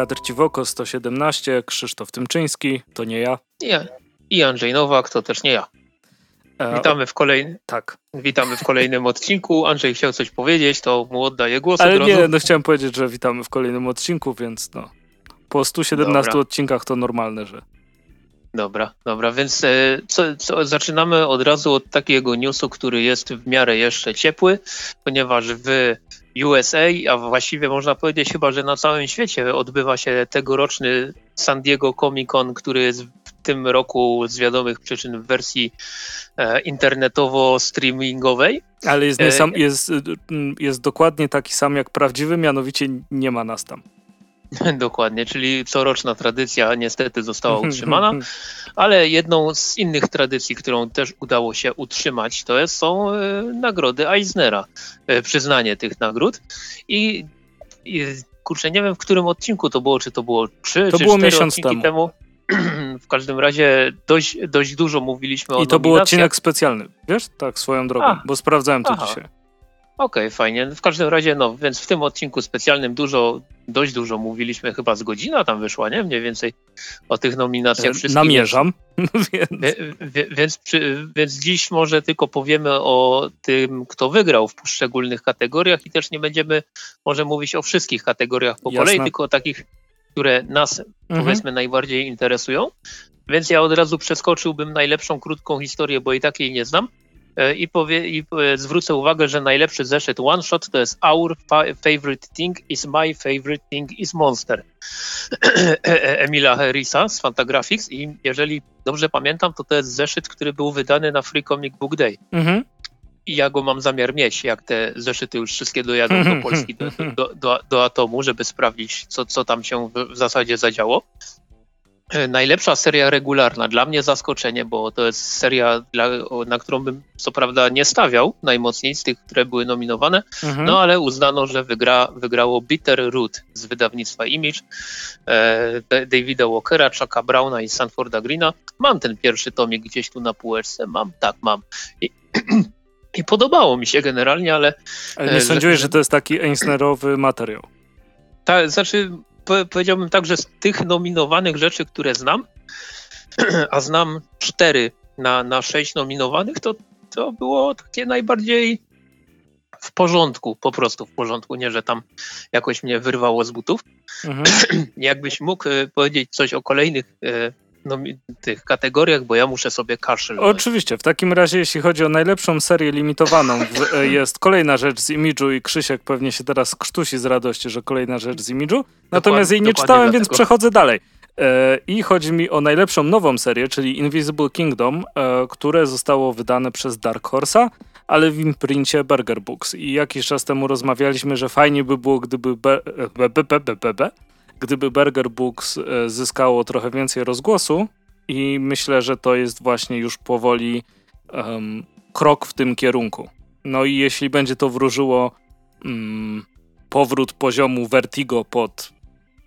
Kadr Ciwoko 117, Krzysztof Tymczyński, to nie ja. Nie. I Andrzej Nowak, to też nie ja. E, Witamy w, kolej... Tak. Witamy w kolejnym odcinku. Andrzej chciał coś powiedzieć, to mu oddaję głos Ale nie, no chciałem powiedzieć, że witamy w kolejnym odcinku, więc no. Po 117 Dobra. odcinkach to normalne, że. Dobra, dobra, więc e, co, co, zaczynamy od razu od takiego newsu, który jest w miarę jeszcze ciepły, ponieważ w USA, a właściwie można powiedzieć chyba, że na całym świecie odbywa się tegoroczny San Diego Comic Con, który jest w tym roku z wiadomych przyczyn w wersji e, internetowo-streamingowej. Ale jest, E, nie sam, jest, y, mm, jest dokładnie taki sam jak prawdziwy, mianowicie nie ma nas tam. Dokładnie, czyli coroczna tradycja niestety została utrzymana. Ale jedną z innych tradycji, którą też udało się utrzymać, to jest, są e, nagrody Eisnera, e, przyznanie tych nagród. I, i kurczę, nie wiem w którym odcinku to było, czy to było trzy To czy było miesiąc odcinki temu. w każdym razie dość, dość dużo mówiliśmy o I to był odcinek specjalny, wiesz? Tak, swoją drogą, A. bo sprawdzałem to Aha. dzisiaj. Okej, fajnie. W każdym razie, no, więc w tym odcinku specjalnym dużo, dość dużo mówiliśmy, chyba z godzina tam wyszła, nie? Mniej więcej o tych nominacjach E, wszystkich. Namierzam, więc więc, przy, więc dziś może tylko powiemy o tym, kto wygrał w poszczególnych kategoriach i też nie będziemy może mówić o wszystkich kategoriach po Jasne. kolei, tylko o takich, które nas mhm. powiedzmy najbardziej interesują. Więc ja od razu przeskoczyłbym najlepszą krótką historię, bo i tak jej nie znam. E, I, powie, I e, zwrócę uwagę, że najlepszy zeszyt one shot to jest Our fa favorite thing is my favorite thing is monster. Emila Harrisa z Fantagraphics i jeżeli dobrze pamiętam, to to jest zeszyt, który był wydany na Free Comic Book Day. Mhm. I ja go mam zamiar mieć, jak te zeszyty już wszystkie dojadą do Polski, do, do, do, do Atomu, żeby sprawdzić, co, co tam się w, w zasadzie zadziało. E, Najlepsza seria regularna, dla mnie zaskoczenie, bo to jest seria, dla, na którą bym co prawda nie stawiał najmocniej z tych, które były nominowane, Mhm. no ale uznano, że wygra, wygrało Bitter Root z wydawnictwa Image, e, Da- Davida Walkera, Chucka Browna i Sanforda Greena. Mam ten pierwszy tomik gdzieś tu na półeczce, mam, tak, mam. I, i podobało mi się generalnie, ale Ale e, nie że- sądziłeś, że- to jest taki Eisnerowy materiał. ta, znaczy powiedziałbym tak, że z tych nominowanych rzeczy, które znam, a znam cztery na, na sześć nominowanych, to, to było takie najbardziej w porządku, po prostu w porządku, nie, że tam jakoś mnie wyrwało z butów. Mhm. Jakbyś mógł e, powiedzieć coś o kolejnych e, tych kategoriach, bo ja muszę sobie kaszel. Oczywiście, w takim razie jeśli chodzi o najlepszą serię limitowaną, w, e, jest kolejna rzecz z Imidżu i Krzysiek pewnie się teraz krztusi z radości, że kolejna rzecz z Imidżu. Natomiast jej nie czytałem, więc przechodzę dalej. E, I chodzi mi o najlepszą nową serię, czyli Invisible Kingdom, e, które zostało wydane przez Dark Horse'a, ale w imprincie Burger Books. I jakiś czas temu rozmawialiśmy, że fajnie by było, gdyby be, be, be, be, be, be, gdyby Burger Books e, zyskało trochę więcej rozgłosu i myślę, że to jest właśnie już powoli em, krok w tym kierunku. No i jeśli będzie to wróżyło mm, powrót poziomu Vertigo pod,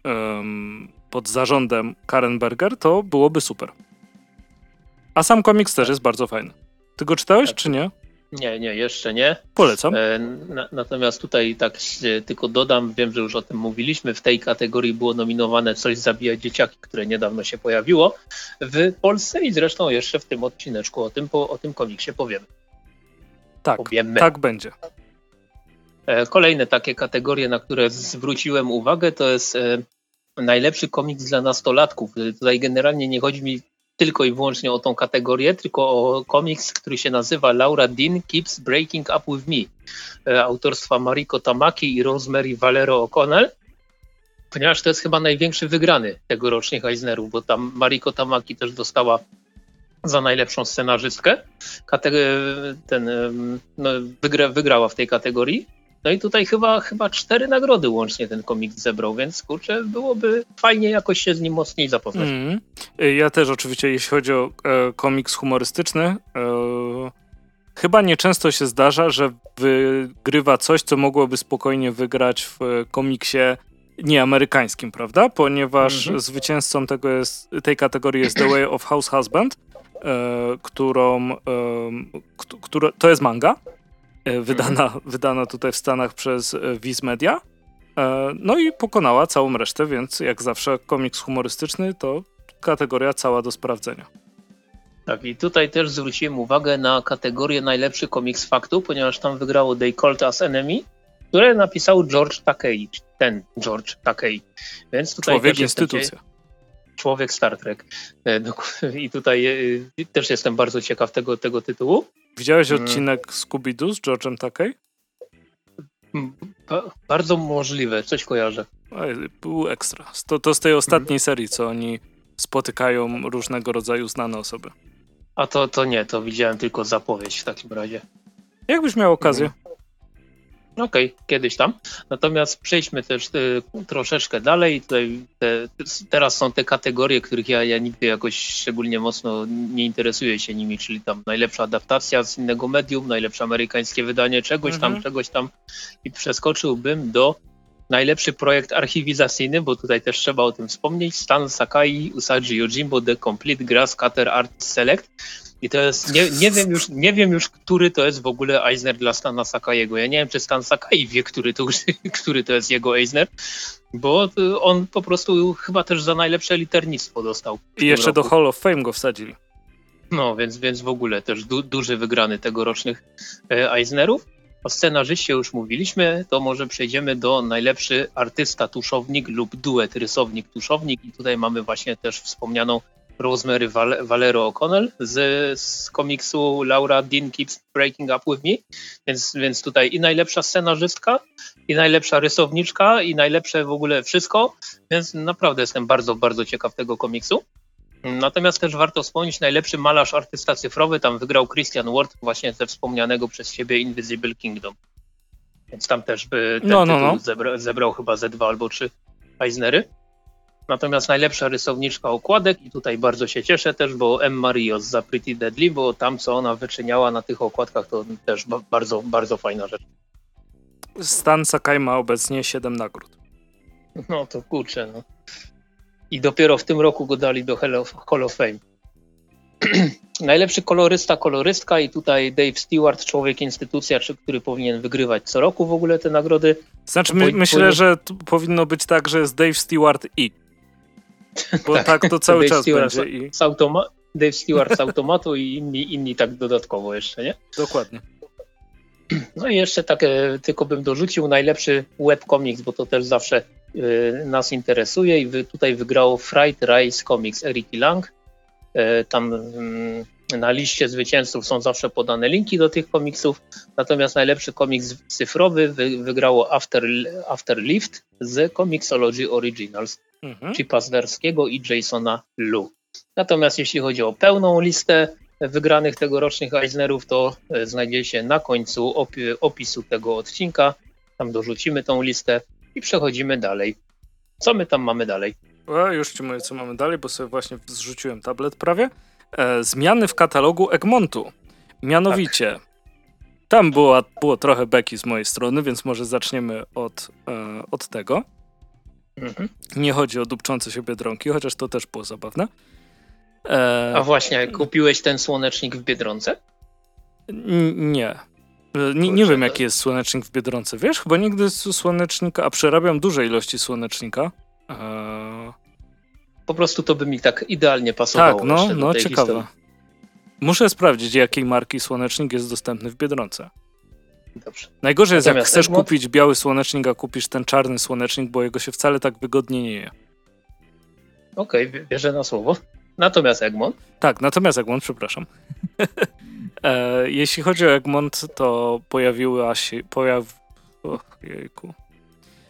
em, pod zarządem Karen Berger, to byłoby super. A sam komiks też jest bardzo fajny. Ty go czytałeś, czy nie? Nie, nie, jeszcze nie. Polecam. E, Na, natomiast tutaj tak się tylko dodam, wiem, że już o tym mówiliśmy, w tej kategorii było nominowane Coś zabija dzieciaki, które niedawno się pojawiło w Polsce i zresztą jeszcze w tym odcineczku o tym, o tym komiksie powiemy. Tak, powiemy. tak będzie. E, Kolejne takie kategorie, na które zwróciłem uwagę, to jest e, najlepszy komiks dla nastolatków. E, Tutaj generalnie nie chodzi mi tylko i wyłącznie o tą kategorię, tylko o komiks, który się nazywa Laura Dean Keeps Breaking Up With Me, e, autorstwa Mariko Tamaki i Rosemary Valero O'Connell, ponieważ to jest chyba największy wygrany tegorocznych Eisnerów, bo tam Mariko Tamaki też dostała za najlepszą scenarzystkę. Kate- ten, no, wygra, wygrała w tej kategorii. No i tutaj chyba, chyba cztery nagrody łącznie ten komiks zebrał, więc kurczę, byłoby fajnie jakoś się z nim mocniej zapoznać. Mhm. Y, Ja też oczywiście, jeśli chodzi o e, komiks humorystyczny, e, chyba nieczęsto się zdarza, że wygrywa coś, co mogłoby spokojnie wygrać w e, komiksie nieamerykańskim, prawda? Ponieważ Mhm. zwycięzcą tego jest, tej kategorii jest The Way of House Husband, e, którą, kt- która, to jest manga, e, wydana, wydana tutaj w Stanach przez e, Viz Media. E, no i pokonała całą resztę, więc jak zawsze komiks humorystyczny to kategoria cała do sprawdzenia. Tak, i tutaj też zwróciłem uwagę na kategorię najlepszy komiks faktu, ponieważ tam wygrało They Called Us Enemy, które napisał George Takei, ten George Takei. Więc tutaj Człowiek instytucja. Człowiek Star Trek. E, I tutaj e, też jestem bardzo ciekaw tego, tego tytułu. Widziałeś mm. odcinek Scooby-Doo z George'em Takei? Bardzo możliwe, coś kojarzę. Był ekstra. To, to z tej ostatniej mhm. serii, co oni spotykają różnego rodzaju znane osoby. A to, to nie, to widziałem tylko zapowiedź w takim razie. Jakbyś miał okazję? Mhm. Okej, okay, kiedyś tam. Natomiast przejdźmy też y, troszeczkę dalej. Tutaj te, teraz są te kategorie, których ja, ja nigdy jakoś szczególnie mocno nie interesuję się nimi, czyli tam najlepsza adaptacja z innego medium, najlepsze amerykańskie wydanie czegoś tam, mhm. czegoś tam. I przeskoczyłbym do najlepszy projekt archiwizacyjny, bo tutaj też trzeba o tym wspomnieć. Stan Sakai, Usagi Yojimbo, The Complete Grass Cutter Art Select. I to jest, nie, nie, wiem już, nie wiem już, który to jest w ogóle Eisner dla Stana Sakaiego. Ja nie wiem, czy Stan Sakai wie, który to, który to jest jego Eisner, bo on po prostu chyba też za najlepsze liternictwo dostał. I jeszcze roku. do Hall of Fame go wsadzili. No, więc, więc w ogóle też du, duży wygrany tegorocznych e, Eisnerów. O scenarzyście już mówiliśmy, to może przejdziemy do najlepszy artysta tuszownik lub duet rysownik tuszownik i tutaj mamy właśnie też wspomnianą Rosemary Val Valero O'Connell z, z komiksu Laura Dean Keeps Breaking Up With Me, więc, więc tutaj i najlepsza scenarzystka, i najlepsza rysowniczka, i najlepsze w ogóle wszystko, więc naprawdę jestem bardzo, bardzo ciekaw tego komiksu. Natomiast też warto wspomnieć najlepszy malarz artysta cyfrowy, tam wygrał Christian Ward właśnie ze wspomnianego przez siebie Invisible Kingdom. Więc tam też by ten no, no, no. Zebrał, zebrał chyba ze dwa albo trzy Eisnery. Natomiast najlepsza rysowniczka okładek i tutaj bardzo się cieszę też, bo Emma Rios za Pretty Deadly, bo tam co ona wyczyniała na tych okładkach to też bardzo, bardzo fajna rzecz. Stan Sakai ma obecnie 7 nagród. No to kurczę, no. I dopiero w tym roku go dali do Hall of Fame. Najlepszy kolorysta, kolorystka i tutaj Dave Stewart, człowiek instytucja, który powinien wygrywać co roku w ogóle te nagrody. Znaczy my, myślę, że powinno być tak, że jest Dave Stewart i bo tak, tak to cały Dave czas Stewart będzie. I... Z automa- Dave Stewart z automatu i inni, inni tak dodatkowo jeszcze, nie? Dokładnie. No i jeszcze tak tylko bym dorzucił najlepszy webcomics, bo to też zawsze y, nas interesuje i wy, tutaj wygrało Fright Rise Comics Eriki Lang. Y, tam y, na liście zwycięzców są zawsze podane linki do tych komiksów, natomiast najlepszy komiks cyfrowy wy, wygrało After, After Lift z Comixology Originals mhm. Chipa i Jasona Lu. Natomiast jeśli chodzi o pełną listę wygranych tegorocznych Eisnerów, to e, znajdzie się na końcu opisu tego odcinka. Tam dorzucimy tą listę i przechodzimy dalej. Co my tam mamy dalej? A, już ci mówię, co mamy dalej, bo sobie właśnie zrzuciłem tablet prawie. E, zmiany w katalogu Egmontu. Mianowicie, tak. tam było, było trochę beki z mojej strony, więc może zaczniemy od, e, od tego. Mhm. Nie chodzi o dupczące się biedronki, chociaż to też było zabawne. E... A właśnie, kupiłeś ten słonecznik w Biedronce? nie. E, nie, nie wiem, jaki jest słonecznik w Biedronce. Wiesz, chyba nigdy słonecznika, a przerabiam duże ilości słonecznika. E... Po prostu to by mi tak idealnie pasowało. Tak, no, no ciekawe. Historii. Muszę sprawdzić, jakiej marki słonecznik jest dostępny w Biedronce. Dobrze. Najgorzej jest, jak chcesz Egmont... kupić biały słonecznik, a kupisz ten czarny słonecznik, bo jego się wcale tak wygodnie nie je. Okej, okay, wierzę na słowo. Natomiast Egmont? Tak, natomiast Egmont, przepraszam. e, jeśli chodzi o Egmont, to pojawiła się. Pojaw... Och, jejku.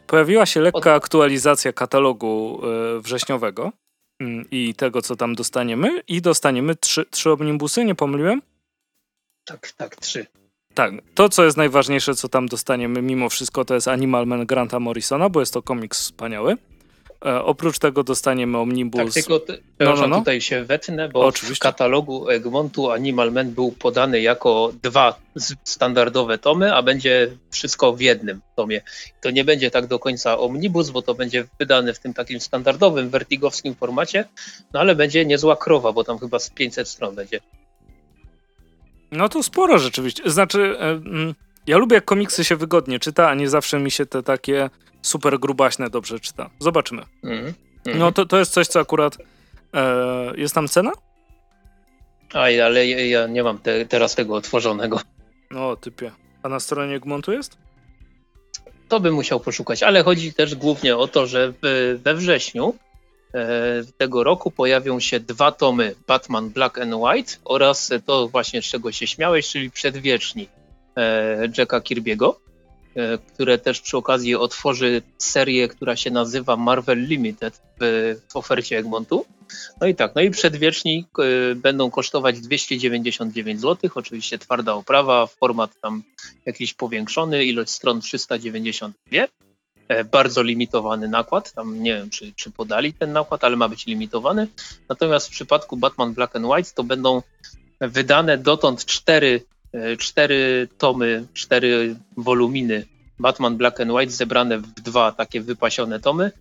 Pojawiła się lekka aktualizacja katalogu e, wrześniowego i tego, co tam dostaniemy. I dostaniemy trzy, trzy omnibusy, nie pomyliłem? Tak, tak, trzy. Tak, to co jest najważniejsze, co tam dostaniemy mimo wszystko, to jest Animal Man Granta Morrisona, bo jest to komiks wspaniały. E, oprócz tego dostaniemy Omnibus. Tak, tylko te, no, no, no. tutaj się wetnę, bo Oczywiście. w katalogu Egmontu Animal Man był podany jako dwa standardowe tomy, a będzie wszystko w jednym tomie. To nie będzie tak do końca Omnibus, bo to będzie wydane w tym takim standardowym, vertigowskim formacie, no ale będzie niezła krowa, bo tam chyba z 500 stron będzie. No to sporo rzeczywiście. Znaczy, mm, Ja lubię, jak komiksy się wygodnie czyta, a nie zawsze mi się te takie super grubaśne dobrze czyta. Zobaczymy. Mm. No to, to jest coś, co akurat. E, jest tam cena? Aj, ale ja, ja nie mam te, teraz tego otworzonego. No, typie. A na stronie Egmontu jest? To bym musiał poszukać, ale chodzi też głównie o to, że we wrześniu e, tego roku pojawią się dwa tomy Batman Black and White oraz to właśnie z czego się śmiałeś, czyli Przedwieczni Jacka Kirby'ego. E, które też przy okazji otworzy serię, która się nazywa Marvel Limited w, w ofercie Egmontu. No i tak, no i przedwieczni y, będą kosztować 299 zł, oczywiście twarda oprawa, format tam jakiś powiększony, ilość stron 392. E, bardzo limitowany nakład, tam nie wiem, czy, czy podali ten nakład, ale ma być limitowany. Natomiast w przypadku Batman Black and White to będą wydane dotąd cztery E, cztery tomy, cztery woluminy Batman Black and White zebrane w dwa takie wypasione tomy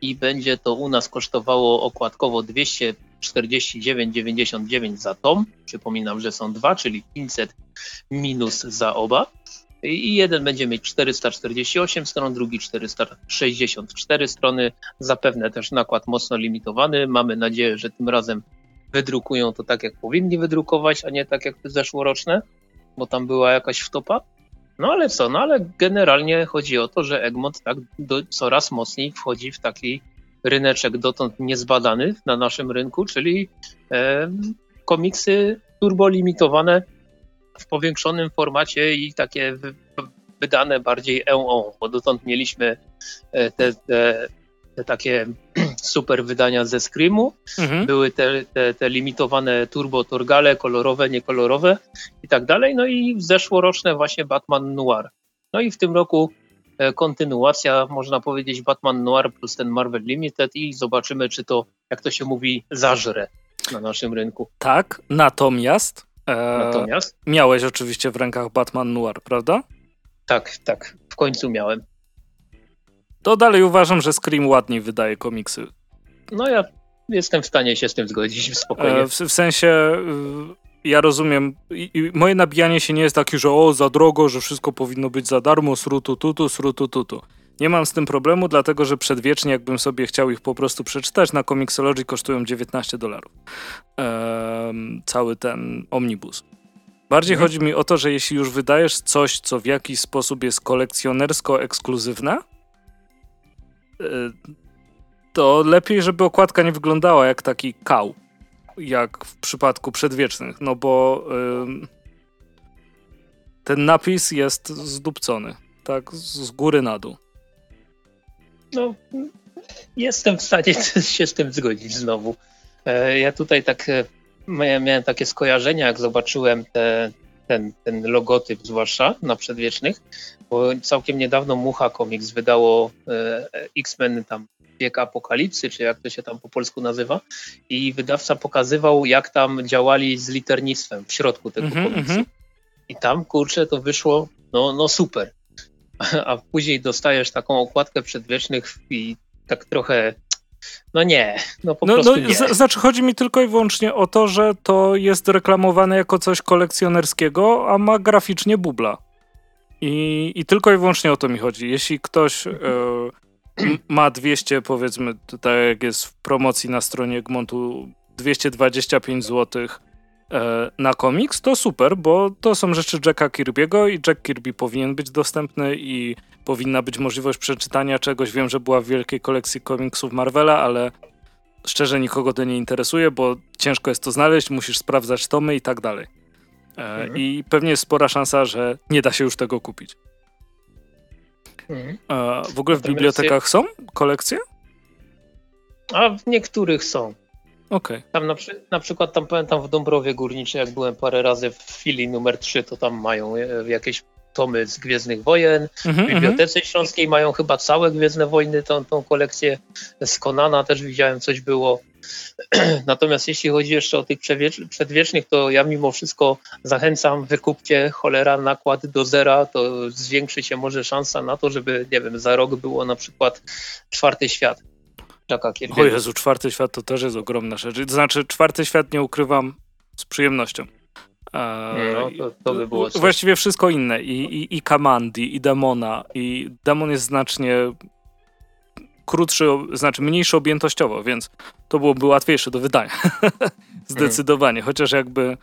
i będzie to u nas kosztowało okładkowo 249,99 za tom. Przypominam, że są dwa, czyli 500 minus za oba. I jeden będzie mieć 448 stron, drugi 464 strony. Zapewne też nakład mocno limitowany. Mamy nadzieję, że tym razem wydrukują to tak, jak powinni wydrukować, a nie tak jak zeszłoroczne bo tam była jakaś wtopa. No ale co, no ale generalnie chodzi o to, że Egmont tak do, coraz mocniej wchodzi w taki ryneczek dotąd niezbadany na naszym rynku, czyli e, komiksy turbolimitowane w powiększonym formacie i takie wydane bardziej EO, bo dotąd mieliśmy e, te, te te takie super wydania ze Screamu. Mhm. Były te, te, te, limitowane turbo torgale, kolorowe, niekolorowe i tak dalej. No i zeszłoroczne właśnie Batman Noir. No i w tym roku e, kontynuacja, można powiedzieć, Batman Noir plus ten Marvel Limited i zobaczymy, czy to, jak to się mówi, zażre na naszym rynku. Tak, natomiast, e, natomiast? miałeś oczywiście w rękach Batman Noir, prawda? Tak, tak, w końcu miałem to dalej uważam, że Scream ładniej wydaje komiksy. No ja jestem w stanie się z tym zgodzić spokojnie. E, w, w, sensie y, ja rozumiem, i, i moje nabijanie się nie jest takie, że o, za drogo, że wszystko powinno być za darmo, srutu tutu, srutu tutu. Nie mam z tym problemu, dlatego że przedwiecznie, jakbym sobie chciał ich po prostu przeczytać, na Comixology kosztują 19 dolarów. Ehm, cały ten omnibus. Bardziej mhm. chodzi mi o to, że jeśli już wydajesz coś, co w jakiś sposób jest kolekcjonersko ekskluzywne, to lepiej, żeby okładka nie wyglądała jak taki kał, jak w przypadku przedwiecznych, no bo ten napis jest zdupcony, tak, z góry na dół. No, jestem w stanie się z tym zgodzić znowu. E, ja tutaj tak e, miałem takie skojarzenia, jak zobaczyłem te, ten, ten logotyp zwłaszcza na przedwiecznych, bo całkiem niedawno Mucha Comics wydało e, X-Men tam Wiek Apokalipsy, czy jak to się tam po polsku nazywa i wydawca pokazywał jak tam działali z liternictwem w środku tego mm -hmm, komiksu. -hmm. I tam, kurczę, to wyszło no, no super. A później dostajesz taką okładkę przedwiecznych i tak trochę no nie, no po no, prostu no, nie. znaczy chodzi mi tylko i wyłącznie o to, że to jest reklamowane jako coś kolekcjonerskiego, a ma graficznie bubla. I, i tylko i wyłącznie o to mi chodzi. Jeśli ktoś e, ma 200, powiedzmy, tak jak jest w promocji na stronie Egmontu, 225 zł e, na komiks, to super, bo to są rzeczy Jacka Kirby'ego i Jack Kirby powinien być dostępny i powinna być możliwość przeczytania czegoś. Wiem, że była w wielkiej kolekcji komiksów Marvela, ale szczerze nikogo to nie interesuje, bo ciężko jest to znaleźć, musisz sprawdzać tomy i tak dalej. E, mhm. I pewnie jest spora szansa, że nie da się już tego kupić. Mhm. E, w ogóle w bibliotekach są kolekcje? A w niektórych są. Okay. Tam na, na, przykład tam pamiętam w Dąbrowie Górniczej, jak byłem parę razy w chwili numer 3, to tam mają e, jakieś tomy z Gwiezdnych Wojen. Mm-hmm, w Bibliotece mm-hmm. Śląskiej mają chyba całe Gwiezdne Wojny, tą, tą kolekcję z Konana też widziałem, coś było. Natomiast jeśli chodzi jeszcze o tych przedwiecznych, to ja mimo wszystko zachęcam, wykupcie cholera nakład do zera, to zwiększy się może szansa na to, żeby, nie wiem, za rok było na przykład czwarty świat. O Jezu, czwarty świat to też jest ogromna rzecz. To znaczy, czwarty świat nie ukrywam z przyjemnością. No, to, to by było coś. Właściwie wszystko inne. I, i, i Kamandi, i Demona. I Demon jest znacznie krótszy, znaczy mniejszy objętościowo, więc to byłoby łatwiejsze do wydania. Zdecydowanie. Chociaż jakby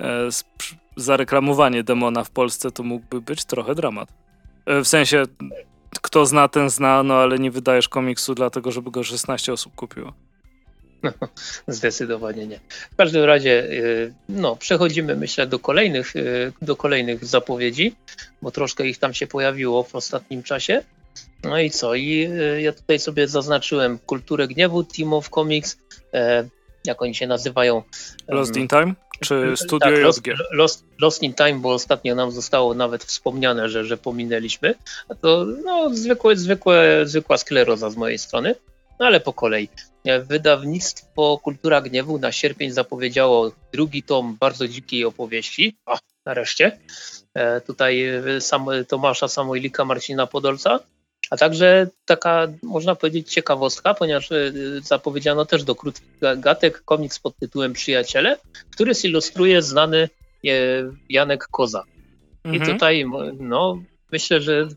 e, zareklamowanie Demona w Polsce to mógłby być trochę dramat. E, w sensie, kto zna, ten zna, no ale nie wydajesz komiksu dlatego, żeby go 16 osób kupiło. Zdecydowanie nie. W każdym razie, y, no, przechodzimy, myślę, do kolejnych, y, do kolejnych zapowiedzi, bo troszkę ich tam się pojawiło w ostatnim czasie. No i co? I y, ja tutaj sobie zaznaczyłem Kulturę Gniewu, Team of Comics, e, jak oni się nazywają? Lost in Time? Czy Studio tak, Lost, Lost, Lost, in Time, bo ostatnio nam zostało nawet wspomniane, że, że pominęliśmy. A to no, zwykłe, zwykłe, zwykła skleroza z mojej strony, no ale po kolei. E, wydawnictwo Kultura Gniewu na sierpień zapowiedziało drugi tom bardzo dzikiej opowieści. Nareszcie. E, tutaj sam, Tomasza Samoilika, Marcina Podolca. A także taka, można powiedzieć, ciekawostka, ponieważ e, zapowiedziano też do krótkich gatek komiks pod tytułem Przyjaciele, który zilustruje znany Janek Koza. Mhm. I tutaj, no, myślę, że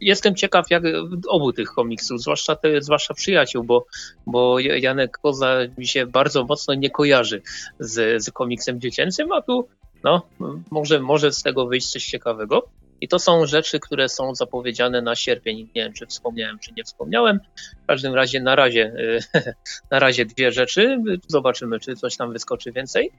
Jestem ciekaw jak obu tych komiksów, zwłaszcza, te, zwłaszcza przyjaciół, bo, bo Janek Koza mi się bardzo mocno nie kojarzy z, z komiksem dziecięcym, a tu no, może, może z tego wyjść coś ciekawego. I to są rzeczy, które są zapowiedziane na sierpień. Nie wiem, czy wspomniałem, czy nie wspomniałem. W każdym razie na razie, na razie dwie rzeczy. Zobaczymy, czy coś tam wyskoczy więcej.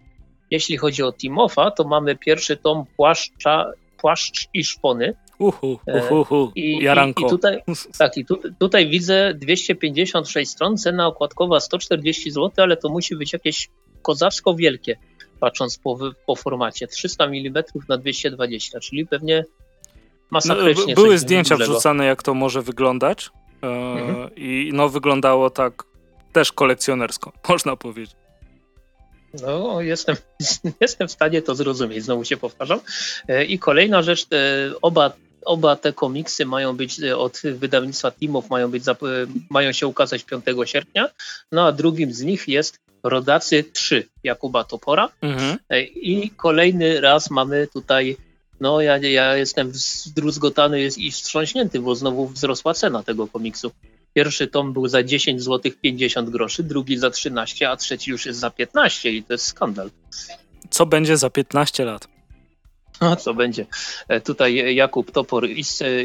Jeśli chodzi o Timofa, to mamy pierwszy tom Płaszcza, Płaszcz i Szpony. Uhu, uhu, uhu. I, Jaranko. I, i tutaj, tak, i tu, tutaj widzę 256 stron, cena okładkowa 140 zł, ale to musi być jakieś kozacko wielkie, patrząc po, po formacie. 300 mm na 220, czyli pewnie masakrycznie. No, były zdjęcia dużego. wrzucane, jak to może wyglądać. E, mhm. I no, wyglądało tak też kolekcjonersko, można powiedzieć. No, jestem, jestem w stanie to zrozumieć, znowu się powtarzam. E, I kolejna rzecz, e, oba, oba te komiksy mają być e, od wydawnictwa Teamów, mają, być, mają się ukazać 5 sierpnia, no a drugim z nich jest Rodacy 3 Jakuba Topora. Mhm. I kolejny raz mamy tutaj no ja, ja jestem zdruzgotany i wstrząśnięty, bo znowu wzrosła cena tego komiksu. Pierwszy tom był za 10 zł 50 groszy, drugi za 13, a trzeci już jest za 15 i to jest skandal. Co będzie za 15 lat? Co będzie? E, tutaj Jakub Topor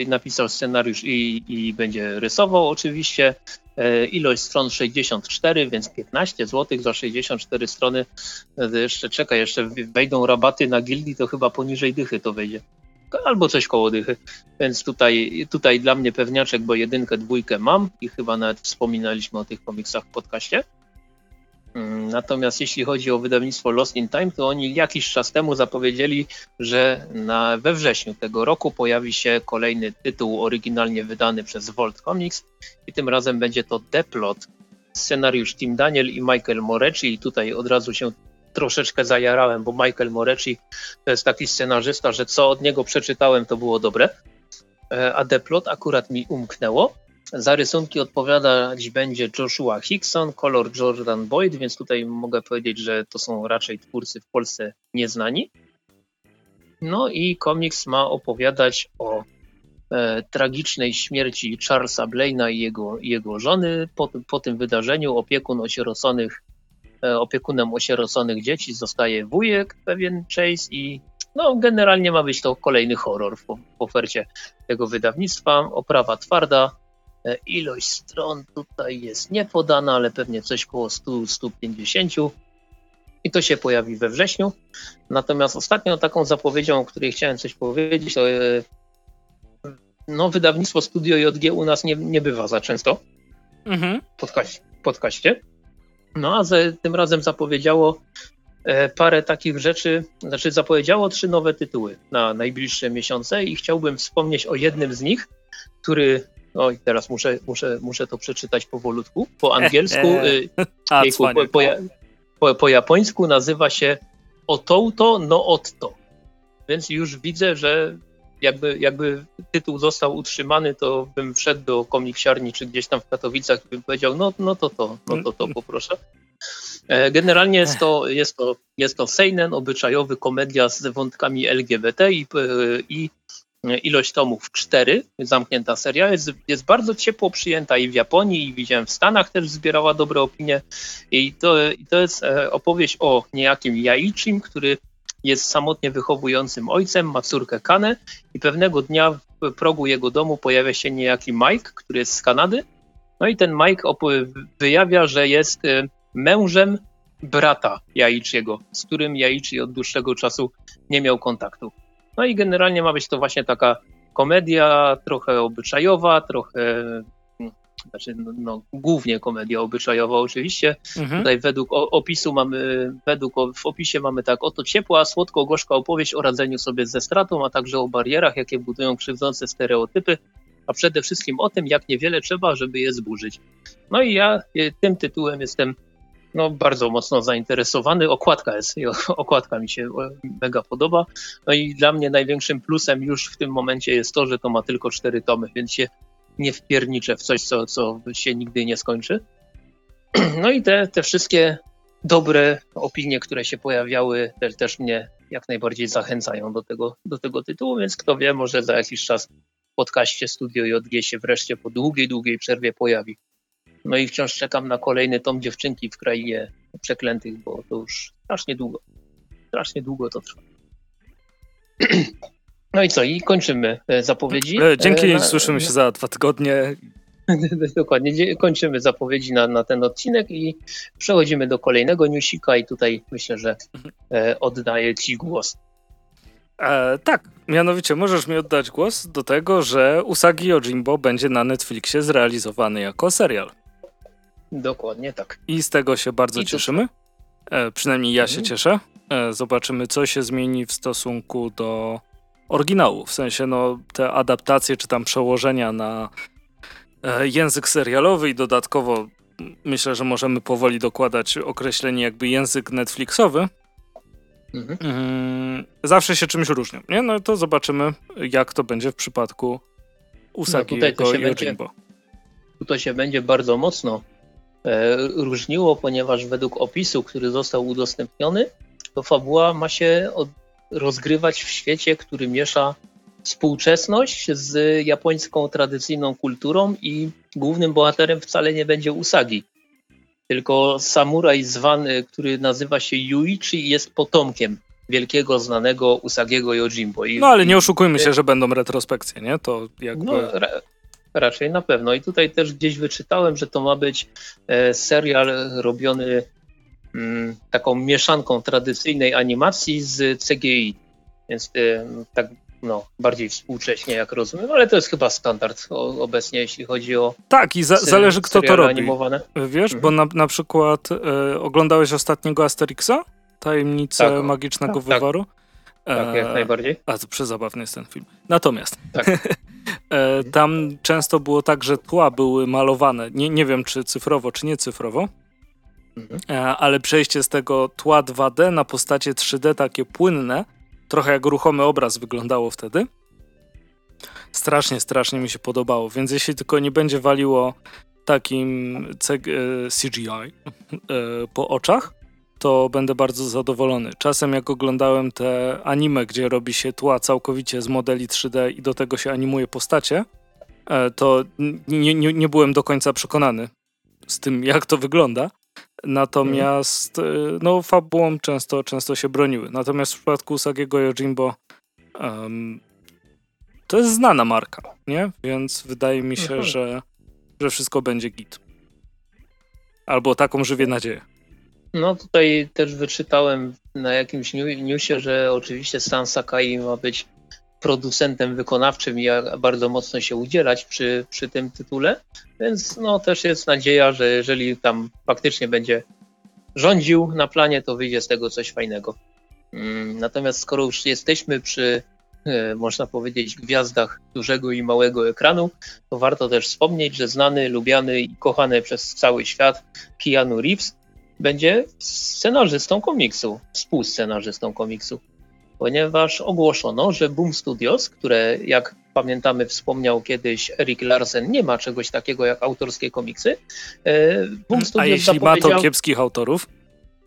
napisał scenariusz i, i będzie rysował oczywiście. E, ilość stron 64, więc 15 zł za 64 strony. E, jeszcze czekaj, jeszcze wejdą rabaty na gildii, to chyba poniżej dychy to wejdzie albo coś koło dychy. Więc tutaj, tutaj dla mnie pewniaczek, bo jedynkę, dwójkę mam i chyba nawet wspominaliśmy o tych komiksach w podcaście. Natomiast jeśli chodzi o wydawnictwo Lost in Time, to oni jakiś czas temu zapowiedzieli, że na, we wrześniu tego roku pojawi się kolejny tytuł oryginalnie wydany przez Volt Comics i tym razem będzie to Deplot, scenariusz Tim Daniel i Michael Morecci i tutaj od razu się troszeczkę zajarałem, bo Michael Morecci to jest taki scenarzysta, że co od niego przeczytałem, to było dobre. E, a Deplot akurat mi umknęło. Za rysunki odpowiadać będzie Joshua Hickson, kolor Jordan Boyd, więc tutaj mogę powiedzieć, że to są raczej twórcy w Polsce nieznani. No i komiks ma opowiadać o e, tragicznej śmierci Charlesa Blaina i jego, jego żony. Po, po tym wydarzeniu opiekun osieroconych E, opiekunem osieroconych dzieci zostaje wujek, pewien Chase i no, generalnie ma być to kolejny horror w, w ofercie tego wydawnictwa. Oprawa twarda, ilość stron tutaj jest niepodana, ale pewnie coś koło 100-150 i to się pojawi we wrześniu. Natomiast ostatnią taką zapowiedzią, o której chciałem coś powiedzieć, to e, no, wydawnictwo Studio JG u nas nie, nie bywa za często mhm. w podcaście. No a ze, tym razem zapowiedziało e, parę takich rzeczy, znaczy zapowiedziało trzy nowe tytuły na najbliższe miesiące i chciałbym wspomnieć o jednym z nich, który, oj teraz muszę, muszę, muszę to przeczytać powolutku, po angielsku, a, jejku, po, po, po, po, japońsku nazywa się Otouto no Otto, więc już widzę, że jakby, jakby tytuł został utrzymany, to bym wszedł do komiksiarni czy gdzieś tam w Katowicach i bym powiedział, no, no to to, no to to poproszę. E, generalnie jest to, jest to, jest to seinen, obyczajowy komedia z wątkami LGBT i, i ilość tomów cztery, zamknięta seria. Jest, jest bardzo ciepło przyjęta i w Japonii, i widziałem w Stanach też zbierała dobre opinie. I to, i to jest e, opowieść o niejakim Jaichim, który jest samotnie wychowującym ojcem, ma córkę Kanę i pewnego dnia w progu jego domu pojawia się niejaki Mike, który jest z Kanady. No i ten Mike wyjawia, że jest e, mężem brata Jaichiego, z którym Jaichi od dłuższego czasu nie miał kontaktu. No i generalnie ma być to właśnie taka komedia trochę obyczajowa, trochę znaczy no, no, głównie komedia obyczajowa oczywiście. Mhm. Tutaj według opisu mamy, według w opisie mamy tak, oto ciepła, słodko-gorzka opowieść o radzeniu sobie ze stratą, a także o barierach, jakie budują krzywdzące stereotypy, a przede wszystkim o tym, jak niewiele trzeba, żeby je zburzyć. No i ja e, tym tytułem jestem no, bardzo mocno zainteresowany. Okładka jest, okładka mi się mega podoba. No i dla mnie największym plusem już w tym momencie jest to, że to ma tylko cztery tomy, więc się nie wpierniczę w coś, co, co się nigdy nie skończy. No i te, te wszystkie dobre opinie, które się pojawiały, te, też mnie jak najbardziej zachęcają do tego, do tego tytułu, więc kto wie, może za jakiś czas w podcaście Studio JG się wreszcie po długiej, długiej przerwie pojawi. No i wciąż czekam na kolejny tom dziewczynki w krainie przeklętych, bo to już strasznie długo. Strasznie długo to trwa. No i co? I kończymy e, zapowiedzi. E, dzięki, na, słyszymy się za dwa tygodnie. Dokładnie, kończymy zapowiedzi na, na ten odcinek i przechodzimy do kolejnego newsika i tutaj myślę, że e, oddaję Ci głos. E, tak, mianowicie możesz mi oddać głos do tego, że Usagi Yojimbo będzie na Netflixie zrealizowany jako serial. Dokładnie tak. I z tego się bardzo I cieszymy. E, przynajmniej ja mhm. się cieszę. E, zobaczymy, co się zmieni w stosunku do oryginału. W sensie, no, te adaptacje czy tam przełożenia na e, język serialowy i dodatkowo myślę, że możemy powoli dokładać określenie jakby język Netflixowy. Mhm. Mm, zawsze się czymś różnią, nie? No to zobaczymy, jak to będzie w przypadku Usagi no, tutaj Yojimbo. Tutaj się będzie bardzo mocno różniło, ponieważ według opisu, który został udostępniony, to fabuła ma się rozgrywać w świecie, który miesza współczesność z japońską tradycyjną kulturą i głównym bohaterem wcale nie będzie Usagi, tylko samuraj zwany, który nazywa się Yuichi jest potomkiem wielkiego, znanego Usagiego Yojimbo. I, no ale nie oszukujmy się, że będą retrospekcje, nie? To jakby... No, Raczej na pewno. I tutaj też gdzieś wyczytałem, że to ma być e, serial robiony mm, taką mieszanką tradycyjnej animacji z CGI. Więc e, tak no, bardziej współcześnie, jak rozumiem, ale to jest chyba standard obecnie, jeśli chodzi o. Tak, i za, zależy kto to robi. Animowane. Wiesz, mhm. bo na, na przykład e, oglądałeś ostatniego Asterixa? Tajemnicę tak, magicznego tak, wyworu? Tak, tak jak najbardziej. A to przezabawny jest ten film. Natomiast. Tak. E, tam często było tak, że tła były malowane. Nie, nie wiem, czy cyfrowo, czy nie cyfrowo. Mhm. E, ale przejście z tego tła 2D na postacie 3D takie płynne, trochę jak ruchomy obraz wyglądało wtedy. Strasznie, strasznie mi się podobało. Więc jeśli tylko nie będzie waliło takim CGI e, po oczach, to będę bardzo zadowolony. Czasem jak oglądałem te anime, gdzie robi się tła całkowicie z modeli 3D i do tego się animuje postacie, e, to nie, nie, nie byłem do końca przekonany z tym, jak to wygląda. Natomiast mm. no, fabułą często, często się broniły. Natomiast w przypadku Sagiego Yojimbo um, to jest znana marka, nie? Więc wydaje mi się, mhm. że, że wszystko będzie git. Albo taką żywię nadzieję. No tutaj też wyczytałem na jakimś newsie, że oczywiście Stan Sakai ma być producentem wykonawczym i bardzo mocno się udzielać przy, przy tym tytule, więc no też jest nadzieja, że jeżeli tam faktycznie będzie rządził na planie, to wyjdzie z tego coś fajnego. Mm, natomiast skoro już jesteśmy przy, e, można powiedzieć, gwiazdach dużego i małego ekranu, to warto też wspomnieć, że znany, lubiany i kochany przez cały świat Keanu Reeves będzie scenarzystą komiksu, współscenarzystą komiksu, ponieważ ogłoszono, że Boom Studios, które jak pamiętamy wspomniał kiedyś Erik Larsen, nie ma czegoś takiego jak autorskie komiksy. E, Boom Studios A jeśli ma to kiepskich autorów?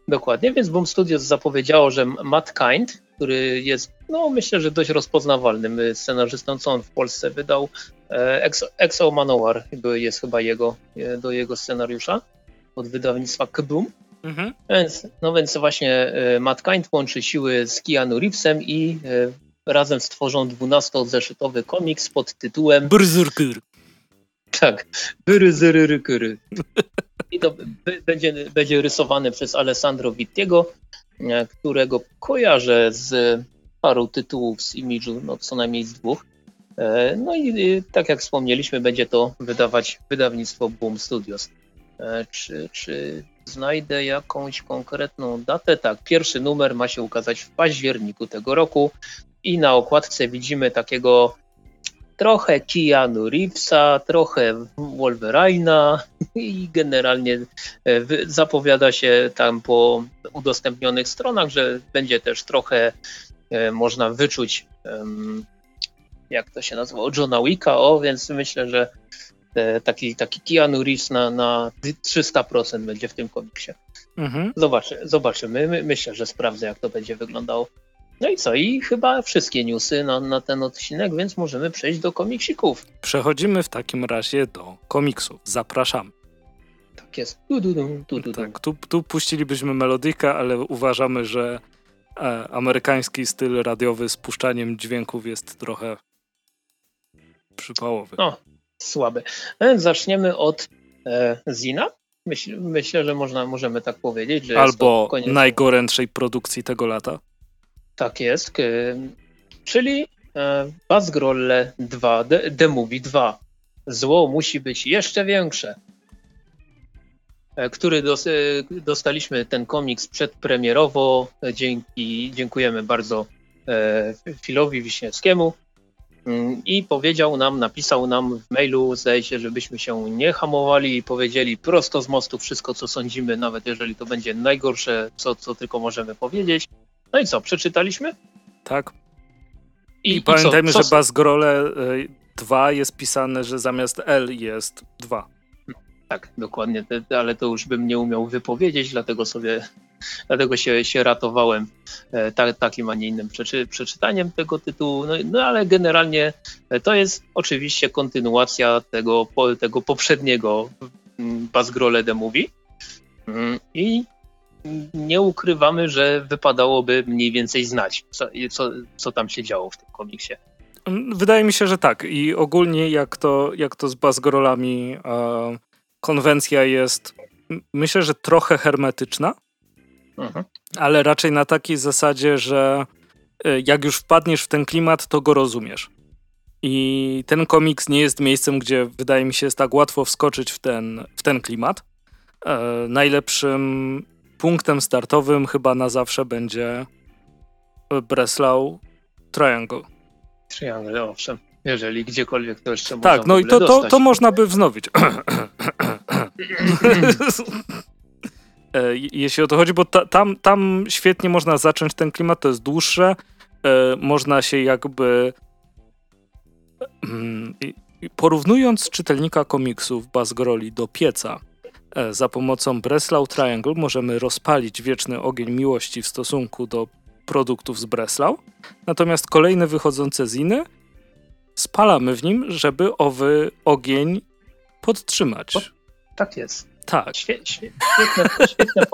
Dokładnie, więc Boom Studios zapowiedziało, że Matt Kind, który jest, no myślę, że dość rozpoznawalnym scenarzystą, co on w Polsce wydał, e, Exo, Exo Manowar jest chyba jego, e, do jego scenariusza od wydawnictwa Kaboom. Mhm. Więc, no więc właśnie e, Matt Kind łączy siły z Keanu Reevesem i razem stworzą 12-zeszytowy komiks pod tytułem Berserker. Tak, Berserker. I to będzie, będzie rysowany przez Alessandro Vittiego, e, którego kojarzę z paru tytułów z Image'u, no co najmniej z dwóch. E, no i tak jak wspomnieliśmy, będzie to wydawać wydawnictwo Boom Studios. E, czy, czy znajdę jakąś konkretną datę? Tak, pierwszy numer ma się ukazać w październiku tego roku i na okładce widzimy takiego trochę Keanu Reevesa, trochę Wolverina i generalnie e, zapowiada się tam po udostępnionych stronach, że będzie też trochę e, można wyczuć jak to się nazywa, Johna Wicka, o, więc myślę, że taki, taki Keanu Reeves na, na 300% będzie w tym komiksie. Mhm. Zobaczy, zobaczymy. Myślę, że sprawdzę, jak to będzie wyglądało. No i co? I chyba wszystkie newsy na, na ten odcinek, więc możemy przejść do komiksików. Przechodzimy w takim razie do komiksów. Zapraszam. Tak jest. Tu, tu, tu, tu, tak, tu, tu puścilibyśmy melodykę, ale uważamy, że e, amerykański styl radiowy z puszczaniem dźwięków jest trochę przypałowy. No, słaby. Więc zaczniemy od e, Zina. Myśl, myślę, że można, możemy tak powiedzieć. Że Albo najgorętszej produkcji tego lata. Tak jest. Czyli e, Bazgrolle 2, The, The Movie 2. Zło musi być jeszcze większe. E, który e, dostaliśmy ten komiks przedpremierowo. Dzięki, dziękujemy bardzo Filowi Wiśniewskiemu. I powiedział nam, napisał nam w mailu, zdaje się, żebyśmy się nie hamowali i powiedzieli prosto z mostu wszystko, co sądzimy, nawet jeżeli to będzie najgorsze, co, co tylko możemy powiedzieć. No i co, przeczytaliśmy? Tak. I, I pamiętajmy, co? że Basgrole 2 y, jest pisane, że zamiast L jest 2. Tak, dokładnie, ale to już bym nie umiał wypowiedzieć, dlatego sobie, dlatego się, się ratowałem e, ta, takim, a nie innym przeczy, przeczytaniem tego tytułu. No, no, ale generalnie e, to jest oczywiście kontynuacja tego, tego poprzedniego mm, Basgrole The Movie. Mm, I nie ukrywamy, że wypadałoby mniej więcej znać, co, co, co tam się działo w tym komiksie. Wydaje mi się, że tak. I ogólnie jak to, jak to z Bazgrolami e, konwencja jest, myślę, że trochę hermetyczna, mhm. ale raczej na takiej zasadzie, że e, jak już wpadniesz w ten klimat, to go rozumiesz. I ten komiks nie jest miejscem, gdzie wydaje mi się jest tak łatwo wskoczyć w ten, w ten klimat. E, najlepszym punktem startowym chyba na zawsze będzie Breslau Triangle. Triangle, owszem. Jeżeli gdziekolwiek to jeszcze Tak, no i to, to, to można by wznowić. E, jeśli o to chodzi, bo ta, tam, tam świetnie można zacząć ten klimat, to jest dłuższe, e, można się jakby mm, porównując czytelnika komiksów Bazgroli do pieca, E, za pomocą Breslau Triangle możemy rozpalić wieczny ogień miłości w stosunku do produktów z Breslau, natomiast kolejne wychodzące ziny spalamy w nim, żeby owy ogień podtrzymać. tak jest. Tak. Świe, świe, świetne, świetne,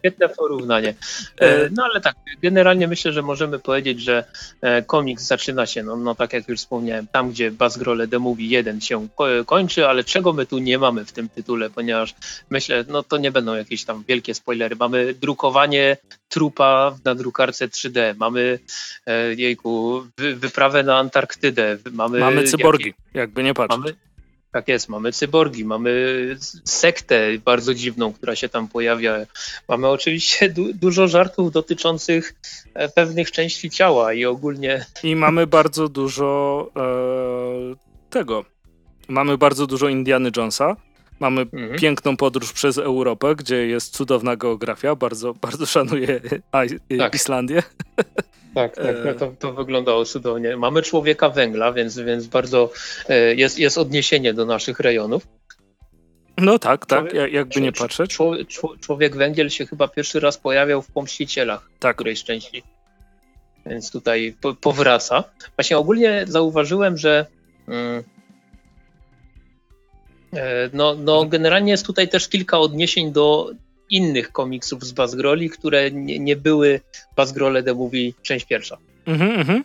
Świetne porównanie. E, no ale tak, generalnie myślę, że możemy powiedzieć, że e, komiks zaczyna się, no, no tak jak już wspomniałem, tam gdzie Basgrole The Movie 1 się kończy, ale czego my tu nie mamy w tym tytule, ponieważ myślę, no to nie będą jakieś tam wielkie spoilery. Mamy drukowanie trupa na drukarce 3D, mamy e, jejku, wy, wyprawę na Antarktydę, mamy... Mamy cyborgi, jakby nie patrzeć. Mamy, tak jest, mamy cyborgi, mamy sektę bardzo dziwną, która się tam pojawia. Mamy oczywiście du dużo żartów dotyczących e, pewnych części ciała i ogólnie. I mamy bardzo dużo e, tego. Mamy bardzo dużo Indiany Jonesa. Mamy mhm. piękną podróż przez Europę, gdzie jest cudowna geografia. Bardzo, bardzo szanuję tak. Islandię. Tak, tak, no to, to wyglądało cudownie. Mamy człowieka węgla, więc, więc bardzo e, jest, jest odniesienie do naszych rejonów. No tak, tak, człowiek, jakby nie patrzeć. Człowiek, Węgiel się chyba pierwszy raz pojawiał w Pomścicielach tak. którejś części. Więc tutaj po, powraca. Właśnie ogólnie zauważyłem, że mm, no, no generalnie jest tutaj też kilka odniesień do innych komiksów z Bazgroli, które nie, nie były Bazgrole The Movie część pierwsza. Mhm, mhm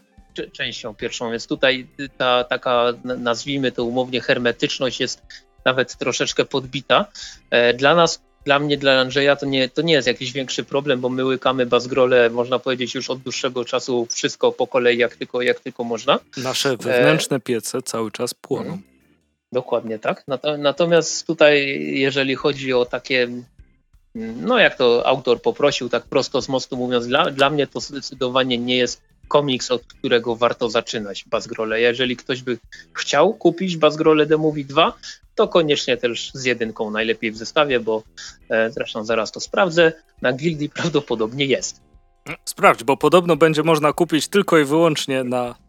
częścią pierwszą, więc tutaj ta taka, nazwijmy to umownie, hermetyczność jest nawet troszeczkę podbita. E, dla nas, dla mnie, dla Andrzeja to nie, to nie jest jakiś większy problem, bo my łykamy bazgrole, można powiedzieć, już od dłuższego czasu wszystko po kolei, jak tylko, jak tylko można. Nasze wewnętrzne piece cały czas płoną. Dokładnie tak. Natomiast tutaj, jeżeli chodzi o takie, no jak to autor poprosił, tak prosto z mostu mówiąc, dla, dla mnie to zdecydowanie nie jest komiks, od którego warto zaczynać Bazgrole. Jeżeli ktoś by chciał kupić Bazgrole The Movie 2, to koniecznie też z jedynką najlepiej w zestawie, bo e, zresztą zaraz to sprawdzę, na Gildii prawdopodobnie jest. Sprawdź, bo podobno będzie można kupić tylko i wyłącznie na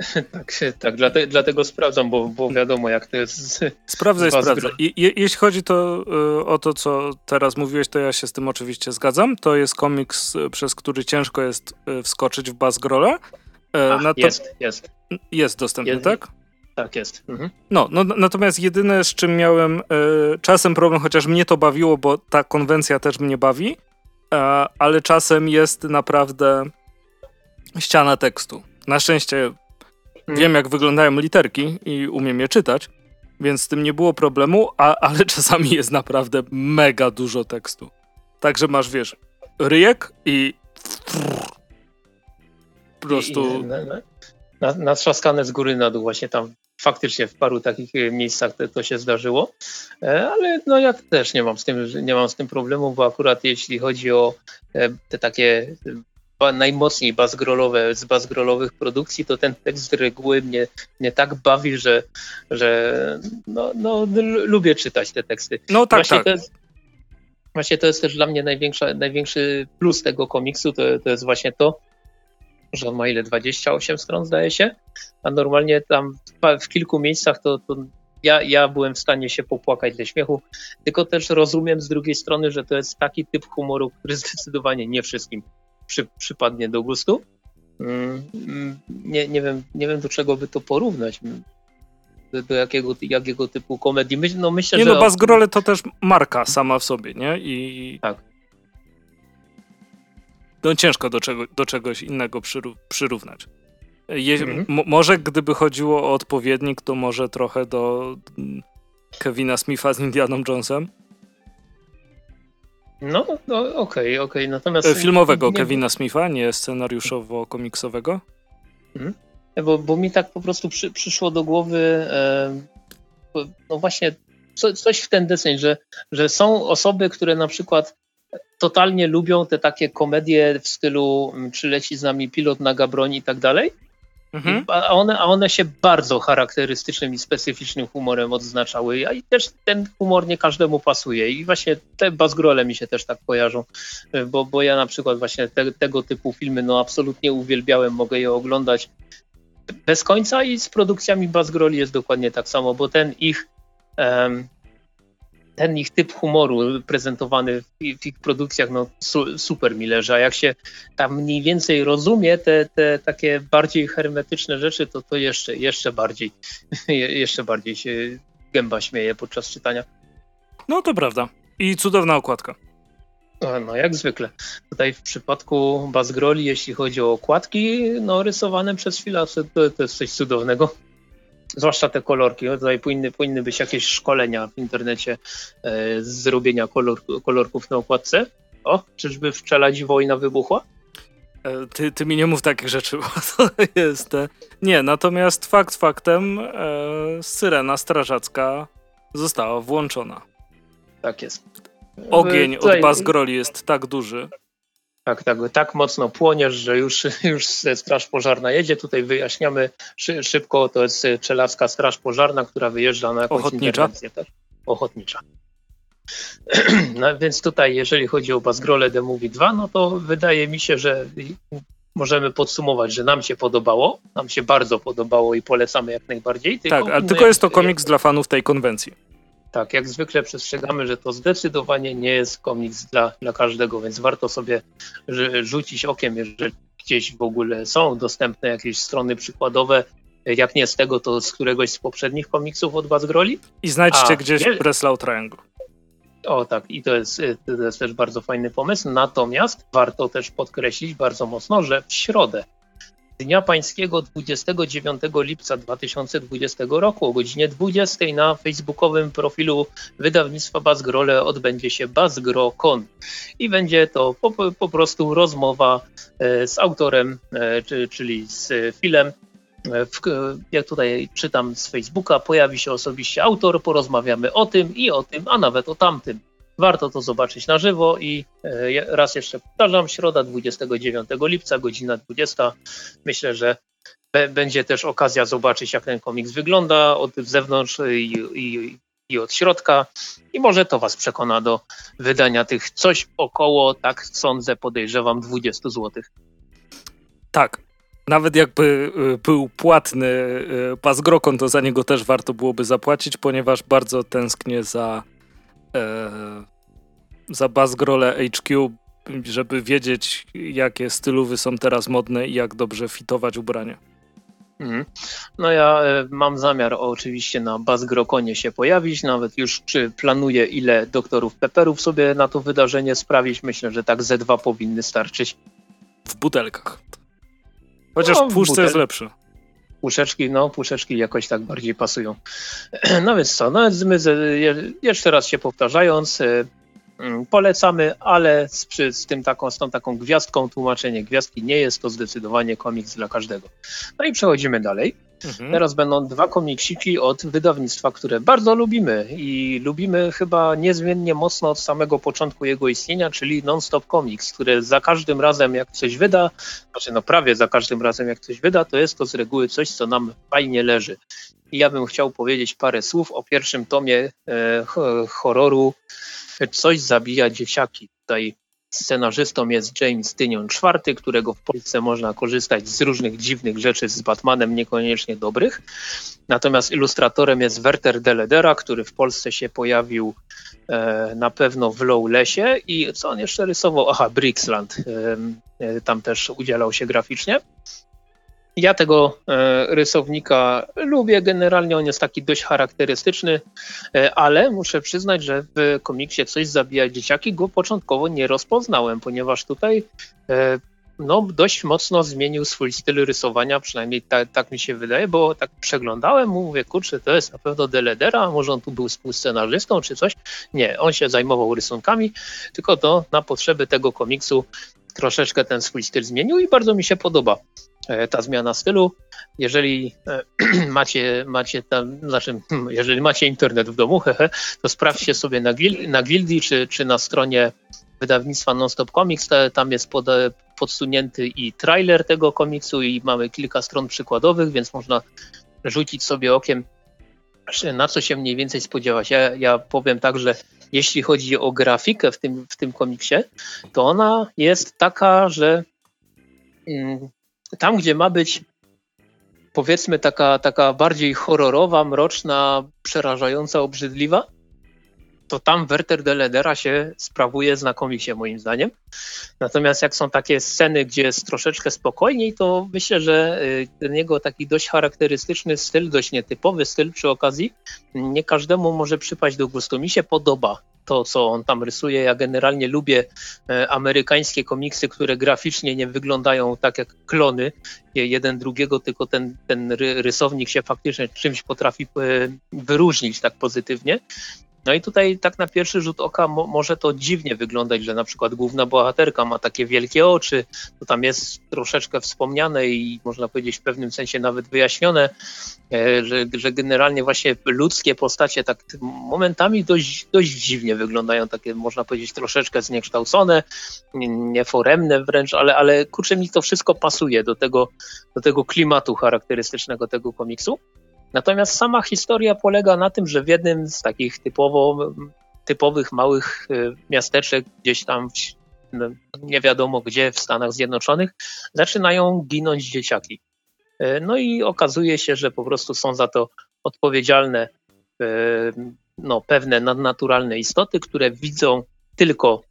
tak, tak dlatego, dlatego sprawdzam, bo, bo wiadomo jak to jest. Sprawdzaj, sprawdzaj. I, je, jeśli chodzi to, y, o to, co teraz mówiłeś, to ja się z tym oczywiście zgadzam. To jest komiks, y, przez który ciężko jest y, wskoczyć w Bazgrola. Ach, jest, jest. Jest dostępny, jest, tak? Tak, jest. Mhm. No, no, natomiast jedyne, z czym miałem y, czasem problem, chociaż mnie to bawiło, bo ta konwencja też mnie bawi, y, ale czasem jest naprawdę ściana tekstu. Na szczęście Hmm. Wiem, jak wyglądają literki i umiem je czytać, więc z tym nie było problemu, a, ale czasami jest naprawdę mega dużo tekstu. Także masz, wiesz, ryjek i po prostu... Na, natrzaskane z góry na dół, właśnie tam faktycznie w paru takich e, miejscach to, to, się zdarzyło, e, ale no ja też nie mam z tym, nie mam z tym problemu, bo akurat jeśli chodzi o e, te takie najmocniej bazgrolowe z bazgrolowych produkcji, to ten tekst z reguły mnie, mnie tak bawi, że, że no, no, lubię czytać te teksty. No tak, właśnie tak. To jest, właśnie to jest też dla mnie największy plus tego komiksu, to, to jest właśnie to, że on ma ile, 28 stron zdaje się, a normalnie tam w, w kilku miejscach to, to ja, ja byłem w stanie się popłakać ze śmiechu, tylko też rozumiem z drugiej strony, że to jest taki typ humoru, który zdecydowanie nie wszystkim przy, przypadnie do gustu. Mm, nie, nie, wiem, nie wiem, do czego by to porównać. Do, do jakiego, jakiego typu komedii. No myślę, nie że... no, Bazgrole to też marka sama w sobie, nie? I... Tak. No ciężko do, czego, do czegoś innego przyró przyrównać. Je, mhm. może gdyby chodziło o odpowiednik, to może trochę do mm, Kevina Smitha z Indianą Jonesem. No, no okej, okay, okej. Okay. Natomiast. E, filmowego nie... Kevina Smitha, nie scenariuszowo-komiksowego? Mhm. Bo, bo mi tak po prostu przy, przyszło do głowy, e, no właśnie, co, coś w ten deseń, że, że są osoby, które na przykład totalnie lubią te takie komedie w stylu przyleci z nami pilot na Gabroni i tak dalej, Mhm. A, one, a one się bardzo charakterystycznym i specyficznym humorem odznaczały, a i też ten humor nie każdemu pasuje i właśnie te bazgrole mi się też tak kojarzą, bo, bo ja na przykład właśnie te, tego typu filmy no absolutnie uwielbiałem, mogę je oglądać bez końca i z produkcjami Bazgroli jest dokładnie tak samo, bo ten ich um, ten ich typ humoru prezentowany w, w ich produkcjach, no su, super mi leży, a jak się tam mniej więcej rozumie te, te takie bardziej hermetyczne rzeczy, to to jeszcze, jeszcze bardziej, jeszcze bardziej się gęba śmieje podczas czytania. No to prawda. I cudowna okładka. No, no jak zwykle. Tutaj w przypadku Bazgroli, jeśli chodzi o okładki, no rysowane przez chwilę, to, to jest coś cudownego zwłaszcza te kolorki. No tutaj powinny, powinny być jakieś szkolenia w internecie e, z zrobienia kolor, kolorków na okładce. O, czyżby w Czeladzi wojna wybuchła? E, ty, ty mi nie mów takich rzeczy, bo to jest... E, nie, natomiast fakt faktem e, syrena strażacka została włączona. Tak jest. Ogień tutaj... od Bazgroli jest tak duży, tak, tak, tak mocno płoniesz, że już, już straż pożarna jedzie. Tutaj wyjaśniamy szybko, to jest czeladska straż pożarna, która wyjeżdża na jakąś Ochotnicza. interwencję. Tak? Ochotnicza. No, więc tutaj, jeżeli chodzi o Bazgrole The Movie 2, no to wydaje mi się, że możemy podsumować, że nam się podobało, nam się bardzo podobało i polecamy jak najbardziej. Tylko tak, ale tylko jest to komiks dla fanów tej konwencji. Tak, jak zwykle przestrzegamy, że to zdecydowanie nie jest komiks dla, dla każdego, więc warto sobie rzucić okiem, jeżeli gdzieś w ogóle są dostępne jakieś strony przykładowe. Jak nie z tego, to z któregoś z poprzednich komiksów od Was groli. I znajdźcie A, gdzieś nie... Breslau Triangle. O tak, i to jest, to jest też bardzo fajny pomysł. Natomiast warto też podkreślić bardzo mocno, że w środę Dnia Pańskiego 29 lipca 2020 roku o godzinie 20 na facebookowym profilu wydawnictwa Bazgrole odbędzie się BazgroCon i będzie to po, po prostu rozmowa e, z autorem, e, czyli z Filem. E, w, jak tutaj czytam z Facebooka, pojawi się osobiście autor, porozmawiamy o tym i o tym, a nawet o tamtym. Warto to zobaczyć na żywo i e, raz jeszcze powtarzam, środa 29 lipca, godzina 20. Myślę, że będzie też okazja zobaczyć, jak ten komiks wygląda od zewnątrz i, i, i od środka. I może to Was przekona do wydania tych coś około, tak sądzę, podejrzewam, 20 zł. Tak. Nawet jakby y, był płatny y, pas Grokon, to za niego też warto byłoby zapłacić, ponieważ bardzo tęsknię za e, za Bazgrole HQ, żeby wiedzieć, jakie stylowy są teraz modne i jak dobrze fitować ubranie. Mhm. No ja e, mam zamiar oczywiście na Bazgrokonie się pojawić, nawet już czy planuję ile doktorów Pepperów sobie na to wydarzenie sprawić. Myślę, że tak ze dwa powinny starczyć. W butelkach. Chociaż no, puszce butel... jest lepsze. Puszeczki, no puszeczki jakoś tak bardziej pasują. No więc co, no my jeszcze raz się powtarzając, e, polecamy, ale z, z, tym taką, z tą taką gwiazdką tłumaczenie gwiazdki nie jest to zdecydowanie komiks dla każdego. No i przechodzimy dalej. Mhm. Teraz będą dwa komiksiki od wydawnictwa, które bardzo lubimy i lubimy chyba niezmiennie mocno od samego początku jego istnienia, czyli Non-Stop Comics, które za każdym razem jak coś wyda, znaczy no prawie za każdym razem jak coś wyda, to jest to z reguły coś, co nam fajnie leży. I ja bym chciał powiedzieć parę słów o pierwszym tomie e, horroru Coś zabija dzieciaki. Tutaj scenarzystą jest James Tynion IV, którego w Polsce można korzystać z różnych dziwnych rzeczy z Batmanem, niekoniecznie dobrych. Natomiast ilustratorem jest Werter Deledera, który w Polsce się pojawił e, na pewno w Lowlesie i co on jeszcze rysował? Aha, Brixland. E, e, tam też udzielał się graficznie. Ja tego e, rysownika lubię, generalnie on jest taki dość charakterystyczny, e, ale muszę przyznać, że w komiksie Coś zabija dzieciaki go początkowo nie rozpoznałem, ponieważ tutaj e, no, dość mocno zmienił swój styl rysowania, przynajmniej tak, mi się wydaje, bo tak przeglądałem mówię, kurczę, to jest na pewno Deledera, może on tu był współscenarzystą czy coś. Nie, on się zajmował rysunkami, tylko to na potrzeby tego komiksu troszeczkę ten swój styl zmienił i bardzo mi się podoba. E, ta zmiana stylu. Jeżeli e, macie, macie tam, znaczy, jeżeli macie internet w domu, hehe, to sprawdźcie sobie na, gil, na Gildii czy, czy na stronie wydawnictwa Nonstop Comics. Tam jest pod, podsunięty i trailer tego komiksu i mamy kilka stron przykładowych, więc można rzucić sobie okiem, na co się mniej więcej spodziewać. Ja, ja powiem tak, że jeśli chodzi o grafikę w tym, w tym komiksie, to ona jest taka, że mm, tam, gdzie ma być powiedzmy taka, taka bardziej horrorowa, mroczna, przerażająca, obrzydliwa, to tam Werter de Ledera się sprawuje znakomicie moim zdaniem. Natomiast jak są takie sceny, gdzie jest troszeczkę spokojniej, to myślę, że y, ten jego taki dość charakterystyczny styl, dość nietypowy styl przy okazji, nie każdemu może przypaść do gustu. Mi się podoba to, co on tam rysuje. Ja generalnie lubię e, amerykańskie komiksy, które graficznie nie wyglądają tak jak klony jeden drugiego, tylko ten, ten rysownik się faktycznie czymś potrafi e, wyróżnić tak pozytywnie. No i tutaj tak na pierwszy rzut oka mo może to dziwnie wyglądać, że na przykład główna bohaterka ma takie wielkie oczy, to tam jest troszeczkę wspomniane i można powiedzieć w pewnym sensie nawet wyjaśnione, e, że, że generalnie właśnie ludzkie postacie tak momentami dość, dość dziwnie wyglądają, takie można powiedzieć troszeczkę zniekształcone, nieforemne wręcz, ale, ale kurczę mi to wszystko pasuje do tego, do tego klimatu charakterystycznego tego komiksu. Natomiast sama historia polega na tym, że w jednym z takich typowo, typowych małych y, miasteczek, gdzieś tam w, no, nie wiadomo gdzie w Stanach Zjednoczonych, zaczynają ginąć dzieciaki. Y, no i okazuje się, że po prostu są za to odpowiedzialne y, no, pewne nadnaturalne istoty, które widzą tylko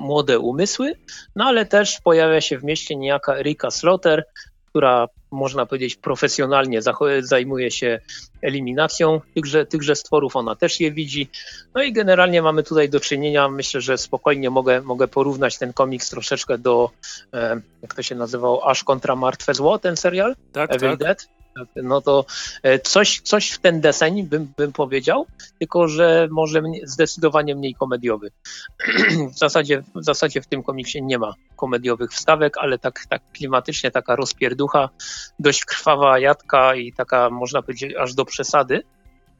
młode umysły, no ale też pojawia się w mieście niejaka Erika Slaughter, która można powiedzieć profesjonalnie zajmuje się eliminacją tychże, tychże stworów, ona też je widzi. No i generalnie mamy tutaj do czynienia, myślę, że spokojnie mogę, mogę porównać ten komiks troszeczkę do, e, jak to się nazywał, Aż kontra Martwe Zło, ten serial, tak, Evil tak. Dead no to e, coś, coś w ten deseń bym, bym powiedział, tylko że może zdecydowanie mniej komediowy. w, zasadzie, w zasadzie w tym komiksie nie ma komediowych wstawek, ale tak, tak klimatycznie taka rozpierducha, dość krwawa jadka i taka można powiedzieć aż do przesady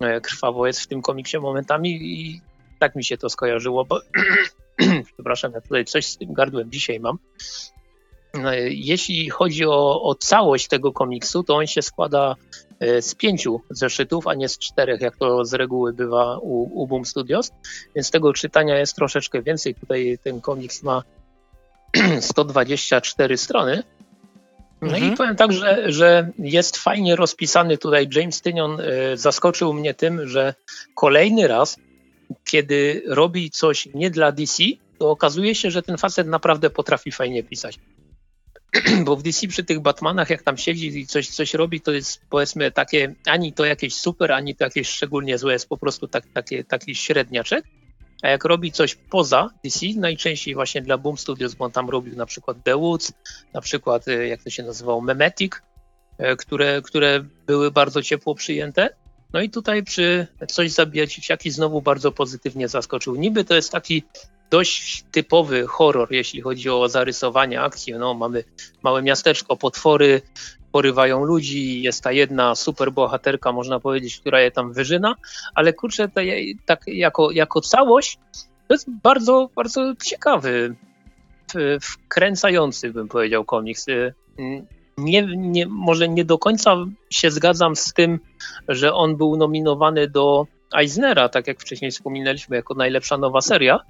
e, krwawo jest w tym komiksie momentami i tak mi się to skojarzyło, bo przepraszam, ja tutaj coś z tym gardłem dzisiaj mam. No, jeśli chodzi o, o całość tego komiksu, to on się składa e, z pięciu zeszytów, a nie z czterech, jak to z reguły bywa u, u Boom Studios, więc tego czytania jest troszeczkę więcej. Tutaj ten komiks ma 124 strony. No mhm. i powiem tak, że, że jest fajnie rozpisany tutaj. James Tynion e, zaskoczył mnie tym, że kolejny raz, kiedy robi coś nie dla DC, to okazuje się, że ten facet naprawdę potrafi fajnie pisać. bo w DC przy tych Batmanach, jak tam siedzi i coś, coś robi, to jest powiedzmy takie, ani to jakieś super, ani to jakieś szczególnie złe, jest po prostu tak, takie, taki średniaczek. A jak robi coś poza DC, najczęściej właśnie dla Boom Studios, bo on tam robił na przykład The Woods, na przykład e, jak to się nazywało, Memetic, e, które, które były bardzo ciepło przyjęte. No i tutaj przy coś zabijać dzieciaki znowu bardzo pozytywnie zaskoczył. Niby to jest taki dość typowy horror, jeśli chodzi o zarysowanie akcji. No, mamy małe miasteczko, potwory porywają ludzi, jest ta jedna super bohaterka, można powiedzieć, która je tam wyżyna, ale kurczę, to tak jako, jako całość to jest bardzo, bardzo ciekawy, wkręcający, bym powiedział, komiks. Nie, nie, może nie do końca się zgadzam z tym, że on był nominowany do Eisnera, tak jak wcześniej wspominaliśmy, jako najlepsza nowa seria,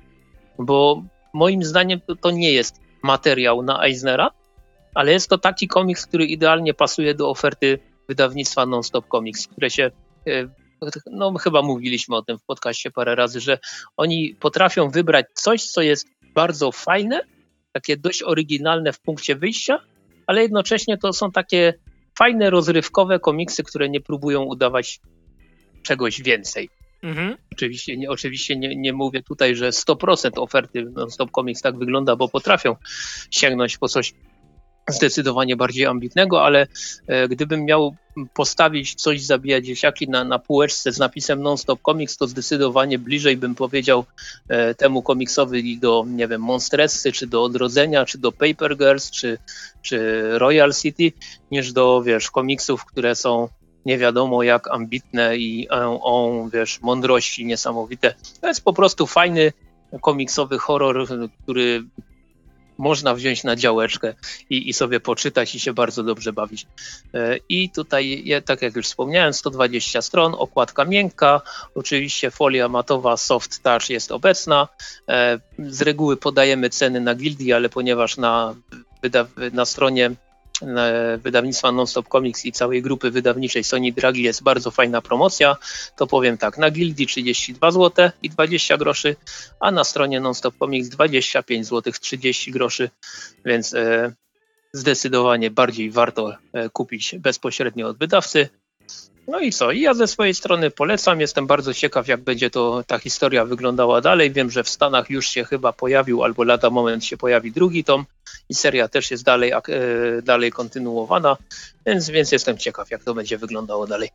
bo moim zdaniem to, to nie jest materiał na Eisnera, ale jest to taki komiks, który idealnie pasuje do oferty wydawnictwa Non-Stop Comics, które się, e, no chyba mówiliśmy o tym w podcaście parę razy, że oni potrafią wybrać coś, co jest bardzo fajne, takie dość oryginalne w punkcie wyjścia, ale jednocześnie to są takie fajne, rozrywkowe komiksy, które nie próbują udawać czegoś więcej. Mhm. Oczywiście, nie, oczywiście nie, nie mówię tutaj, że 100% oferty Non-Stop Comics tak wygląda, bo potrafią sięgnąć po coś zdecydowanie bardziej ambitnego, ale e, gdybym miał postawić coś zabijać dzieciaki na, na półeczce z napisem Non-Stop Comics, to zdecydowanie bliżej bym powiedział e, temu komiksowi do, nie wiem, Monstressy, czy do Odrodzenia, czy do Paper Girls, czy, czy Royal City, niż do, wiesz, komiksów, które są nie wiadomo jak ambitne i o, wiesz, mądrości niesamowite. To jest po prostu fajny komiksowy horror, który można wziąć na działeczkę i, i, sobie poczytać i się bardzo dobrze bawić. E, I tutaj, tak jak już wspomniałem, 120 stron, okładka miękka, oczywiście folia matowa Soft Touch jest obecna. E, z reguły podajemy ceny na gildii, ale ponieważ na, na stronie wydawnictwa Nonstop Comics i całej grupy wydawniczej Sony Dragi jest bardzo fajna promocja, to powiem tak, na Gildii 32 zł i 20 groszy, a na stronie Nonstop Comics 25 zł 30 groszy, więc e, zdecydowanie bardziej warto e, kupić bezpośrednio od wydawcy. No i co? I ja ze swojej strony polecam. Jestem bardzo ciekaw, jak będzie to ta historia wyglądała dalej. Wiem, że w Stanach już się chyba pojawił, albo lada moment się pojawi drugi tom i seria też jest dalej, e, dalej kontynuowana, więc, więc jestem ciekaw, jak to będzie wyglądało dalej.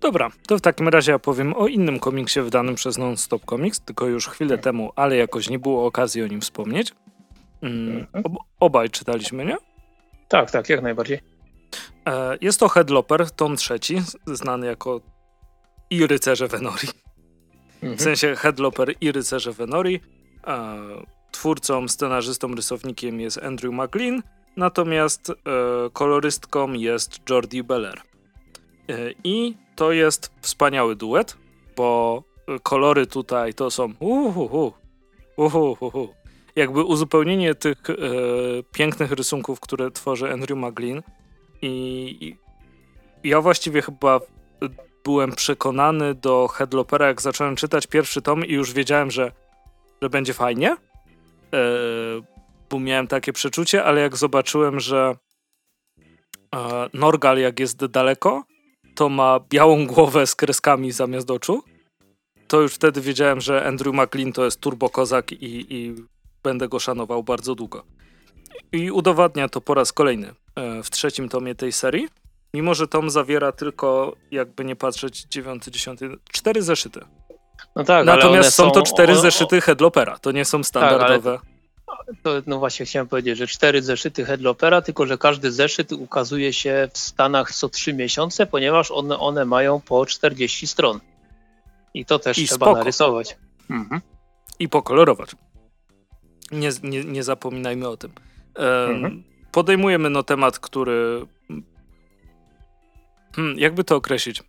Dobra, to w takim razie ja powiem o innym komiksie wydanym przez Non-Stop Comics, tylko już chwilę temu, ale jakoś nie było okazji o nim wspomnieć. Mm, mhm. ob obaj czytaliśmy, nie? Tak, tak, jak najbardziej. E, jest to Headloper, tom trzeci, znany jako i rycerze Venori. Mhm. W sensie Headloper i rycerze Venori. E, twórcą, scenarzystą, rysownikiem jest Andrew McLean, natomiast e, kolorystką jest Jordi Beller. I to jest wspaniały duet, bo kolory tutaj to są uhuhu, uhuhu. Jakby uzupełnienie tych pięknych rysunków, które tworzy Andrew McLean, i ja właściwie chyba byłem przekonany do Headlopera, jak zacząłem czytać pierwszy tom i już wiedziałem, że, że będzie fajnie. E, bo miałem takie przeczucie, ale jak zobaczyłem, że e, Norgal, jak jest daleko, to ma białą głowę z kreskami zamiast oczu, to już wtedy wiedziałem, że Andrew McLean to jest turbo kozak i, i będę go szanował bardzo długo. I udowadnia to po raz kolejny e, w trzecim tomie tej serii. Mimo, że tom zawiera tylko, jakby nie patrzeć, dziewiąty, dziesiąty, cztery zeszyty. No tak, Natomiast są, są, to cztery o, o, zeszyty Headlopera, to nie są standardowe. Tak, to, no właśnie chciałem powiedzieć, że cztery zeszyty Headlopera, tylko że każdy zeszyt ukazuje się w Stanach co trzy miesiące, ponieważ one, one mają po 40 stron. I to też I trzeba spoko. narysować. Mhm. I pokolorować. Nie, nie, nie zapominajmy o tym. Mhm. Podejmujemy no temat, który. Hmm, jakby to określić?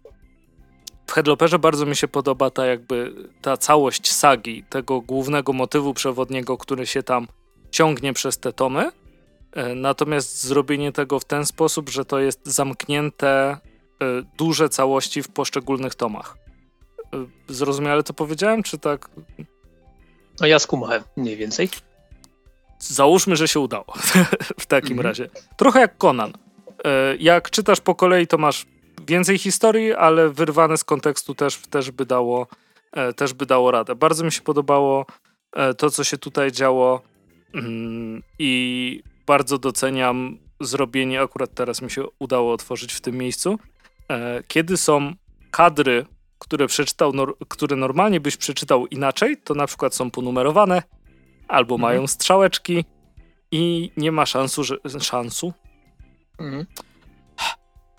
W Headloperze bardzo mi się podoba ta jakby ta całość sagi, tego głównego motywu przewodniego, który się tam ciągnie przez te tomy. E, Natomiast zrobienie tego w ten sposób, że to jest zamknięte e, duże całości w poszczególnych tomach. E, Zrozumiale to powiedziałem, czy tak No ja skumałem mniej więcej. Załóżmy, że się udało w takim Mhm. razie. Trochę jak Conan. E, Jak czytasz po kolei, to masz więcej historii, ale wyrwane z kontekstu też, też, by, dało, e, też by dało radę. Bardzo mi się podobało e, to, co się tutaj działo mm, i bardzo doceniam zrobienie, akurat teraz mi się udało otworzyć w tym miejscu, kiedy są kadry, które, przeczytał, które normalnie byś przeczytał inaczej, to na przykład są ponumerowane, albo Mhm. mają strzałeczki i nie ma szansu, że, szansu? Mhm.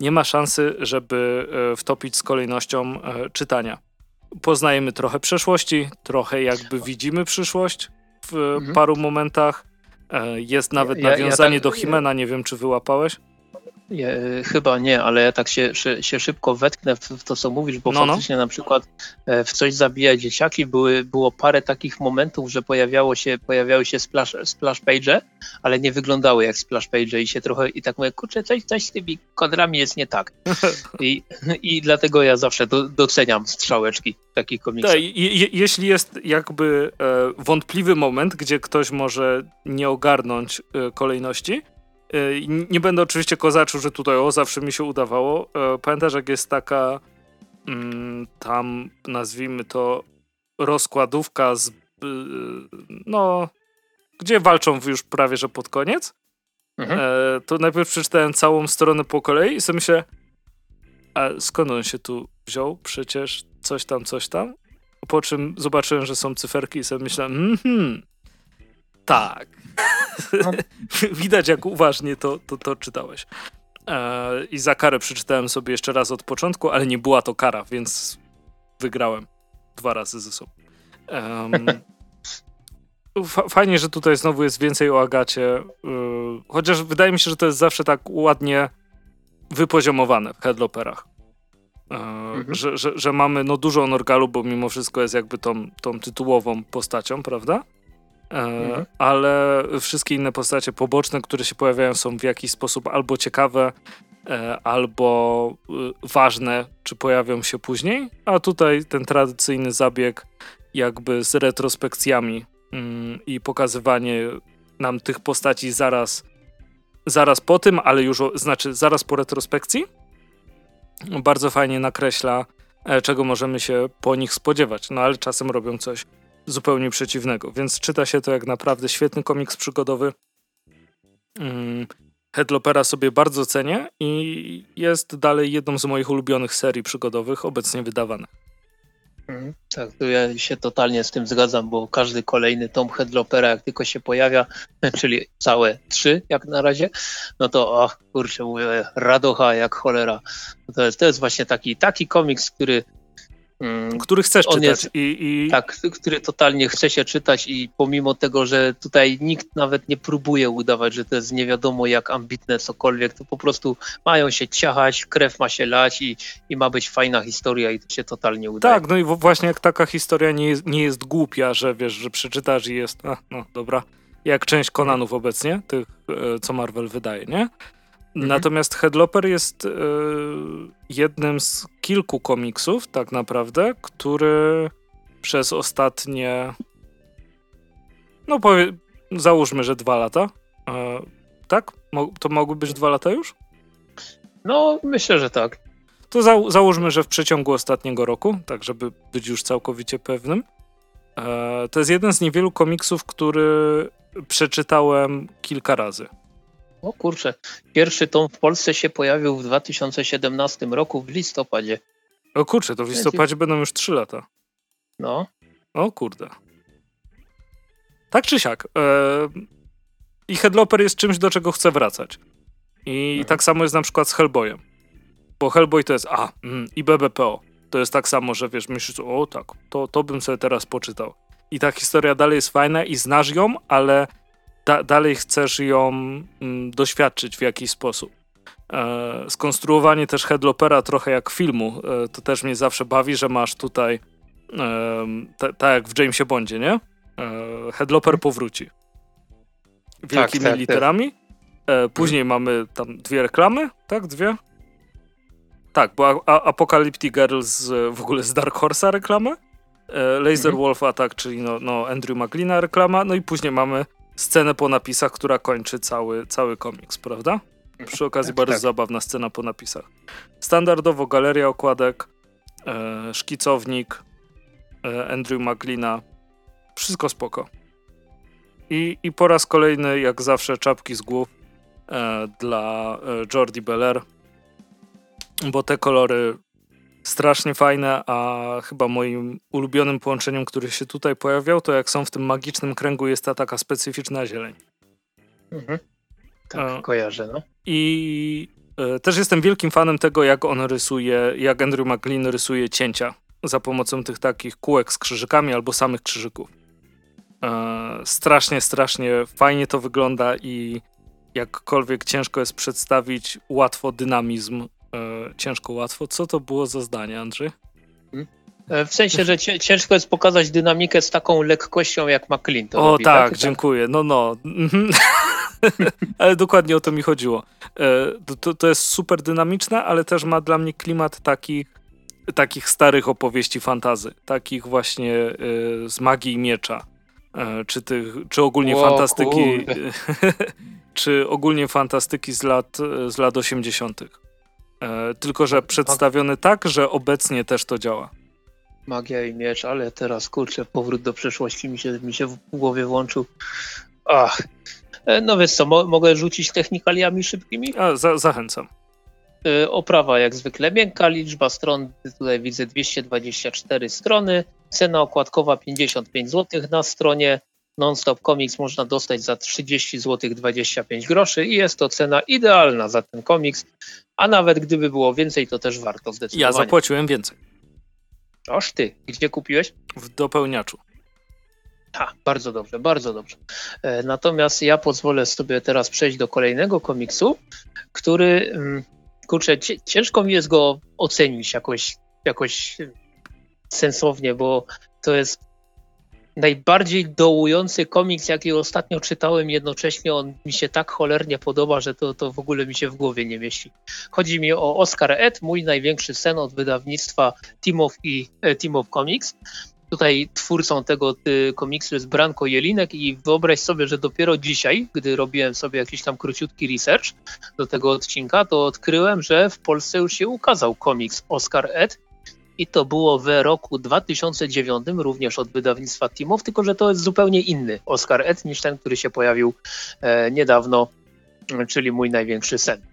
Nie ma szansy, żeby e, wtopić z kolejnością e, czytania. Poznajemy trochę przeszłości, trochę jakby widzimy przyszłość w Mhm. paru momentach. E, Jest nawet Ja- ja nawiązanie tak- do Himena, nie wiem czy wyłapałeś. Nie, y, chyba nie, ale ja tak się, się, szybko wetknę w, to, co mówisz, bo No, no. faktycznie na przykład e, w Coś zabija dzieciaki były, było parę takich momentów, że pojawiało się, pojawiały się splash, splash page, ale nie wyglądały jak splash page i się trochę, i tak mówię, kurczę, coś, coś z tymi kadrami jest nie tak. I, i dlatego ja zawsze do, doceniam strzałeczki takich komiksach. Tak, je, je, jeśli jest jakby e, wątpliwy moment, gdzie ktoś może nie ogarnąć e, kolejności, nie będę oczywiście kozaczył, że tutaj o, zawsze mi się udawało. E, pamiętasz, jak jest taka mm, tam, nazwijmy to, rozkładówka z, y, no, gdzie walczą już prawie, że pod koniec, Mhm. e, to najpierw przeczytałem całą stronę po kolei i sobie myślę, a skąd on się tu wziął? Przecież coś tam, coś tam. Po czym zobaczyłem, że są cyferki i sobie myślałem, mhm, tak. No. Widać, jak uważnie to, to, to czytałeś. E, I za karę przeczytałem sobie jeszcze raz od początku, ale nie była to kara, więc wygrałem dwa razy ze sobą. Fajnie, że tutaj znowu jest więcej o Agacie. y, Chociaż wydaje mi się, że to jest zawsze tak ładnie wypoziomowane w headloperach. E, Mhm. Że, że, że mamy no, dużo Norgalu, bo mimo wszystko jest jakby tą, tą tytułową postacią, prawda? E, Mhm. Ale wszystkie inne postacie poboczne, które się pojawiają, są w jakiś sposób albo ciekawe, e, albo y, ważne, czy pojawią się później. A tutaj ten tradycyjny zabieg, jakby z retrospekcjami mm, i pokazywanie nam tych postaci zaraz, zaraz po tym, ale już, znaczy zaraz po retrospekcji, bardzo fajnie nakreśla, e, czego możemy się po nich spodziewać. No ale czasem robią coś zupełnie przeciwnego, więc czyta się to jak naprawdę świetny komiks przygodowy. Mm, Headlopera sobie bardzo cenię i jest dalej jedną z moich ulubionych serii przygodowych obecnie wydawanych. Mhm. Tak, to ja się totalnie z tym zgadzam, bo każdy kolejny tom Headlopera, jak tylko się pojawia, czyli całe trzy jak na razie, no to ach, kurczę, mówię, radocha jak cholera. To jest, to jest właśnie taki, taki komiks, który mm, Który chcesz On czytać jest- i, i tak, który totalnie chce się czytać i pomimo tego, że tutaj nikt nawet nie próbuje udawać, że to jest nie wiadomo jak ambitne cokolwiek, to po prostu mają się ciachać, krew ma się lać i, i ma być fajna historia i to się totalnie udaje. Tak, no i właśnie jak taka historia nie jest, nie jest głupia, że wiesz, że przeczytasz i jest, a, no dobra, jak część Konanów obecnie, tych, e, co Marvel wydaje, nie? Mhm. Natomiast Headloper jest y, jednym z kilku komiksów, tak naprawdę, który przez ostatnie. No, powie, załóżmy, że dwa lata. E, tak? Mo to mogły być dwa lata już? No, myślę, że tak. To za załóżmy, że w przeciągu ostatniego roku, tak żeby być już całkowicie pewnym. E, to jest jeden z niewielu komiksów, który przeczytałem kilka razy. O kurczę, pierwszy tom w Polsce się pojawił w 2017 roku w listopadzie. O kurczę, to w listopadzie będą już trzy lata. No. O kurde. Tak czy siak. E, I Headloper jest czymś, do czego chcę wracać. I mhm. tak samo jest na przykład z Hellboyem. Bo Hellboy to jest A mm, i BBPO. To jest tak samo, że wiesz, myślisz, o tak, to, to bym sobie teraz poczytał. I ta historia dalej jest fajna i znasz ją, ale da, dalej chcesz ją mm, doświadczyć w jakiś sposób. E, skonstruowanie też Headlopera trochę jak filmu, e, to też mnie zawsze bawi, że masz tutaj tak ta jak w Jamesie Bondzie, nie? E, Headloper powróci. Wielkimi tak, tak, literami. E, później mamy tam dwie reklamy, tak? Dwie? Tak, bo Apocalyptic Girls w ogóle z Dark Horse'a reklamy. E, Laser mhm. Wolf Attack, czyli no, no Andrew McLeana reklama. No i później mamy scenę po napisach, która kończy cały, cały komiks, prawda? Przy okazji tak, bardzo tak. zabawna scena po napisach. Standardowo galeria okładek, e, szkicownik, e, Andrew McLeana. Wszystko spoko. I, I po raz kolejny, jak zawsze, czapki z głów e, dla e, Jordi Beller, bo te kolory strasznie fajne, a chyba moim ulubionym połączeniem, który się tutaj pojawiał, to jak są w tym magicznym kręgu jest ta taka specyficzna zieleń. Mhm. Tak, e, kojarzę, no. I e, też jestem wielkim fanem tego, jak on rysuje, jak Andrew McLean rysuje cięcia za pomocą tych takich kółek z krzyżykami albo samych krzyżyków. E, strasznie, strasznie fajnie to wygląda i jakkolwiek ciężko jest przedstawić łatwo dynamizm ciężko, łatwo. Co to było za zdanie, Andrzej? Hmm? E, w sensie, że ciężko jest pokazać dynamikę z taką lekkością jak McLean. To o robi, tak, tak, dziękuję. No, no. Mhm. ale dokładnie o to mi chodziło. E, to, to jest super dynamiczne, ale też ma dla mnie klimat takich, takich starych opowieści fantazy. Takich właśnie e, z magii i miecza. Czy, tych, czy ogólnie fantastyki. czy ogólnie fantastyki z lat, z lat 80. E, tylko, że przedstawiony tak, że obecnie też to działa. Magia i miecz, ale teraz kurczę, powrót do przeszłości mi się, mi się w głowie włączył. Ach. E, no wiesz co, mo mogę rzucić technikaliami szybkimi? A, za zachęcam. E, oprawa jak zwykle miękka, liczba stron, tutaj widzę 224 strony, cena okładkowa 55 zł na stronie, Non-Stop Comics można dostać za 30 zł 25 groszy i jest to cena idealna za ten komiks, a nawet gdyby było więcej, to też warto zdecydowanie. Ja zapłaciłem więcej. Oż ty, gdzie kupiłeś? W dopełniaczu. Ha, bardzo dobrze, bardzo dobrze. E, natomiast ja pozwolę sobie teraz przejść do kolejnego komiksu, który, mm, kurczę, ciężko mi jest go ocenić jakoś, jakoś sensownie, bo to jest najbardziej dołujący komiks, jaki ostatnio czytałem, jednocześnie on mi się tak cholernie podoba, że to, to w ogóle mi się w głowie nie mieści. Chodzi mi o Oscar Ed, mój największy sen od wydawnictwa Team of, i, e, Team of Comics. Tutaj twórcą tego y, komiksu jest Branko Jelinek i wyobraź sobie, że dopiero dzisiaj, gdy robiłem sobie jakiś tam króciutki research do tego odcinka, to odkryłem, że w Polsce już się ukazał komiks Oscar Ed i to było w roku 2009, również od wydawnictwa Timow, tylko że to jest zupełnie inny Oscar Ed niż ten, który się pojawił e, niedawno, czyli mój największy sen.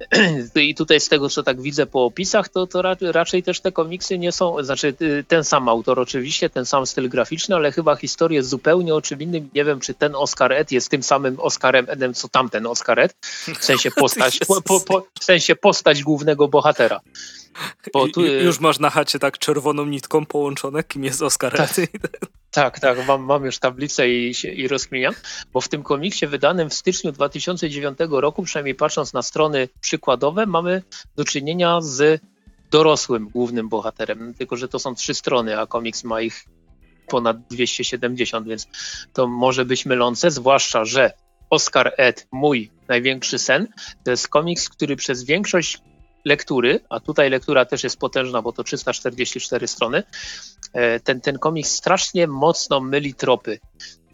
I tutaj z tego, co tak widzę po opisach, to, to raczej też te komiksy nie są, znaczy y, ten sam autor oczywiście, ten sam styl graficzny, ale chyba historia jest zupełnie o czym innym. Nie wiem, czy ten Oscar Ed jest tym samym Oscarem Edem, co tamten Oscar Ed, w sensie postać, po, po, po, w sensie postać głównego bohatera. Tu... Już masz na chacie tak czerwoną nitką połączone, kim jest Oscar tak, tak, tak, mam, mam już tablicę i, i rozkminiam, bo w tym komiksie wydanym w styczniu 2009 roku, przynajmniej patrząc na strony przykładowe, mamy do czynienia z dorosłym głównym bohaterem, tylko że to są trzy strony, a komiks ma ich ponad 270, więc to może być mylące, zwłaszcza, że Oscar Ed, mój największy sen. To jest komiks, który przez większość lektury, a tutaj lektura też jest potężna, bo to 344 strony, e, ten, ten komiks strasznie mocno myli tropy.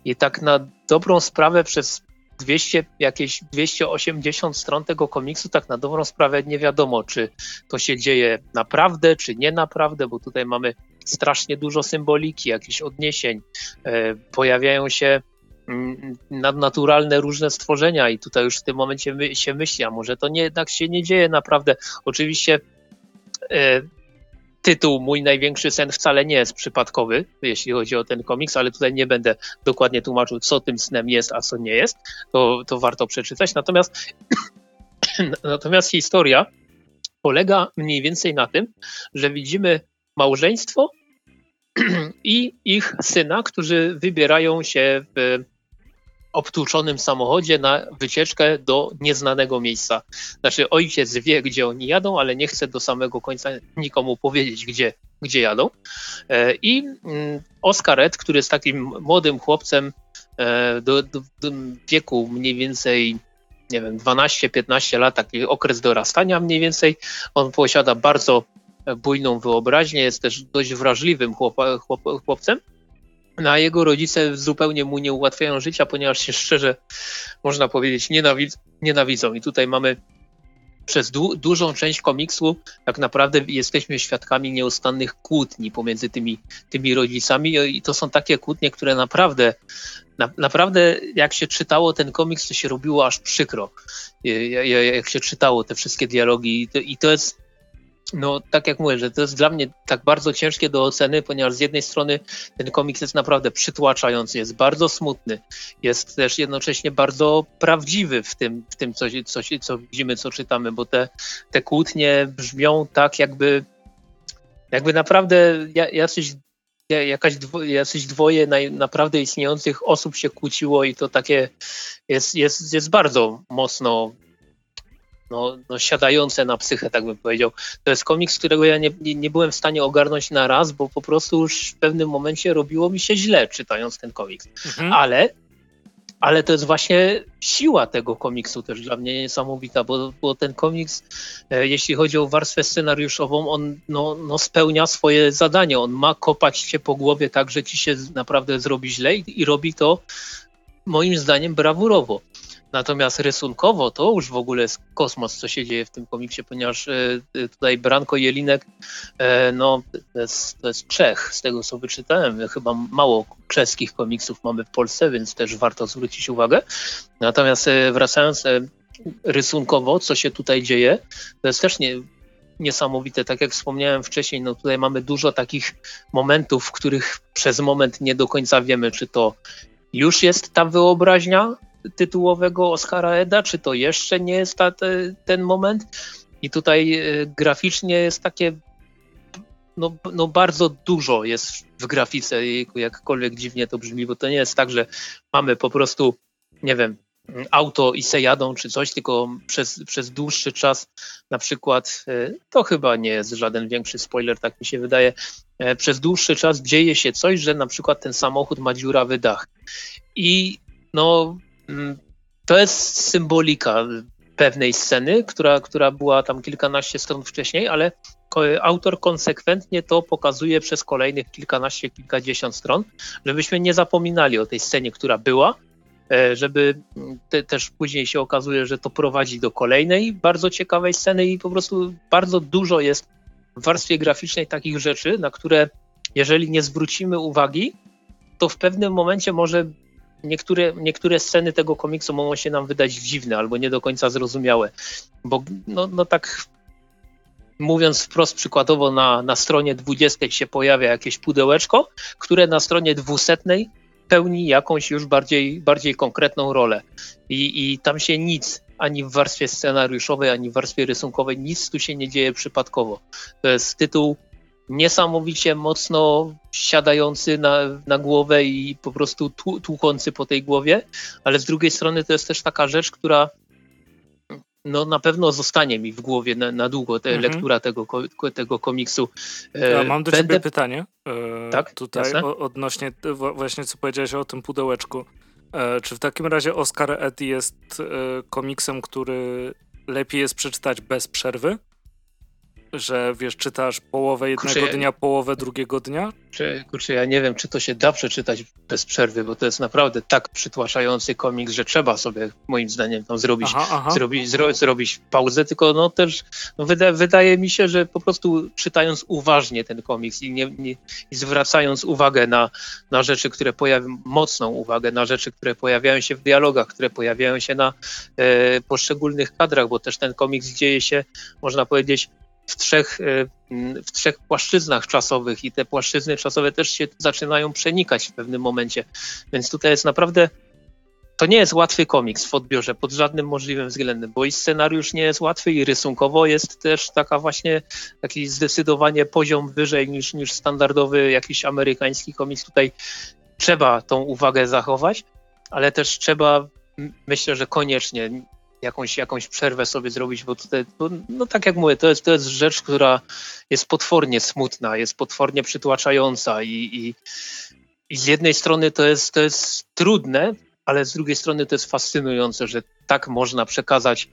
I tak na dobrą sprawę przez 200, jakieś 280 stron tego komiksu, tak na dobrą sprawę nie wiadomo, czy to się dzieje naprawdę, czy nie naprawdę, bo tutaj mamy strasznie dużo symboliki, jakichś odniesień. E, pojawiają się nadnaturalne różne stworzenia i tutaj już w tym momencie my, się myśli, a może to nie, jednak się nie dzieje naprawdę. Oczywiście e, tytuł Mój największy sen wcale nie jest przypadkowy, jeśli chodzi o ten komiks, ale tutaj nie będę dokładnie tłumaczył, co tym snem jest, a co nie jest. To, to warto przeczytać. Natomiast, natomiast historia polega mniej więcej na tym, że widzimy małżeństwo i ich syna, którzy wybierają się w obtłuczonym samochodzie na wycieczkę do nieznanego miejsca. Znaczy ojciec wie, gdzie oni jadą, ale nie chce do samego końca nikomu powiedzieć, gdzie, gdzie jadą. E, I mm, Oskaret, który jest takim młodym chłopcem e, do, do, do wieku mniej więcej nie wiem, 12-15 lat, taki okres dorastania mniej więcej. On posiada bardzo bujną wyobraźnię, jest też dość wrażliwym chłop, chłop, chłopcem no a jego rodzice zupełnie mu nie ułatwiają życia, ponieważ się szczerze, można powiedzieć, nienawidz, nienawidzą. I tutaj mamy przez du dużą część komiksu tak naprawdę jesteśmy świadkami nieustannych kłótni pomiędzy tymi, tymi rodzicami i to są takie kłótnie, które naprawdę na, naprawdę jak się czytało ten komiks, to się robiło aż przykro. Jak się czytało te wszystkie dialogi i to, i to jest no, tak jak mówię, że to jest dla mnie tak bardzo ciężkie do oceny, ponieważ z jednej strony ten komiks jest naprawdę przytłaczający, jest bardzo smutny, jest też jednocześnie bardzo prawdziwy w tym, w tym co, co, co widzimy, co czytamy, bo te, te kłótnie brzmią tak, jakby, jakby naprawdę jacyś jakaś dwo, jacyś dwoje naj, naprawdę istniejących osób się kłóciło i to takie jest, jest, jest bardzo mocno no, no, siadające na psychę, tak bym powiedział. To jest komiks, którego ja nie, nie, nie, byłem w stanie ogarnąć na raz, bo po prostu już w pewnym momencie robiło mi się źle czytając ten komiks. Mhm. Ale, ale to jest właśnie siła tego komiksu też dla mnie niesamowita, bo, bo ten komiks, e, jeśli chodzi o warstwę scenariuszową, on no, no spełnia swoje zadanie. On ma kopać cię po głowie tak, że ci się naprawdę zrobi źle i, i robi to moim zdaniem brawurowo. Natomiast rysunkowo to już w ogóle jest kosmos, co się dzieje w tym komiksie, ponieważ e, tutaj Branko Jelinek, e, no to jest, to jest Czech, z tego co wyczytałem. Chyba mało czeskich komiksów mamy w Polsce, więc też warto zwrócić uwagę. Natomiast e, wracając rysunkowo, co się tutaj dzieje, to jest też nie, niesamowite. Tak jak wspomniałem wcześniej, no tutaj mamy dużo takich momentów, w których przez moment nie do końca wiemy, czy to już jest ta wyobraźnia, tytułowego Oscara Eda, czy to jeszcze nie jest ta, te, ten moment. I tutaj e, graficznie jest takie, no, no bardzo dużo jest w grafice, jakkolwiek dziwnie to brzmi, bo to nie jest tak, że mamy po prostu, nie wiem, auto i se jadą czy coś, tylko przez, przez dłuższy czas na przykład, e, to chyba nie jest żaden większy spoiler, tak mi się wydaje, e, przez dłuższy czas dzieje się coś, że na przykład ten samochód ma dziurawy dach. I no to jest symbolika pewnej sceny, która, która była tam kilkanaście stron wcześniej, ale autor konsekwentnie to pokazuje przez kolejnych kilkanaście, kilkadziesiąt stron, żebyśmy nie zapominali o tej scenie, która była, e, żeby te, też później się okazuje, że to prowadzi do kolejnej bardzo ciekawej sceny i po prostu bardzo dużo jest w warstwie graficznej takich rzeczy, na które jeżeli nie zwrócimy uwagi, to w pewnym momencie może niektóre, niektóre sceny tego komiksu mogą się nam wydać dziwne albo nie do końca zrozumiałe, bo no, no tak mówiąc wprost przykładowo na, na stronie 20 się pojawia jakieś pudełeczko, które na stronie 200 pełni jakąś już bardziej, bardziej konkretną rolę I, i tam się nic ani w warstwie scenariuszowej, ani w warstwie rysunkowej nic tu się nie dzieje przypadkowo. To jest tytuł niesamowicie mocno siadający na, na głowę i po prostu tłuchący po tej głowie, ale z drugiej strony to jest też taka rzecz, która no na pewno zostanie mi w głowie na, na długo te, mhm. lektura tego, tego komiksu. E, ja mam do Będę... ciebie pytanie. E, tak? Tutaj odnośnie właśnie co powiedziałeś o tym pudełeczku. E, czy w takim razie Oscar Ed jest e, komiksem, który lepiej jest przeczytać bez przerwy? Że wiesz, czytasz połowę jednego kurczę, dnia, połowę drugiego dnia? Czy, kurczę, ja nie wiem, czy to się da przeczytać bez przerwy, bo to jest naprawdę tak przytłaczający komiks, że trzeba sobie, moim zdaniem, tam zrobić, aha, aha. zrobić, zro, zrobić pauzę, tylko no też no wyda, wydaje mi się, że po prostu czytając uważnie ten komiks i, nie, nie, i zwracając uwagę na, na rzeczy, które pojawiają, mocną uwagę na rzeczy, które pojawiają się w dialogach, które pojawiają się na e, poszczególnych kadrach, bo też ten komiks dzieje się, można powiedzieć, w trzech, e, w trzech płaszczyznach czasowych i te płaszczyzny czasowe też się zaczynają przenikać w pewnym momencie. Więc tutaj jest naprawdę. To nie jest łatwy komiks w odbiorze pod żadnym możliwym względem, bo i scenariusz nie jest łatwy, i rysunkowo jest też taka właśnie taki zdecydowanie poziom wyżej niż, niż standardowy jakiś amerykański komiks. Tutaj trzeba tą uwagę zachować, ale też trzeba myślę, że koniecznie jakąś, jakąś przerwę sobie zrobić, bo tutaj, no tak jak mówię, to jest, to jest rzecz, która jest potwornie smutna, jest potwornie przytłaczająca i, i, i z jednej strony to jest, to jest trudne, ale z drugiej strony to jest fascynujące, że tak można przekazać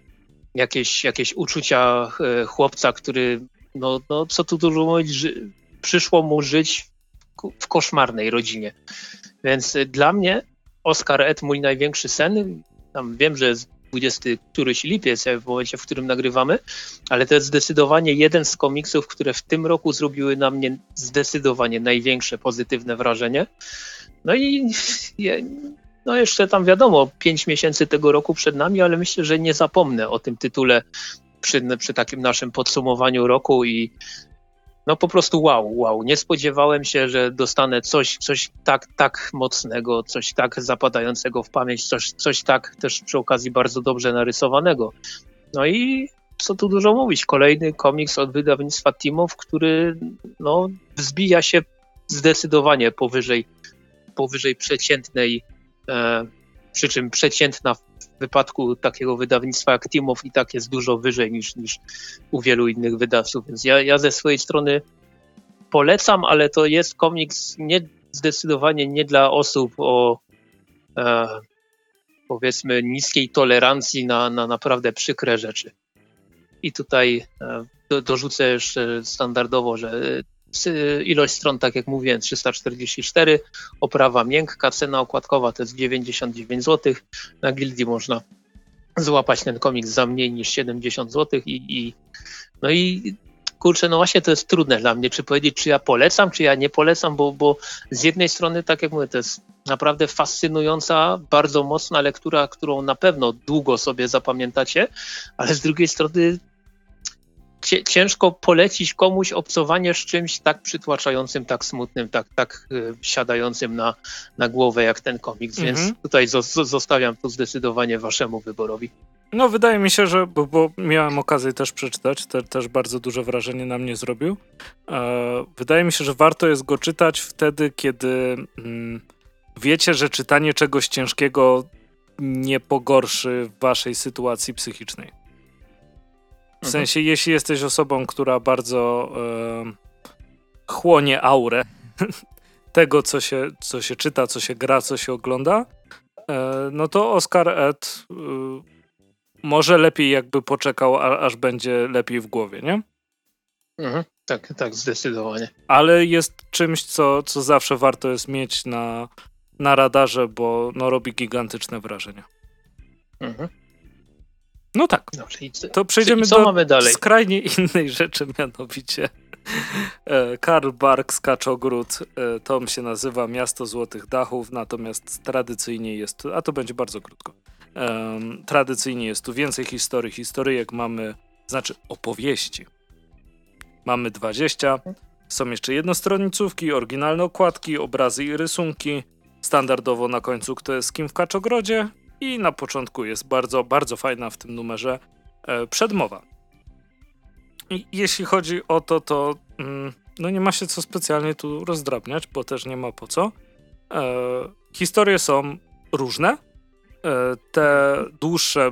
jakieś, jakieś uczucia e, chłopca, który, no, no co tu dużo mówić, przyszło mu żyć w koszmarnej rodzinie. Więc dla mnie Oscar Ed, mój największy sen, tam wiem, że jest 20 któryś lipiec, w momencie, w którym nagrywamy, ale to jest zdecydowanie jeden z komiksów, które w tym roku zrobiły na mnie zdecydowanie największe pozytywne wrażenie. No i no jeszcze tam wiadomo, 5 miesięcy tego roku przed nami, ale myślę, że nie zapomnę o tym tytule przy, przy takim naszym podsumowaniu roku i no po prostu wow, wow. Nie spodziewałem się, że dostanę coś, coś tak, tak mocnego, coś tak zapadającego w pamięć, coś, coś tak też przy okazji bardzo dobrze narysowanego. No i co tu dużo mówić, kolejny komiks od wydawnictwa Timów, który no, wzbija się zdecydowanie powyżej, powyżej przeciętnej, e, przy czym przeciętna w wypadku takiego wydawnictwa jak Timow i tak jest dużo wyżej niż, niż u wielu innych wydawców. Więc ja, ja ze swojej strony polecam, ale to jest komiks nie, zdecydowanie nie dla osób o e, powiedzmy niskiej tolerancji na, na naprawdę przykre rzeczy. I tutaj e, do, dorzucę jeszcze standardowo, że ilość stron, tak jak mówiłem, 344, oprawa miękka, cena okładkowa to jest 99 zł. Na Gildii można złapać ten komiks za mniej niż 70 zł i, i no i kurczę, no właśnie to jest trudne dla mnie, czy powiedzieć, czy ja polecam, czy ja nie polecam, bo, bo z jednej strony, tak jak mówię, to jest naprawdę fascynująca, bardzo mocna lektura, którą na pewno długo sobie zapamiętacie, ale z drugiej strony ciężko polecić komuś obcowanie z czymś tak przytłaczającym, tak smutnym, tak, tak y, siadającym na, na głowę jak ten komiks, więc mhm. tutaj zostawiam to zdecydowanie waszemu wyborowi. No, wydaje mi się, że, bo, bo miałem okazję też przeczytać, te, też bardzo duże wrażenie na mnie zrobił. E, wydaje mi się, że warto jest go czytać wtedy, kiedy mm, wiecie, że czytanie czegoś ciężkiego nie pogorszy waszej sytuacji psychicznej. W mhm. sensie, jeśli jesteś osobą, która bardzo e, chłonie aurę tego, co się, co się czyta, co się gra, co się ogląda, e, no to Oscar Ed e, może lepiej jakby poczekał, a, aż będzie lepiej w głowie, nie? Mhm, tak, tak, zdecydowanie. Ale jest czymś, co, co zawsze warto jest mieć na, na radarze, bo no, robi gigantyczne wrażenie. Mhm. No tak. Dobrze, to przejdziemy do skrajnie innej rzeczy, mianowicie e, Karl Barks Kaczogród. E, tom się nazywa Miasto Złotych Dachów, natomiast tradycyjnie jest, a to będzie bardzo krótko. Um, tradycyjnie jest tu więcej historii, historyjek mamy, znaczy opowieści. Mamy 20. Są jeszcze jednostronicówki, oryginalne okładki, obrazy i rysunki. Standardowo na końcu kto jest kim w Kaczogrodzie i na początku jest bardzo, bardzo fajna w tym numerze e, przedmowa. I jeśli chodzi o to, to mm, no nie ma się co specjalnie tu rozdrabniać, bo też nie ma po co. E, historie są różne. E, te dłuższe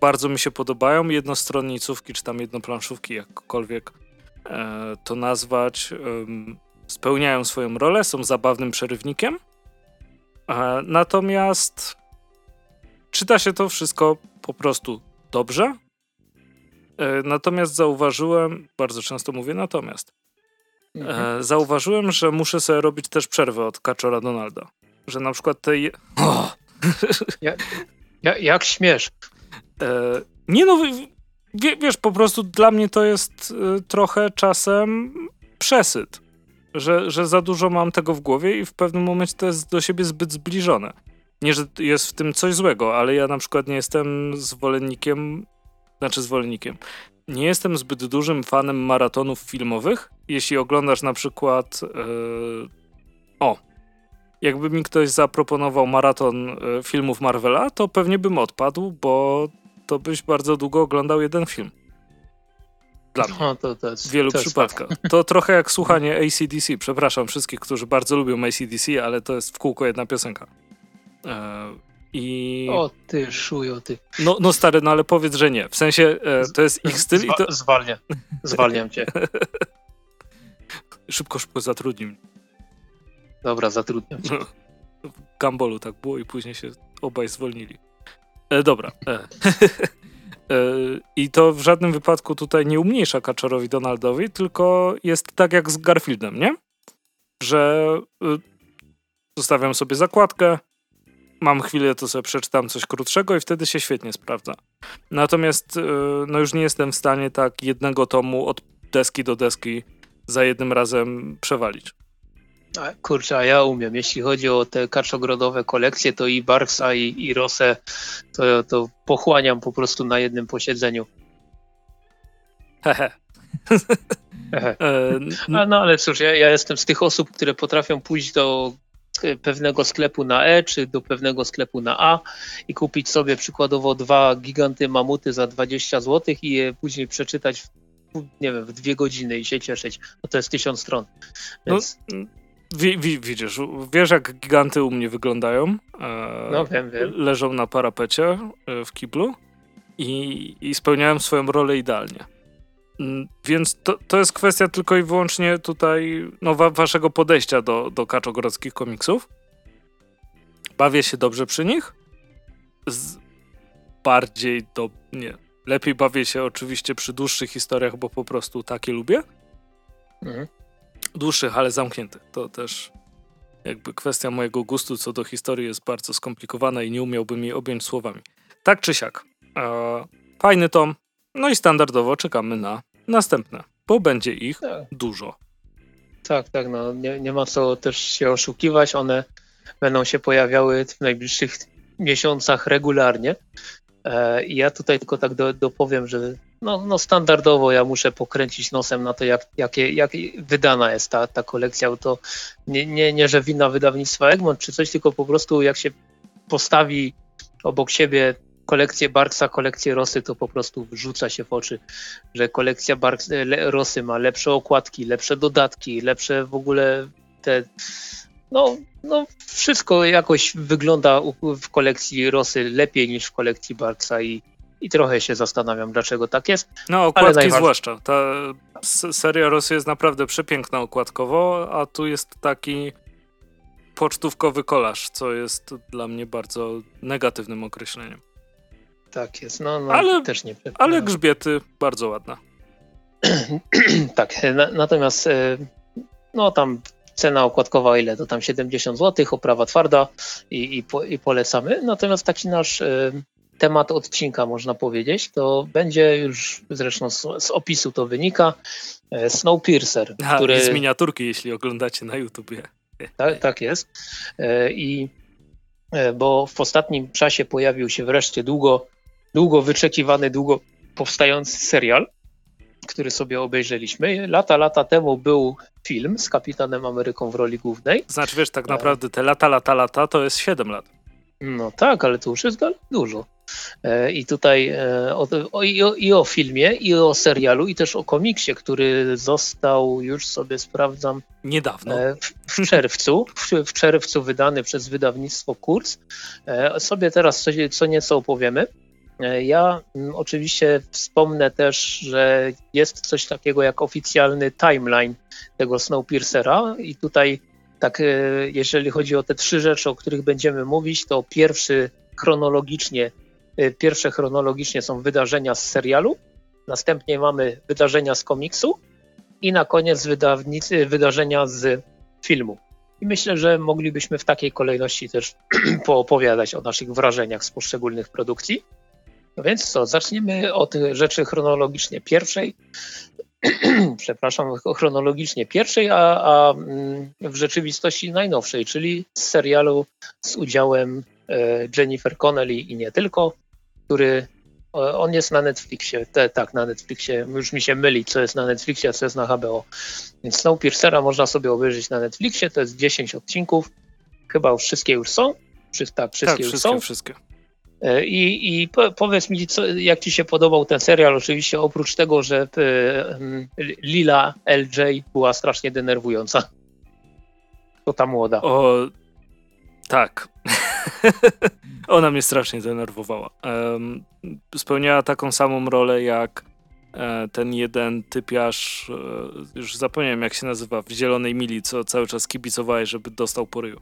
bardzo mi się podobają. Jednostronnicówki, czy tam jednoplanszówki, jakkolwiek e, to nazwać, spełniają swoją rolę, są zabawnym przerywnikiem. E, natomiast czyta się to wszystko po prostu dobrze. E, natomiast zauważyłem, bardzo często mówię natomiast, Mhm. e, zauważyłem, że muszę sobie robić też przerwę od Kaczora Donalda. Że na przykład tej. O! Ja, jak śmiesz? E, nie no, wie, wiesz, po prostu dla mnie to jest trochę czasem przesyt. Że, że za dużo mam tego w głowie i w pewnym momencie to jest do siebie zbyt zbliżone. Nie, że jest w tym coś złego, ale ja na przykład nie jestem zwolennikiem, znaczy zwolennikiem, nie jestem zbyt dużym fanem maratonów filmowych. Jeśli oglądasz na przykład. e, o, jakby mi ktoś zaproponował maraton e, filmów Marvela, to pewnie bym odpadł, bo to byś bardzo długo oglądał jeden film. Dla mnie. No, to, to jest, W wielu to przypadkach. To trochę jak słuchanie ACDC. Przepraszam wszystkich, którzy bardzo lubią ACDC, ale to jest w kółko jedna piosenka. E, I. O ty szujo, ty. No, no stary, no ale powiedz, że nie. W sensie e, to jest ich styl i to. Zwa- Zwalniam. Cię. Szybko, szybko zatrudnij mnie. Dobra, zatrudniam cię. No, w Gambolu tak było i później się obaj zwolnili. E, dobra. E. e, I to w żadnym wypadku tutaj nie umniejsza Kaczorowi Donaldowi, tylko jest tak jak z Garfieldem, nie? Że y, zostawiam sobie zakładkę, mam chwilę, to sobie przeczytam coś krótszego i wtedy się świetnie sprawdza. Natomiast y, no już nie jestem w stanie tak jednego tomu od deski do deski za jednym razem przewalić. A, Kurczę, a ja umiem. Jeśli chodzi o te kaczogrodowe kolekcje, to i Barksa, i, i Rosę, to, to pochłaniam po prostu na jednym posiedzeniu. Hehe. Ehe. E, no ale cóż, ja, ja jestem z tych osób, które potrafią pójść do pewnego sklepu na E, czy do pewnego sklepu na A i kupić sobie przykładowo dwa giganty mamuty za 20 zł i je później przeczytać w, nie wiem, w dwie godziny i się cieszyć. No to jest tysiąc stron. No, Więc, wi, wi, widzisz, wiesz jak giganty u mnie wyglądają. E, no wiem, wiem. Leżą na parapecie e, w kiblu i, i spełniają swoją rolę idealnie. Mm, Więc to, to jest kwestia tylko i wyłącznie tutaj no, wa, waszego podejścia do, do kaczogrodzkich komiksów. Bawię się dobrze przy nich. Z bardziej do... nie. Lepiej bawię się oczywiście przy dłuższych historiach, bo po prostu takie lubię. Mhm. Dłuższych, ale zamkniętych. To też jakby kwestia mojego gustu co do historii jest bardzo skomplikowana i nie umiałbym jej objąć słowami. Tak czy siak. E, fajny tom. No i standardowo czekamy na następne, bo będzie ich Tak. dużo. Tak, tak, no nie, nie ma co też się oszukiwać. One będą się pojawiały w najbliższych miesiącach regularnie. E, I ja tutaj tylko tak do, dopowiem, że no, no standardowo ja muszę pokręcić nosem na to, jak, jakie, jak wydana jest ta, ta kolekcja. Bo to nie, nie, nie, że wina wydawnictwa Egmont czy coś, tylko po prostu jak się postawi obok siebie kolekcję Barksa, kolekcję Rosy, to po prostu rzuca się w oczy, że kolekcja Barks, le, Rosy ma lepsze okładki, lepsze dodatki, lepsze w ogóle te. No, no wszystko jakoś wygląda w kolekcji Rosy lepiej niż w kolekcji Barksa i, i trochę się zastanawiam, dlaczego tak jest. No, okładki zwłaszcza. Ta seria Rosy jest naprawdę przepiękna okładkowo, a tu jest taki pocztówkowy kolaż, co jest dla mnie bardzo negatywnym określeniem. Tak jest, no, no Ale- też nie. Ale grzbiety bardzo ładne. tak, na, natomiast e, no tam cena okładkowa ile to tam 70 zł, oprawa twarda i, i, po, i polecamy. Natomiast taki nasz e, temat odcinka można powiedzieć, to będzie już zresztą z, z opisu to wynika e, Snowpiercer, A, który z miniaturki, jeśli oglądacie na YouTubie. tak, tak jest. E, I e, bo w ostatnim czasie pojawił się wreszcie długo, długo wyczekiwany, długo powstający serial, który sobie obejrzeliśmy. Lata, lata temu był film z Kapitanem Ameryką w roli głównej. Znaczy, wiesz, tak E. naprawdę te lata, lata, lata to jest 7 lat. No tak, ale to już jest dużo. E, I tutaj e, o, o, i, o, i o filmie, i o serialu, i też o komiksie, który został, już sobie sprawdzam, Niedawno. W, w czerwcu, w, w czerwcu wydany przez wydawnictwo Kurs. Sobie teraz co, co nieco opowiemy. E, Ja mm, oczywiście wspomnę też, że jest coś takiego jak oficjalny timeline tego Snowpiercera i tutaj tak, e, jeżeli chodzi o te trzy rzeczy, o których będziemy mówić, to pierwszy chronologicznie, y, pierwsze chronologicznie są wydarzenia z serialu, następnie mamy wydarzenia z komiksu i na koniec wydarzenia z filmu. I myślę, że moglibyśmy w takiej kolejności też poopowiadać o naszych wrażeniach z poszczególnych produkcji. No więc co, zaczniemy od rzeczy chronologicznie pierwszej. Przepraszam, chronologicznie pierwszej, a, a, mm, w rzeczywistości najnowszej, czyli z serialu z udziałem e, Jennifer Connelly i nie tylko, który on jest na Netflixie, te, tak, na Netflixie, już mi się myli, co jest na Netflixie, a co jest na HBO. Więc Snowpiercera można sobie obejrzeć na Netflixie, to jest 10 odcinków, chyba wszystkie już są, Wszy, tak, wszystkie tak, już wszystkie, są. wszystkie. E, I, i powiedz mi, co, jak ci się podobał ten serial, oczywiście oprócz tego, że y, Lila LJ była strasznie denerwująca. To ta młoda. O, tak. Ona mnie strasznie denerwowała. Um, spełniała taką samą rolę jak e, ten jeden typiarz, e, już zapomniałem jak się nazywa, w Zielonej Mili, co cały czas kibicowałeś, żeby dostał po ryju.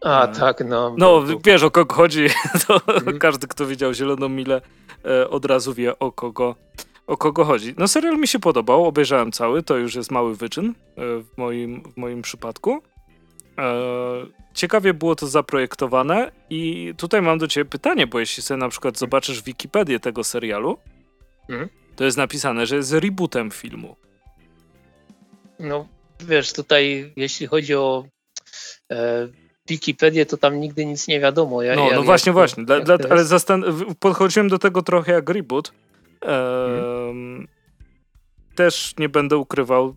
A, e, tak, no. No, wiesz o kogo chodzi. To mhm. Każdy, kto widział Zieloną Milę, e, od razu wie o kogo, o kogo chodzi. No, serial mi się podobał, obejrzałem cały, to już jest mały wyczyn e, w moim, w moim przypadku. Ciekawie było to zaprojektowane i tutaj mam do ciebie pytanie, bo jeśli sobie na przykład zobaczysz Wikipedię tego serialu, mhm. to jest napisane, że jest rebootem filmu. No, wiesz, tutaj jeśli chodzi o Wikipedię, to tam nigdy nic nie wiadomo. Ja, no, no właśnie, jak, właśnie. Dla, dla, ale zastan- podchodziłem do tego trochę jak reboot. E, mhm. Też nie będę ukrywał,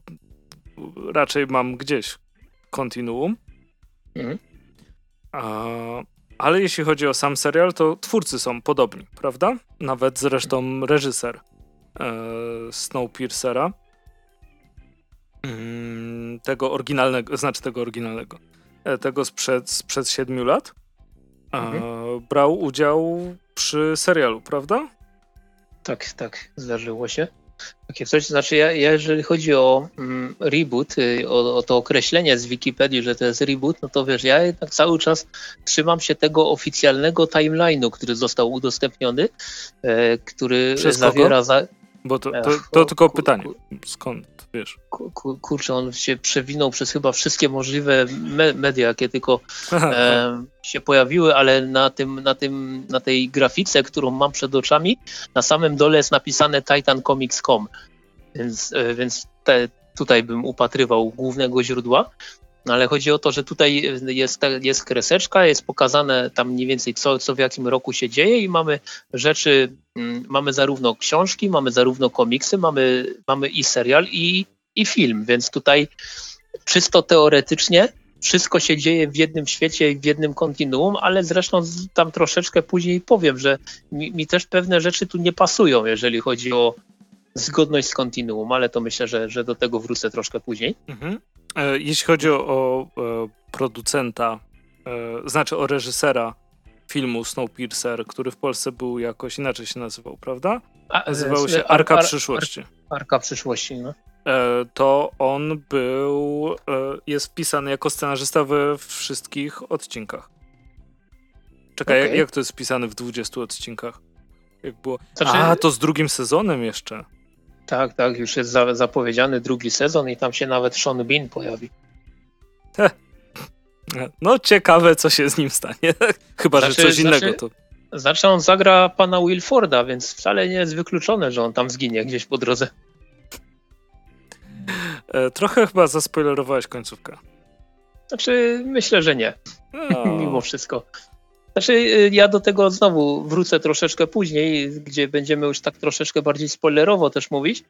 raczej mam gdzieś kontinuum. Mhm. ale jeśli chodzi o sam serial, to twórcy są podobni, prawda? Nawet zresztą reżyser e, Snowpiercera. Mm, tego oryginalnego, znaczy tego oryginalnego, tego sprzed, sprzed 7 lat, mhm. brał udział przy serialu, prawda? Tak, tak, zdarzyło się. Takie coś, znaczy ja, ja jeżeli chodzi o mm, reboot, y, o, o, to określenie z Wikipedii, że to jest reboot, no to wiesz, ja jednak cały czas trzymam się tego oficjalnego timeline'u, który został udostępniony, e, który Przez zawiera... Za... Bo to, to, to tylko pytanie, skąd, wiesz? Kurczę, on się przewinął przez chyba wszystkie możliwe me media, jakie tylko e, się pojawiły, ale na, tym, na, tym, na tej grafice, którą mam przed oczami, na samym dole jest napisane titancomics.com, więc, e, więc te, tutaj bym upatrywał głównego źródła. No ale chodzi o to, że tutaj jest, jest kreseczka, jest pokazane tam mniej więcej co, co w jakim roku się dzieje i mamy rzeczy, mm, mamy zarówno książki, mamy zarówno komiksy, mamy, mamy i serial i, i film, więc tutaj czysto teoretycznie wszystko się dzieje w jednym świecie i w jednym kontinuum, ale zresztą tam troszeczkę później powiem, że mi, mi też pewne rzeczy tu nie pasują, jeżeli chodzi o zgodność z kontinuum, ale to myślę, że, że do tego wrócę troszkę później. Mhm. E, jeśli chodzi o, o e, producenta, e, znaczy o reżysera filmu Snowpiercer, który w Polsce był jakoś inaczej się nazywał, prawda? Nazywał się Arka Ar Ar Przyszłości. Arka Przyszłości, no. To on był, jest wpisany jako scenarzysta we wszystkich odcinkach. Czekaj, okay. jak, jak to jest wpisane w 20 odcinkach? Jak było? Znaczy... A, to z drugim sezonem jeszcze. Tak, tak, już jest za, zapowiedziany drugi sezon i tam się nawet Sean Bean pojawi. No ciekawe, co się z nim stanie. Chyba, znaczy, że coś innego znaczy, to... Znaczy on zagra pana Wilforda, więc wcale nie jest wykluczone, że on tam zginie gdzieś po drodze. E, trochę chyba zaspoilerowałeś końcówkę. Znaczy, myślę, że nie. No. Mimo wszystko. Znaczy, y, ja do tego znowu wrócę troszeczkę później, gdzie będziemy już tak troszeczkę bardziej spoilerowo też mówić,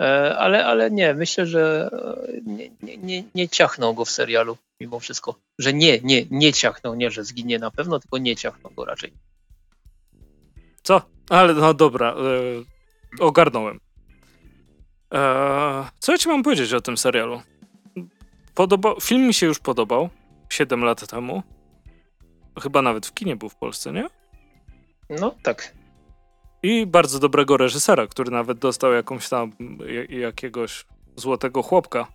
e, ale, ale nie, myślę, że e, nie, nie, nie, go w serialu mimo wszystko. Że nie, nie, nie ciachną, nie, że zginie na pewno, tylko nie ciachną go raczej. Co? Ale no dobra, e, ogarnąłem. Co ja ci mam powiedzieć o tym serialu? Podoba... Film mi się już podobał 7 lat temu. Chyba nawet w kinie był w Polsce, nie? No tak. I bardzo dobrego reżysera, który nawet dostał jakąś tam jakiegoś złotego chłopka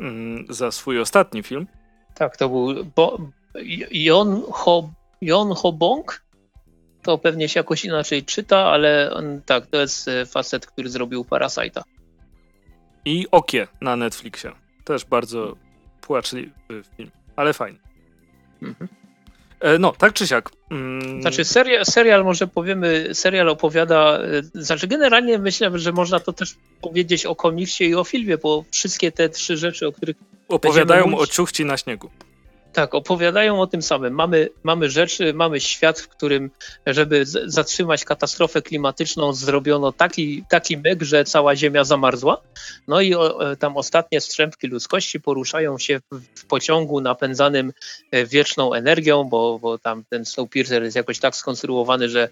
mm, za swój ostatni film. Tak, to był Bo Jon, Ho, Jon Ho Bong? to pewnie się jakoś inaczej czyta, ale on, tak, to jest e, facet, który zrobił Parasite'a. I Okie na Netflixie. Też bardzo płaczliwy film, ale fajny. Mhm. E, no, tak czy siak. Mm. Znaczy, serial, serial, może powiemy, serial opowiada, e, znaczy generalnie myślę, że można to też powiedzieć o komiksie i o filmie, bo wszystkie te trzy rzeczy, o których opowiadają o ciuchci na śniegu. Tak, opowiadają o tym samym. Mamy, mamy rzeczy, mamy świat, w którym, żeby zatrzymać katastrofę klimatyczną, zrobiono taki, taki myk, że cała Ziemia zamarzła. No i o, e, tam ostatnie strzępki ludzkości poruszają się w, pociągu napędzanym e, wieczną energią, bo, bo tam ten Snowpiercer jest jakoś tak skonstruowany, że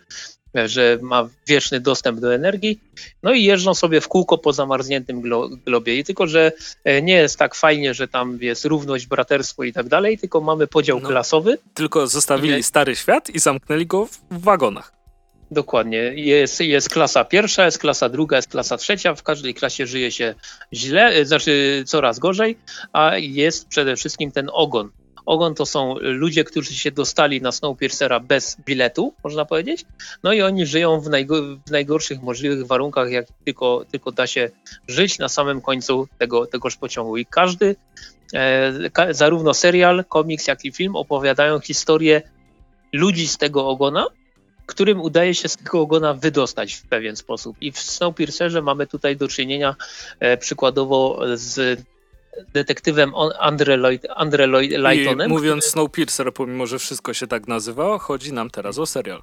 że ma wieczny dostęp do energii, no i jeżdżą sobie w kółko po zamarzniętym glo globie. I tylko, że e, nie jest tak fajnie, że tam jest równość, braterstwo i tak dalej, tylko mamy podział no, klasowy. Tylko zostawili nie. stary świat i zamknęli go w wagonach. Dokładnie. Jest, jest klasa pierwsza, jest klasa druga, jest klasa trzecia. W każdej klasie żyje się źle, e, znaczy coraz gorzej, a jest przede wszystkim ten ogon. Ogon to są ludzie, którzy się dostali na Snowpiercera bez biletu, można powiedzieć. No i oni żyją w, najgo w najgorszych możliwych warunkach, jak tylko, tylko da się żyć na samym końcu tego, tegoż pociągu. I każdy, e, ka zarówno serial, komiks, jak i film opowiadają historię ludzi z tego ogona, którym udaje się z tego ogona wydostać w pewien sposób. I w Snowpiercerze mamy tutaj do czynienia e, przykładowo z detektywem Andre, Lloyd, Andre Lloyd, Lightonem. I mówiąc który... Snowpiercer, pomimo że wszystko się tak nazywa, chodzi nam teraz o serial.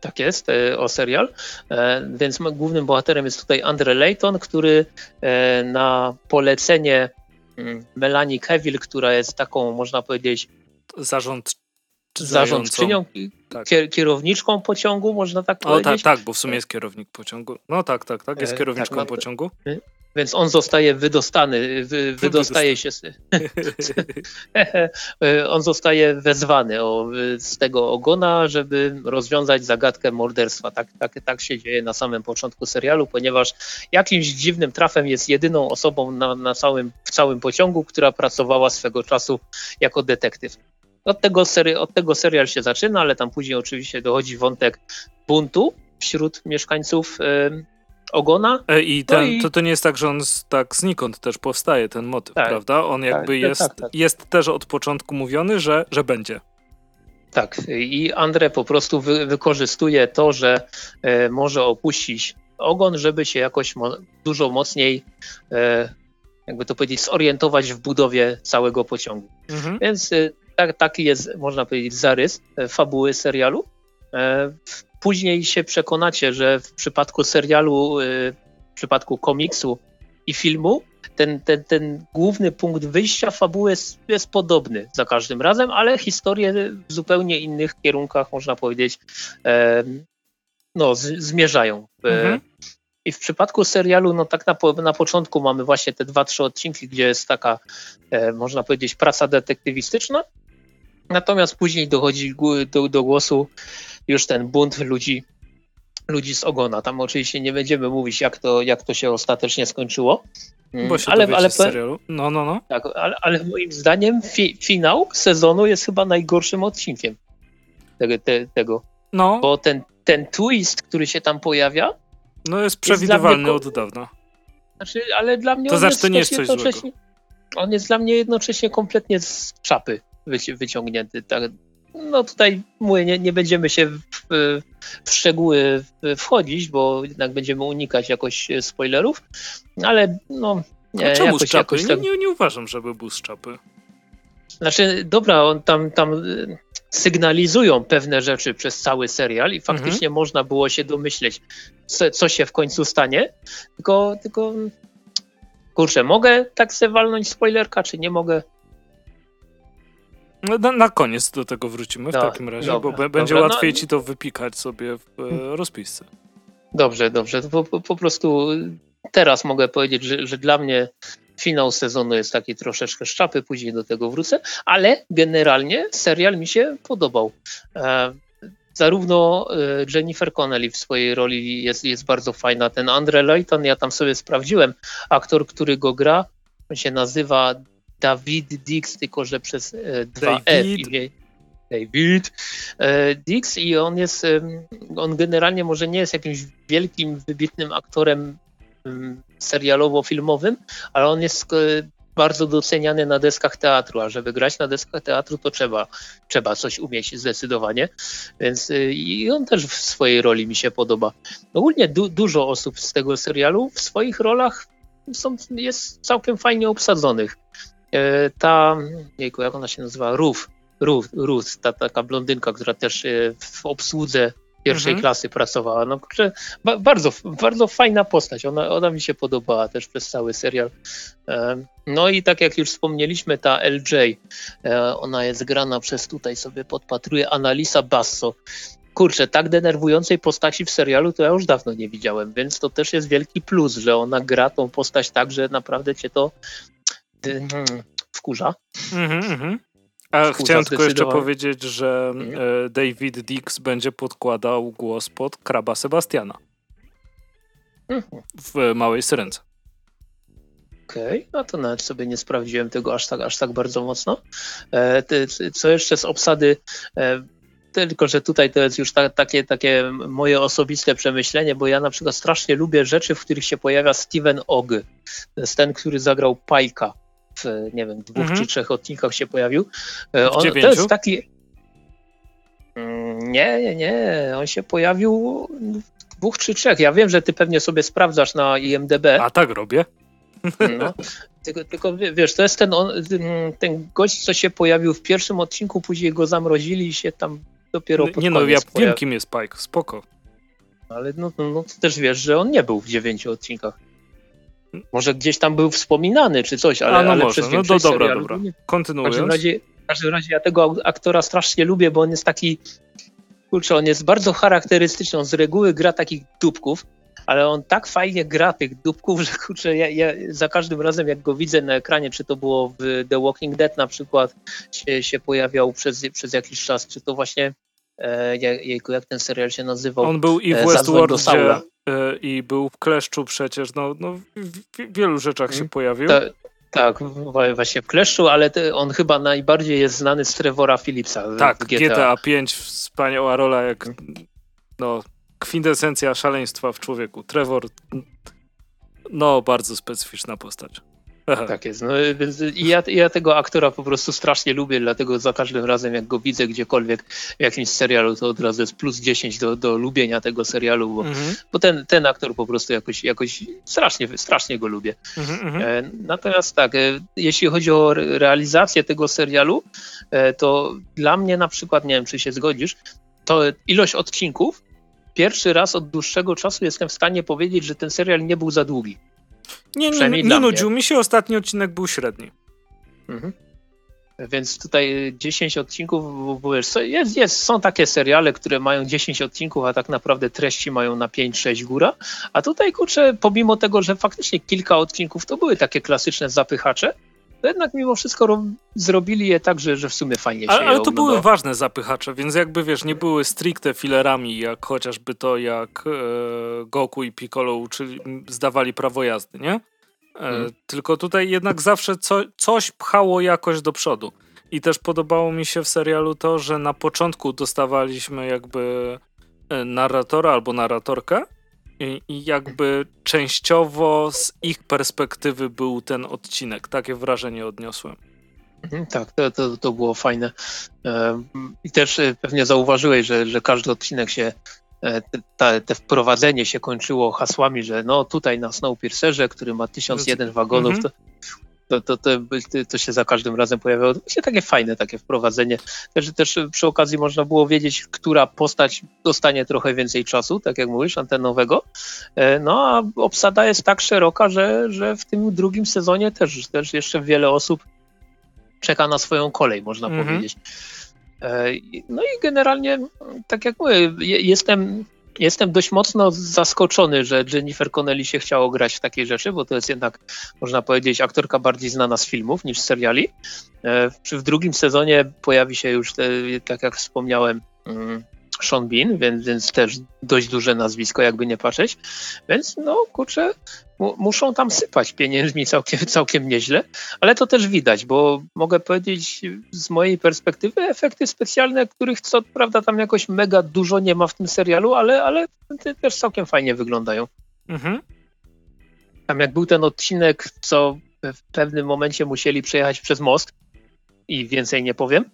Tak jest, e, o serial. E, więc głównym bohaterem jest tutaj Andre Layton, który e, na polecenie mm, Melanie Kevil, która jest taką, można powiedzieć, zarząd zarządczynią, tak. kierowniczką pociągu, można tak powiedzieć. O tak, tak, bo w sumie jest kierownik pociągu. No tak, tak, tak, jest kierowniczką tak, no, pociągu. Więc on zostaje wydostany, wy, wydostaje się z, on zostaje wezwany o, z tego ogona, żeby rozwiązać zagadkę morderstwa. Tak, tak, tak się dzieje na samym początku serialu, ponieważ jakimś dziwnym trafem jest jedyną osobą na, na całym, w całym pociągu, która pracowała swego czasu jako detektyw. Od tego, seri od tego serial się zaczyna, ale tam później oczywiście dochodzi wątek buntu wśród mieszkańców ogona. E, I, ten, no i... To, to nie jest tak, że on tak znikąd też powstaje, ten motyw, tak, prawda? On jakby tak, jest, tak, tak. jest też od początku mówiony, że, że będzie. Tak, i Andre po prostu wy, wykorzystuje to, że e, może opuścić ogon, żeby się jakoś mo dużo mocniej, e, jakby to powiedzieć, zorientować w budowie całego pociągu. Mhm. Więc e, tak, taki jest, można powiedzieć, zarys e, fabuły serialu. Później się przekonacie, że w przypadku serialu, y, w przypadku komiksu i filmu, ten, ten, ten główny punkt wyjścia fabuły jest, jest podobny za każdym razem, ale historie w zupełnie innych kierunkach, można powiedzieć, no, z, zmierzają. E, mhm. I w przypadku serialu, no tak na, na początku mamy właśnie te dwa, trzy odcinki, gdzie jest taka, e, można powiedzieć, praca detektywistyczna, natomiast później dochodzi do, do głosu już ten bunt ludzi, ludzi z ogona. Tam oczywiście nie będziemy mówić, jak to, jak to się ostatecznie skończyło. Mm, Bo się ale, ale serialu. No, no, no. Tak, ale, ale moim zdaniem fi, finał sezonu jest chyba najgorszym odcinkiem tego. Te, tego. No. Bo ten, ten twist, który się tam pojawia. No jest przewidywalny jest od dawna. Znaczy, ale dla mnie to on znaczy, jest, to nie jest coś złego. On jest dla mnie jednocześnie kompletnie z czapy wyciągnięty. Tak, no tutaj mówię, nie, nie będziemy się w, w, szczegóły wchodzić, bo jednak będziemy unikać jakoś spoilerów, ale no... Nie, A czemu jakoś, z czapy? Jakoś tak... nie, nie uważam, żeby był z czapy. Znaczy, dobra, on tam, tam y, sygnalizują pewne rzeczy przez cały serial i faktycznie mhm. można było się domyśleć, co, co, się w końcu stanie, tylko, tylko kurczę, mogę tak se walnąć spoilerka, czy nie mogę? No, na, na, koniec do tego wrócimy w no, takim razie, dobra, bo będzie dobra, łatwiej no, ci to wypikać sobie w e, rozpisce. Dobrze, dobrze. Po, po, po, prostu teraz mogę powiedzieć, że, że dla mnie finał sezonu jest taki troszeczkę szczapy, później do tego wrócę, ale generalnie serial mi się podobał. E, zarówno e, Jennifer Connelly w swojej roli jest, jest bardzo fajna. Ten Andre Layton, ja tam sobie sprawdziłem, aktor, który go gra, on się nazywa David Dix, tylko że przez e, dwa F. David e, Dix i on jest, on generalnie może nie jest jakimś wielkim, wybitnym aktorem serialowo-filmowym, ale on jest e, bardzo doceniany na deskach teatru, a żeby grać na deskach teatru, to trzeba, trzeba coś umieć zdecydowanie. Więc e, i on też w swojej roli mi się podoba. Ogólnie du dużo osób z tego serialu w swoich rolach są, jest całkiem fajnie obsadzonych. Ta, jejku, jak ona się nazywa? Ruth Ruth, Ruth ta taka blondynka, która też e, w obsłudze pierwszej mhm. klasy pracowała. No, bardzo, bardzo fajna postać. Ona, ona mi się podobała też przez cały serial. No i tak jak już wspomnieliśmy, ta LJ, e, ona jest grana przez tutaj sobie podpatruje Analisa Basso. Kurczę, tak denerwującej postaci w serialu to ja już dawno nie widziałem, więc to też jest wielki plus, że ona gra tą postać tak, że naprawdę cię to wkurza. Mhm, mhm. A chciałem tylko jeszcze powiedzieć, że e, David Dix będzie podkładał głos pod kraba Sebastiana mhm. w Małej Syrence. Okej, okay. no to nawet sobie nie sprawdziłem tego aż tak, aż tak bardzo mocno. E, co jeszcze z obsady? E, tylko, że tutaj to jest już ta, takie, takie moje osobiste przemyślenie, bo ja na przykład strasznie lubię rzeczy, w których się pojawia Steven Ogg. To jest ten, który zagrał Pajka w, nie wiem, dwóch mhm. czy trzech odcinkach się pojawił. E, on, to jest taki... Mm, nie, nie, nie. On się pojawił w dwóch czy trzech. Ja wiem, że ty pewnie sobie sprawdzasz na IMDB. A tak robię. No, tylko, tylko wiesz, to jest ten, on, ten gość, co się pojawił w pierwszym odcinku, później go zamrozili i się tam dopiero pod Nie no, ja pojawił. wiem kim jest Pike, spoko. Ale no, no, no, też wiesz, że on nie był w dziewięciu odcinkach. Może gdzieś tam był wspominany czy coś, ale, A, no ale może. przez no to dobra, serialu, dobra. Kontynuując. W każdym, razie, w każdym razie ja tego aktora strasznie lubię, bo on jest taki, kurczę, on jest bardzo charakterystyczny, on z reguły gra takich dupków, ale on tak fajnie gra tych dupków, że kurczę, ja, ja, za każdym razem jak go widzę na ekranie, czy to było w The Walking Dead na przykład, się, się pojawiał przez, przez jakiś czas, czy to właśnie e, jak, jak ten serial się nazywał? On był i w e, Westworldzie i był w Kleszczu przecież, no, no w wielu rzeczach się mhm. pojawił. Ta, tak, właśnie w Kleszczu, ale on chyba najbardziej jest znany z Trevora Phillipsa. Tak, GTA. GTA 5, wspaniała rola, jak no, kwintesencja szaleństwa w człowieku. Trevor, no, bardzo specyficzna postać. Aha. Tak jest. No, więc i ja, ja tego aktora po prostu strasznie lubię, dlatego za każdym razem, jak go widzę gdziekolwiek w jakimś serialu, to od razu jest plus 10 do, do lubienia tego serialu, bo, mhm. bo ten, ten aktor po prostu jakoś, jakoś strasznie, strasznie go lubię. Mhm, mhm. e, natomiast tak, e, jeśli chodzi o realizację tego serialu, e, to dla mnie na przykład, nie wiem, czy się zgodzisz, to ilość odcinków, pierwszy raz od dłuższego czasu jestem w stanie powiedzieć, że ten serial nie był za długi. Nie, nie, nie, nie nudził mi się, ostatni odcinek był średni. Mhm. Więc tutaj 10 odcinków, bo jest, jest, są takie seriale, które mają 10 odcinków, a tak naprawdę treści mają na 5-6 góra. A tutaj kurczę, pomimo tego, że faktycznie kilka odcinków to były takie klasyczne zapychacze, to jednak mimo wszystko zrobili je tak, że, że w sumie fajnie się Ale, ale to były ważne zapychacze, więc jakby wiesz, nie były stricte filerami, jak chociażby to, jak e, Goku i Piccolo uczyli, zdawali prawo jazdy, nie? E, hmm. Tylko tutaj jednak zawsze co, coś pchało jakoś do przodu. I też podobało mi się w serialu to, że na początku dostawaliśmy jakby e, narratora albo narratorkę, i jakby częściowo z ich perspektywy był ten odcinek. Takie wrażenie odniosłem. Mhm, tak, to, to, to było fajne. I też e, pewnie zauważyłeś, że, że każdy odcinek się, e, te, te wprowadzenie się kończyło hasłami, że no tutaj na Snowpiercerze, który ma 1001 wagonów, mhm. to to, to, to, to, się za każdym razem pojawiało. To się takie fajne, takie wprowadzenie. Też, też przy okazji można było wiedzieć, która postać dostanie trochę więcej czasu, tak jak mówisz, antenowego. E, no a obsada jest tak szeroka, że, że w tym drugim sezonie też, też jeszcze wiele osób czeka na swoją kolej, można mhm. powiedzieć. E, no i generalnie, tak jak mówię, jestem Jestem dość mocno zaskoczony, że Jennifer Connelly się chciało grać w takiej rzeczy, bo to jest jednak, można powiedzieć, aktorka bardziej znana z filmów niż z seriali. E, w drugim sezonie pojawi się już, tak jak wspomniałem, mm, Sean Bean, więc, więc też dość duże nazwisko, jakby nie patrzeć. Więc no kurczę, muszą tam sypać pieniędzmi całkiem, całkiem nieźle, ale to też widać, bo mogę powiedzieć z mojej perspektywy efekty specjalne, których co prawda tam jakoś mega dużo nie ma w tym serialu, ale, ale też całkiem fajnie wyglądają. Mhm. Tam jak był ten odcinek, co w pewnym momencie musieli przejechać przez most i więcej nie powiem,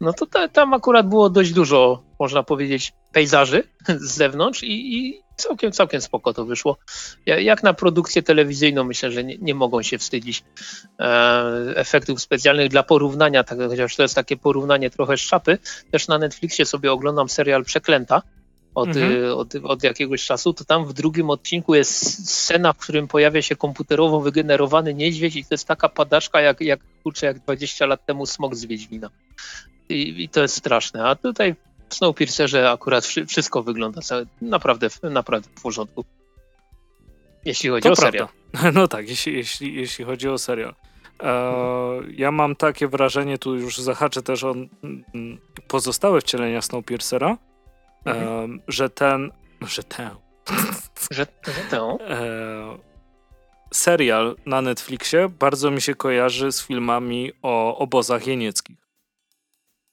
no to ta, tam akurat było dość dużo, można powiedzieć, pejzaży z zewnątrz i, i całkiem, całkiem spoko to wyszło. Jak na produkcję telewizyjną myślę, że nie, nie mogą się wstydzić e, efektów specjalnych dla porównania, tak, chociaż to jest takie porównanie trochę z szapy. Też na Netflixie sobie oglądam serial Przeklęta od, mhm. od, od, jakiegoś czasu, to tam w drugim odcinku jest scena, w którym pojawia się komputerowo wygenerowany niedźwiedź i to jest taka padaczka jak, jak kurczę, jak 20 lat temu smok z Wiedźmina. I, I, to jest straszne. A tutaj w Snowpiercerze akurat wszystko wygląda naprawdę, naprawdę w porządku. Jeśli chodzi to o prawda. serial. No tak, jeśli, jeśli, jeśli chodzi o serial. E, ja mam takie wrażenie, tu już zahaczę też o mm, pozostałe wcielenia Snowpiercera, mhm. e, że ten, że ten, że, że ten, serial na Netflixie bardzo mi się kojarzy z filmami o obozach jenieckich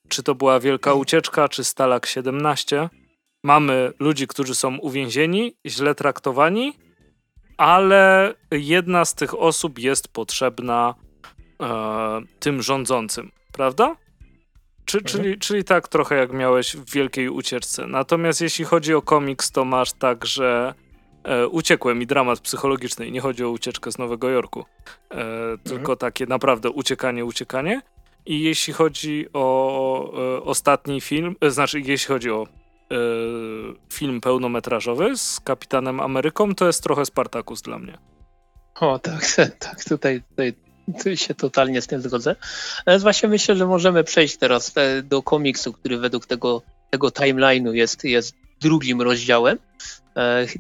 czy to była wielka ucieczka, czy Stalak 17. Mamy ludzi, którzy są uwięzieni, źle traktowani, ale jedna z tych osób jest potrzebna e, tym rządzącym, prawda? Czy, mhm. czyli, czyli tak trochę jak miałeś w Wielkiej Ucieczce. Natomiast jeśli chodzi o komiks, to masz tak, że e, uciekłem i dramat psychologiczny. I nie chodzi o ucieczkę z Nowego Jorku, e, mhm. tylko takie naprawdę uciekanie, uciekanie. I jeśli chodzi o e, ostatni film, e, znaczy jeśli chodzi o e, film pełnometrażowy z Kapitanem Ameryką, to jest trochę Spartacus dla mnie. O tak, tak, tutaj, tutaj, się totalnie z tym zgodzę. Natomiast właśnie myślę, że możemy przejść teraz do komiksu, który według tego, tego timeline'u jest, jest drugim rozdziałem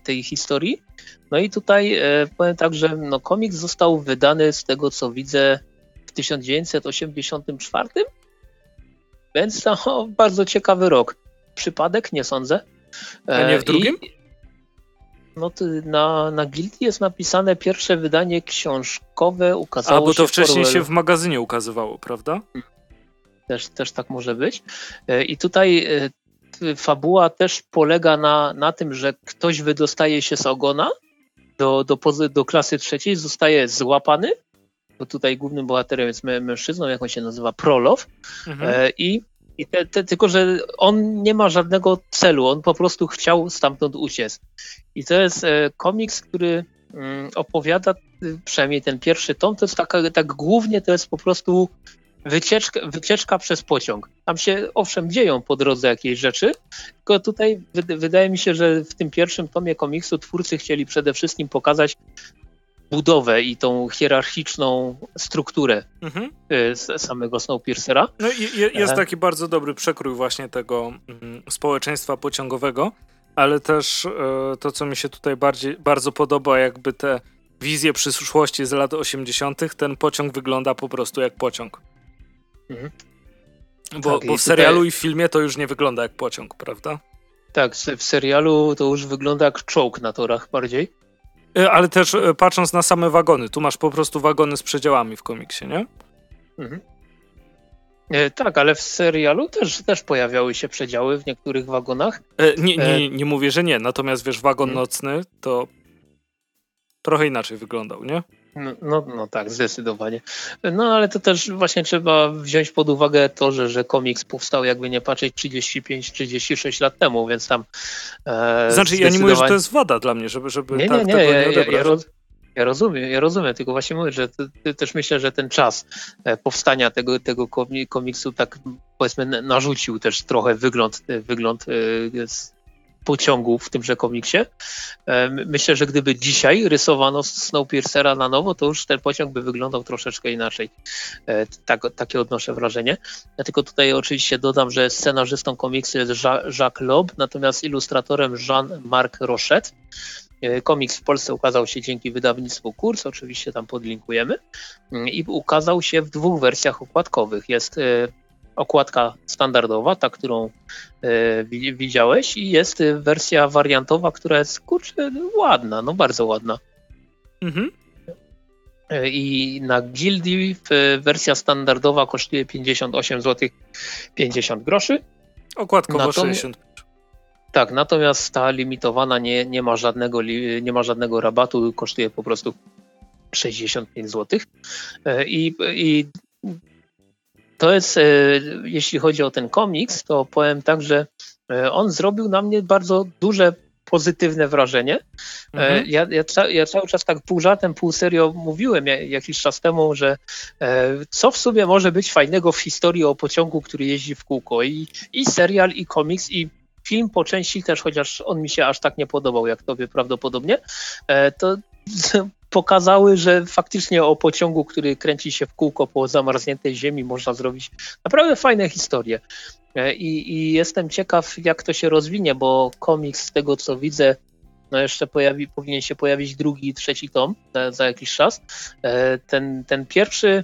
tej historii. No i tutaj powiem tak, że no, komiks został wydany z tego co widzę 1984, więc to bardzo ciekawy rok. Przypadek? Nie sądzę. A nie w e, drugim? I, no to na, na Guilty jest napisane pierwsze wydanie książkowe, ukazało się... A, bo to wcześniej się w magazynie ukazywało, prawda? Też, też tak może być. E, I tutaj e, fabuła też polega na, na tym, że ktoś wydostaje się z ogona do, do, do klasy trzeciej, zostaje złapany bo tutaj głównym bohaterem jest mężczyzną, jak on się nazywa, Prolow. Mhm. E, I, i te, te, tylko, że on nie ma żadnego celu, on po prostu chciał stamtąd uciec. I to jest e, komiks, który mm, opowiada, y, przynajmniej ten pierwszy tom, to jest taka, tak głównie to jest po prostu wycieczka, wycieczka przez pociąg. Tam się owszem dzieją po drodze jakieś rzeczy, tylko tutaj wydaje mi się, że w tym pierwszym tomie komiksu twórcy chcieli przede wszystkim pokazać budowę i tą hierarchiczną strukturę mhm. Y, samego Snowpiercera. No i jest e. taki bardzo dobry przekrój właśnie tego mm, społeczeństwa pociągowego, ale też e, to, co mi się tutaj bardziej, bardzo podoba, jakby te wizje przyszłości z lat 80., ten pociąg wygląda po prostu jak pociąg. Mhm. Bo, tak, bo w serialu tutaj... i w filmie to już nie wygląda jak pociąg, prawda? Tak, w serialu to już wygląda jak czołg na torach bardziej. E, ale też e, patrząc na same wagony, tu masz po prostu wagony z przedziałami w komiksie, nie? Mhm. E, tak, ale w serialu też, też pojawiały się przedziały w niektórych wagonach. E, nie, nie, nie mówię, że nie, natomiast wiesz, wagon mhm. nocny to trochę inaczej wyglądał, nie? No, no, no, tak, zdecydowanie. No ale to też właśnie trzeba wziąć pod uwagę to, że, że komiks powstał jakby nie patrzeć 35-36 lat temu, więc tam. E, znaczy, ja nie mówię, że to jest wada dla mnie, żeby, żeby nie, tak nie, nie, tego nie odebrać. Ja, ja, roz, ja, rozumiem, ja rozumiem, tylko właśnie mówię, że też myślę, że ten czas e, powstania tego, tego komiksu tak powiedzmy narzucił też trochę wygląd, wygląd e, pociągu w tymże komiksie. Myślę, że gdyby dzisiaj rysowano Snowpiercera na nowo, to już ten pociąg by wyglądał troszeczkę inaczej. E, tak, takie odnoszę wrażenie. Ja tylko tutaj oczywiście dodam, że scenarzystą komiksu jest Jacques Loeb, natomiast ilustratorem Jean-Marc Rochette. E, komiks w Polsce ukazał się dzięki wydawnictwu Kurs, oczywiście tam podlinkujemy, mm, i ukazał się w dwóch wersjach okładkowych. Jest e, okładka standardowa, ta, którą e, widziałeś i jest wersja wariantowa, która jest, kurczę, ładna, no bardzo ładna. Mhm. E, I na Gildii wersja standardowa kosztuje 58 zł 50 groszy. Okładkowo 60. Tak, natomiast ta limitowana nie, nie, ma żadnego, nie ma żadnego rabatu, kosztuje po prostu 65 zł. E, I, i to jest, e, jeśli chodzi o ten komiks, to powiem tak, że on zrobił na mnie bardzo duże pozytywne wrażenie. E, mhm. Ja, ja, ja, cały czas tak pół żartem, pół serio mówiłem jakiś czas temu, że e, co w sumie może być fajnego w historii o pociągu, który jeździ w kółko i, i serial, i komiks, i film po części też, chociaż on mi się aż tak nie podobał, jak tobie prawdopodobnie, e, to pokazały, że faktycznie o pociągu, który kręci się w kółko po zamarzniętej ziemi, można zrobić naprawdę fajne historie. E, I, I, jestem ciekaw, jak to się rozwinie, bo komiks, z tego co widzę, no jeszcze pojawi, powinien się pojawić drugi i trzeci tom za, jakiś czas. E, ten, ten pierwszy,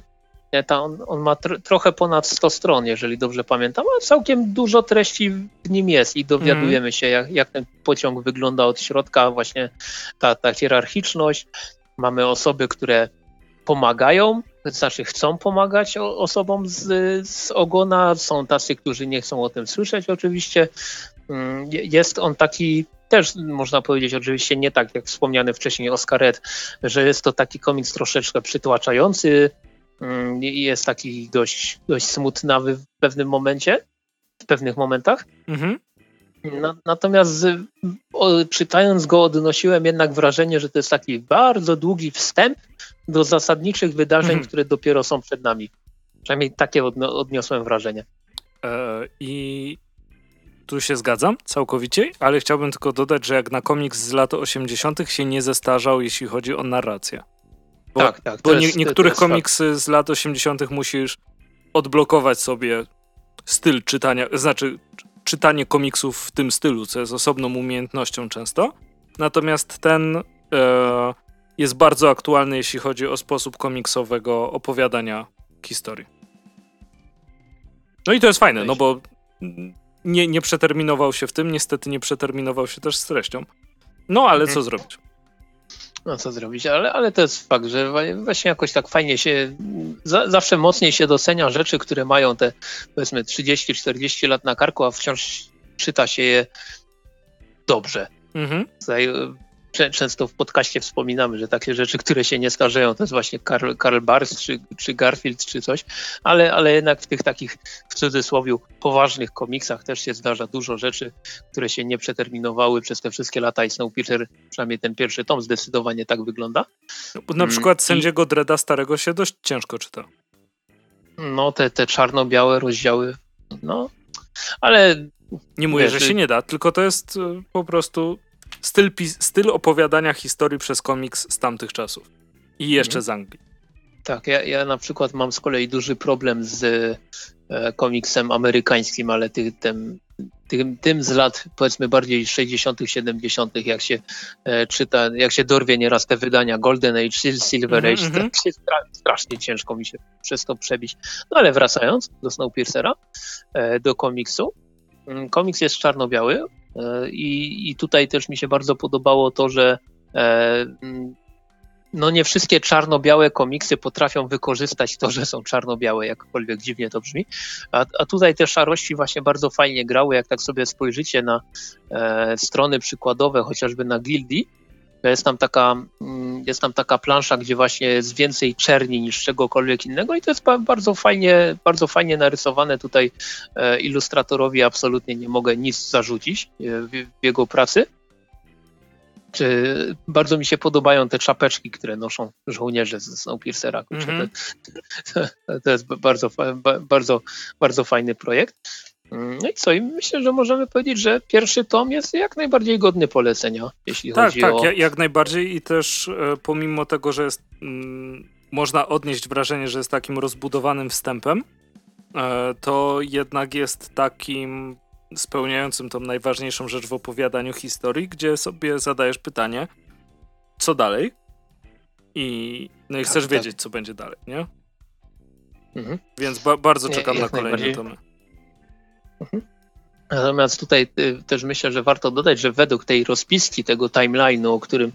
e, ta, on, on, ma tr trochę ponad 100 stron, jeżeli dobrze pamiętam, ale całkiem dużo treści w nim jest i dowiadujemy mm. się, jak, jak ten pociąg wygląda od środka, właśnie ta, ta hierarchiczność. Mamy osoby, które pomagają, znaczy chcą pomagać osobom z, z ogona, są tacy, którzy nie chcą o tym słyszeć oczywiście. Mm, jest on taki też można powiedzieć oczywiście nie tak jak wspomniany wcześniej Oscaret, że jest to taki komiks troszeczkę przytłaczający mm, jest taki dość, dość smutnawy w pewnym momencie, w pewnych momentach. Mhm. Natomiast o, czytając go odnosiłem jednak wrażenie, że to jest taki bardzo długi wstęp do zasadniczych wydarzeń, mhm. które dopiero są przed nami. Przynajmniej takie odniosłem wrażenie. E, I tu się zgadzam całkowicie, ale chciałbym tylko dodać, że jak na komiks z lat 80. się nie zestarzał, jeśli chodzi o narrację. Bo, tak, tak. Bo jest, niektórych komiksy z lat 80. musisz odblokować sobie styl czytania, znaczy czytanie komiksów w tym stylu, co jest osobną umiejętnością często. Natomiast ten e, jest bardzo aktualny, jeśli chodzi o sposób komiksowego opowiadania historii. No i to jest fajne, no bo nie, nie przeterminował się w tym, niestety nie przeterminował się też z treścią. No ale co mhm. zrobić? No co zrobić, ale, ale to jest fakt, że właśnie jakoś tak fajnie się, za, zawsze mocniej się docenia rzeczy, które mają te powiedzmy 30-40 lat na karku, a wciąż czyta się je dobrze. Mhm. Tutaj często w podcaście wspominamy, że takie rzeczy, które się nie starzeją, to jest właśnie Karl, Karl Barks czy, czy Garfield czy coś, ale, ale jednak w tych takich w cudzysłowie poważnych komiksach też się zdarza dużo rzeczy, które się nie przeterminowały przez te wszystkie lata i Snowpiercer, przynajmniej ten pierwszy tom zdecydowanie tak wygląda. Na mm, przykład sędziego I... Dreda starego się dość ciężko czyta. No te, te czarno-białe rozdziały, no, ale... Nie mówię, wiesz, że się nie da, tylko to jest e, po prostu styl, styl opowiadania historii przez komiks z tamtych czasów. I jeszcze mhm. z Anglii. Tak, ja, ja na przykład mam z kolei duży problem z e, komiksem amerykańskim, ale ty, tym, tym, tym z lat powiedzmy bardziej 60., 70., jak się e, czyta, jak się dorwie nieraz te wydania Golden Age, Silver Age, mm -hmm. stra strasznie ciężko mi się przez to przebić. No ale wracając do Snowpiercera, e, do komiksu. Mm, komiks jest czarno-biały, I, I tutaj też mi się bardzo podobało to, że e, no nie wszystkie czarno-białe komiksy potrafią wykorzystać to, że są czarno-białe, jakkolwiek dziwnie to brzmi. A, a tutaj te szarości właśnie bardzo fajnie grały, jak tak sobie spojrzycie na e, strony przykładowe, chociażby na Gildii, jest tam, taka, mm, jest tam taka plansza, gdzie właśnie jest więcej czerni niż czegokolwiek innego i to jest bardzo fajnie, bardzo fajnie narysowane. Tutaj e, ilustratorowi absolutnie nie mogę nic zarzucić e, w jego pracy. Czy bardzo mi się podobają te czapeczki, które noszą żołnierze z Snowpiercera. Mm -hmm. to, to, jest bardzo, bardzo, bardzo fajny projekt. No i co? I myślę, że możemy powiedzieć, że pierwszy tom jest jak najbardziej godny polecenia, jeśli tak, chodzi tak, o... Tak, jak najbardziej i też e, pomimo tego, że jest, mm, można odnieść wrażenie, że jest takim rozbudowanym wstępem, e, to jednak jest takim spełniającym tą najważniejszą rzecz w opowiadaniu historii, gdzie sobie zadajesz pytanie, co dalej? I, no i tak, chcesz tak. wiedzieć, co będzie dalej, nie? Mhm. Więc ba bardzo czekam nie, na kolejne tomy. Mhm. Natomiast tutaj y, też myślę, że warto dodać, że według tej rozpiski tego timeline'u, o którym,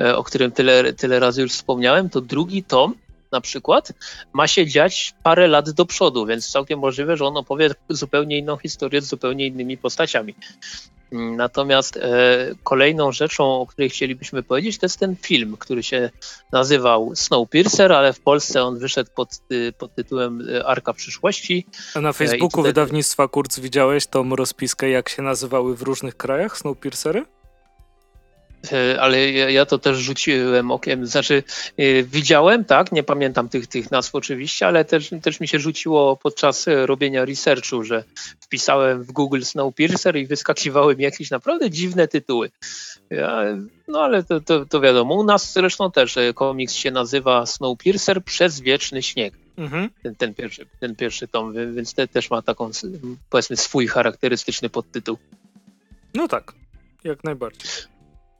e, o którym tyle, tyle razy już wspomniałem, to drugi tom na przykład ma się dziać parę lat do przodu, więc całkiem możliwe, że on opowie zupełnie inną historię z zupełnie innymi postaciami. Natomiast e, kolejną rzeczą, o której chcielibyśmy powiedzieć, to jest ten film, który się nazywał Snowpiercer, ale w Polsce on wyszedł pod, y, pod tytułem y, Arka Przyszłości. A na Facebooku tutaj... wydawnictwa Kurz widziałeś tą rozpiskę, jak się nazywały w różnych krajach Snowpiercery? E, ale ja, to też rzuciłem okiem, znaczy e, widziałem, tak, nie pamiętam tych, tych nazw oczywiście, ale też, też mi się rzuciło podczas e, robienia researchu, że wpisałem w Google Snowpiercer i wyskakiwały mi jakieś naprawdę dziwne tytuły. Ja, no ale to, to, to, wiadomo, u nas zresztą też komiks się nazywa Snowpiercer przez wieczny śnieg. Mhm. Ten, ten, pierwszy, ten pierwszy tom, więc te, też ma taką powiedzmy swój charakterystyczny podtytuł. No tak, jak najbardziej.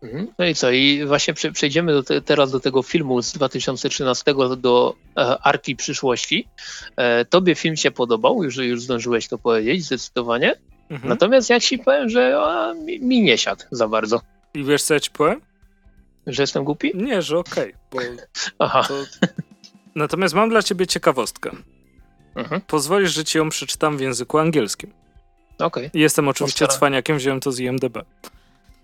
Mhm. No i co? I właśnie przejdziemy do te, teraz do tego filmu z 2013 do e, Arki Przyszłości. E, tobie film się podobał, już, już zdążyłeś to powiedzieć, zdecydowanie. Mhm. Natomiast ja ci powiem, że a, mi, mi, nie siadł za bardzo. I wiesz co ja ci powiem? Że jestem głupi? Nie, że okej. Okay, Aha. To... Natomiast mam dla ciebie ciekawostkę. Mhm. Pozwolisz, że ci ją przeczytam w języku angielskim. Okej. Okay. Jestem oczywiście Postaram. cwaniakiem, wziąłem to z IMDb.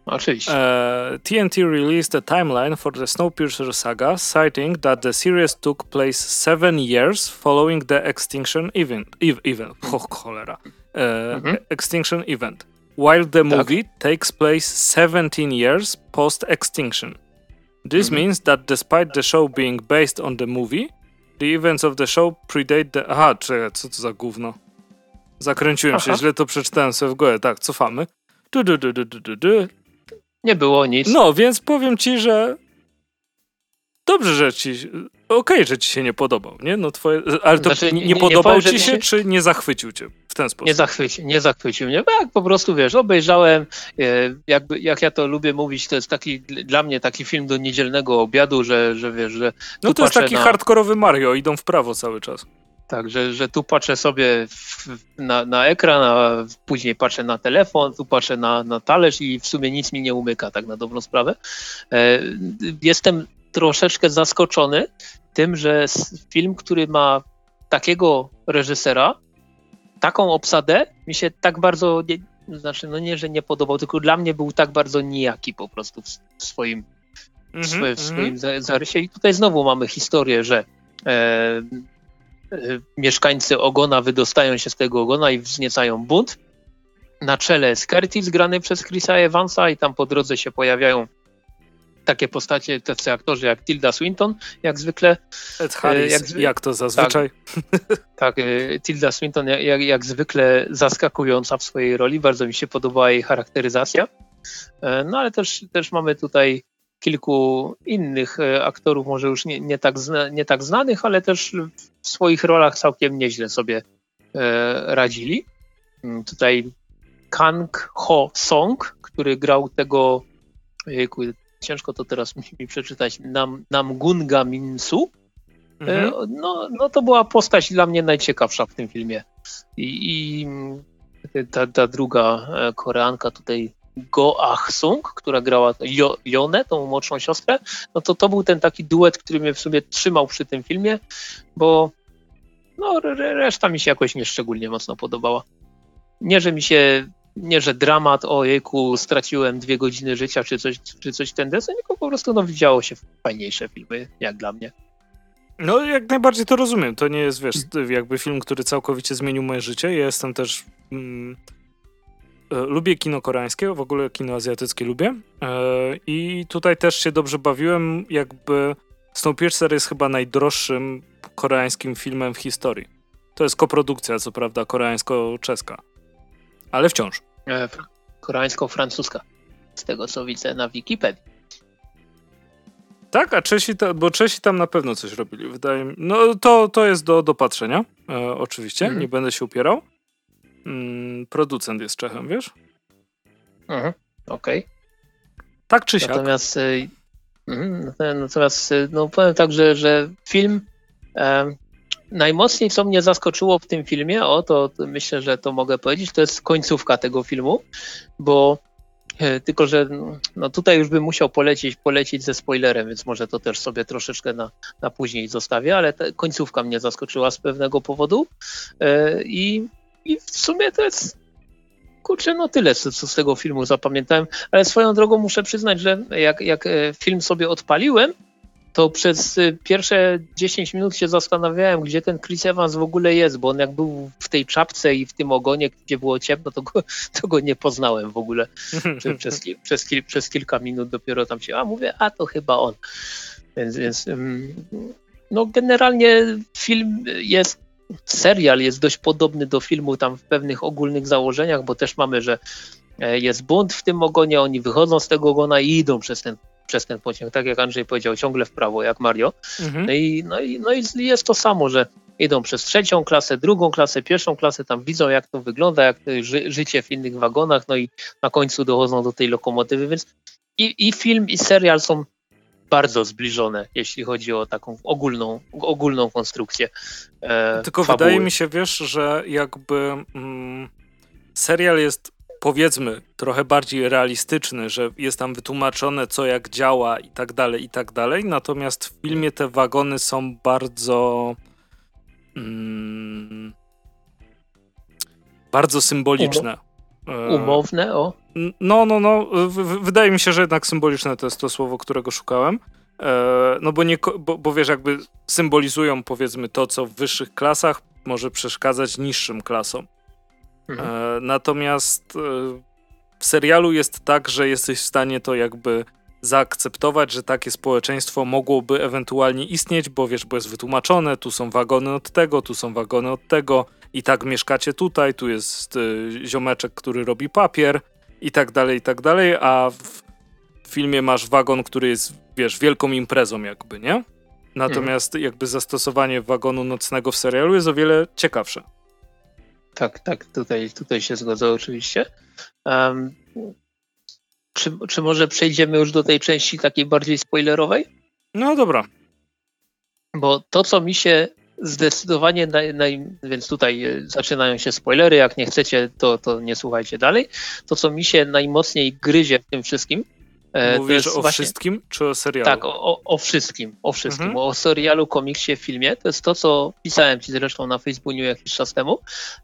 Oczywiście. Uh, TNT released a timeline for the Snowpiercer saga, citing that the series took place seven years following the extinction event. Ev event. Oh, cholera. Uh. Extinction event. While the tak. movie tak. takes place 17 years post extinction. This mm-hmm. means that despite the show being based on the movie, the events of the show predate the. Aha, czekaj, co to za gówno? Zakręciłem Aha. się, źle to przeczytałem sobie w głowie. Tak, cofamy. Du, du, du, du, du, du. Nie było nic. No, więc powiem ci, że dobrze, że ci. Okej, okay, że ci się nie podobał, nie? No twoje, ale to znaczy, nie, nie, podobał nie powiem, ci się, czy nie zachwycił cię w ten sposób? Nie, zachwyci, nie zachwycił mnie, bo jak po prostu wiesz, obejrzałem, e, jakby, jak ja to lubię mówić, to jest taki dla mnie taki film do niedzielnego obiadu, że, że wiesz, że. No to jest taki na... hardkorowy Mario, idą w prawo cały czas. Tak, że, że tu patrzę sobie w, na, na ekran, a później patrzę na telefon, tu patrzę na, na talerz i w sumie nic mi nie umyka, tak na dobrą sprawę. E, jestem troszeczkę zaskoczony tym, że film, który ma takiego reżysera, taką obsadę, mi się tak bardzo, nie, znaczy no nie, że nie podobał, tylko dla mnie był tak bardzo nijaki po prostu w swoim, mm -hmm, w swoim, w swoim zarysie. I tutaj znowu mamy historię, że e, mieszkańcy ogona wydostają się z tego ogona i wzniecają bunt. Na czele jest Curtis grany przez Chrisa Evansa i tam po drodze się pojawiają takie postacie, tacy aktorzy jak Tilda Swinton, jak zwykle. Ed Harris, jak, jak to zazwyczaj. Tak, tak y, Tilda Swinton jak, jak, zwykle zaskakująca w swojej roli, bardzo mi się podobała jej charakteryzacja. No ale też, też mamy tutaj kilku innych aktorów, może już nie, nie, tak, zna, nie tak znanych, ale też w swoich rolach całkiem nieźle sobie e, radzili. Mm, tutaj Kang Ho Song, który grał tego, jejku, ciężko to teraz mi przeczytać, Nam, Namgunga Minsu. E, mhm. No, no to była postać dla mnie najciekawsza w tym filmie. I, i ta, ta druga Koreanka tutaj Go Ah-sung, która grała jo, Jonę, tą młodszą siostrę, no to to był ten taki duet, który mnie w sobie trzymał przy tym filmie, bo no, reszta mi się jakoś nieszczególnie mocno podobała. Nie, że mi się, nie, że dramat, o jejku, straciłem dwie godziny życia, czy coś, czy coś ten desen, tylko po prostu no, widziało się fajniejsze filmy, jak dla mnie. No, jak najbardziej to rozumiem. To nie jest, wiesz, jakby film, który całkowicie zmienił moje życie. Ja jestem też mm, E, lubię kino koreańskie, w ogóle kino azjatyckie lubię. E, I tutaj też się dobrze bawiłem, jakby Snowpiercer jest chyba najdroższym koreańskim filmem w historii. To jest koprodukcja, co prawda, koreańsko-czeska. Ale wciąż. E, koreańsko-francuska. Z tego, co widzę na Wikipedii. Tak, a Czesi, ta, bo Czesi tam na pewno coś robili, wydaje mi No to, to jest do, do patrzenia, e, oczywiście, mm. nie będę się upierał mm, producent jest Czechem, wiesz? Mhm, okej. Okay. Tak czy siak. Natomiast, y, mm, natomiast y, no powiem tak, że, że film, najmocniej, co mnie zaskoczyło w tym filmie, o to, myślę, że to mogę powiedzieć, to jest końcówka tego filmu, bo e, tylko, że no tutaj już bym musiał polecieć, polecić ze spoilerem, więc może to też sobie troszeczkę na, na później zostawię, ale końcówka mnie zaskoczyła z pewnego powodu e, i, i w sumie to jest kurczę, no tyle, co, co z tego filmu zapamiętałem, ale swoją drogą muszę przyznać, że jak, jak e, film sobie odpaliłem, to przez y, pierwsze 10 minut się zastanawiałem, gdzie ten Chris Evans w ogóle jest, bo on jak był w tej czapce i w tym ogonie, gdzie było ciemno, to go, to go nie poznałem w ogóle. Przez, przez, przez kilka minut dopiero tam się, a mówię, a to chyba on. Więc, więc no generalnie film jest, serial jest dość podobny do filmu tam w pewnych ogólnych założeniach, bo też mamy, że e, jest bunt w tym ogonie, oni wychodzą z tego ogona i idą przez ten przez ten pociąg, tak jak Andrzej powiedział, ciągle w prawo, jak Mario. Mhm. No, i, no, i, no i jest to samo, że idą przez trzecią klasę, drugą klasę, pierwszą klasę, tam widzą jak to wygląda, jak to ży, życie w innych wagonach, no i na końcu dochodzą do tej lokomotywy, więc i, i film, i serial są bardzo zbliżone, jeśli chodzi o taką ogólną, ogólną konstrukcję. E, Tylko fabuły. wydaje mi się, wiesz, że jakby mm, serial jest powiedzmy trochę bardziej realistyczny, że jest tam wytłumaczone co jak działa i tak dalej, i tak dalej. Natomiast w filmie te wagony są bardzo mm, bardzo symboliczne. E, umowne, o? No, no, no. Wydaje mi się, że jednak symboliczne to jest to słowo, którego szukałem. E, no bo, nie, bo, bo wiesz, jakby symbolizują powiedzmy to, co w wyższych klasach może przeszkadzać niższym klasom. Mhm. E, natomiast e, w serialu jest tak, że jesteś w stanie to jakby zaakceptować, że takie społeczeństwo mogłoby ewentualnie istnieć, bo wiesz, bo jest wytłumaczone, tu są wagony od tego, tu są wagony od tego i tak mieszkacie tutaj, tu jest y, ziomeczek, który robi papier i tak dalej, i tak dalej, a w filmie masz wagon, który jest, wiesz, wielką imprezą jakby, nie? Natomiast jakby zastosowanie wagonu nocnego w serialu jest o wiele ciekawsze. Tak, tak, tutaj, tutaj się zgodzę oczywiście. Um, czy, czy może przejdziemy już do tej części takiej bardziej spoilerowej? No dobra. Bo to, co mi się zdecydowanie, naj, naj, więc tutaj e, zaczynają się spoilery, jak nie chcecie, to, to nie słuchajcie dalej. To, co mi się najmocniej gryzie w tym wszystkim, E, Mówisz o właśnie, wszystkim, czy o serialu? Tak, o, o wszystkim, o wszystkim. Mhm. O serialu, komiksie, filmie. To jest to, co pisałem ci zresztą na Facebooku jakiś czas temu,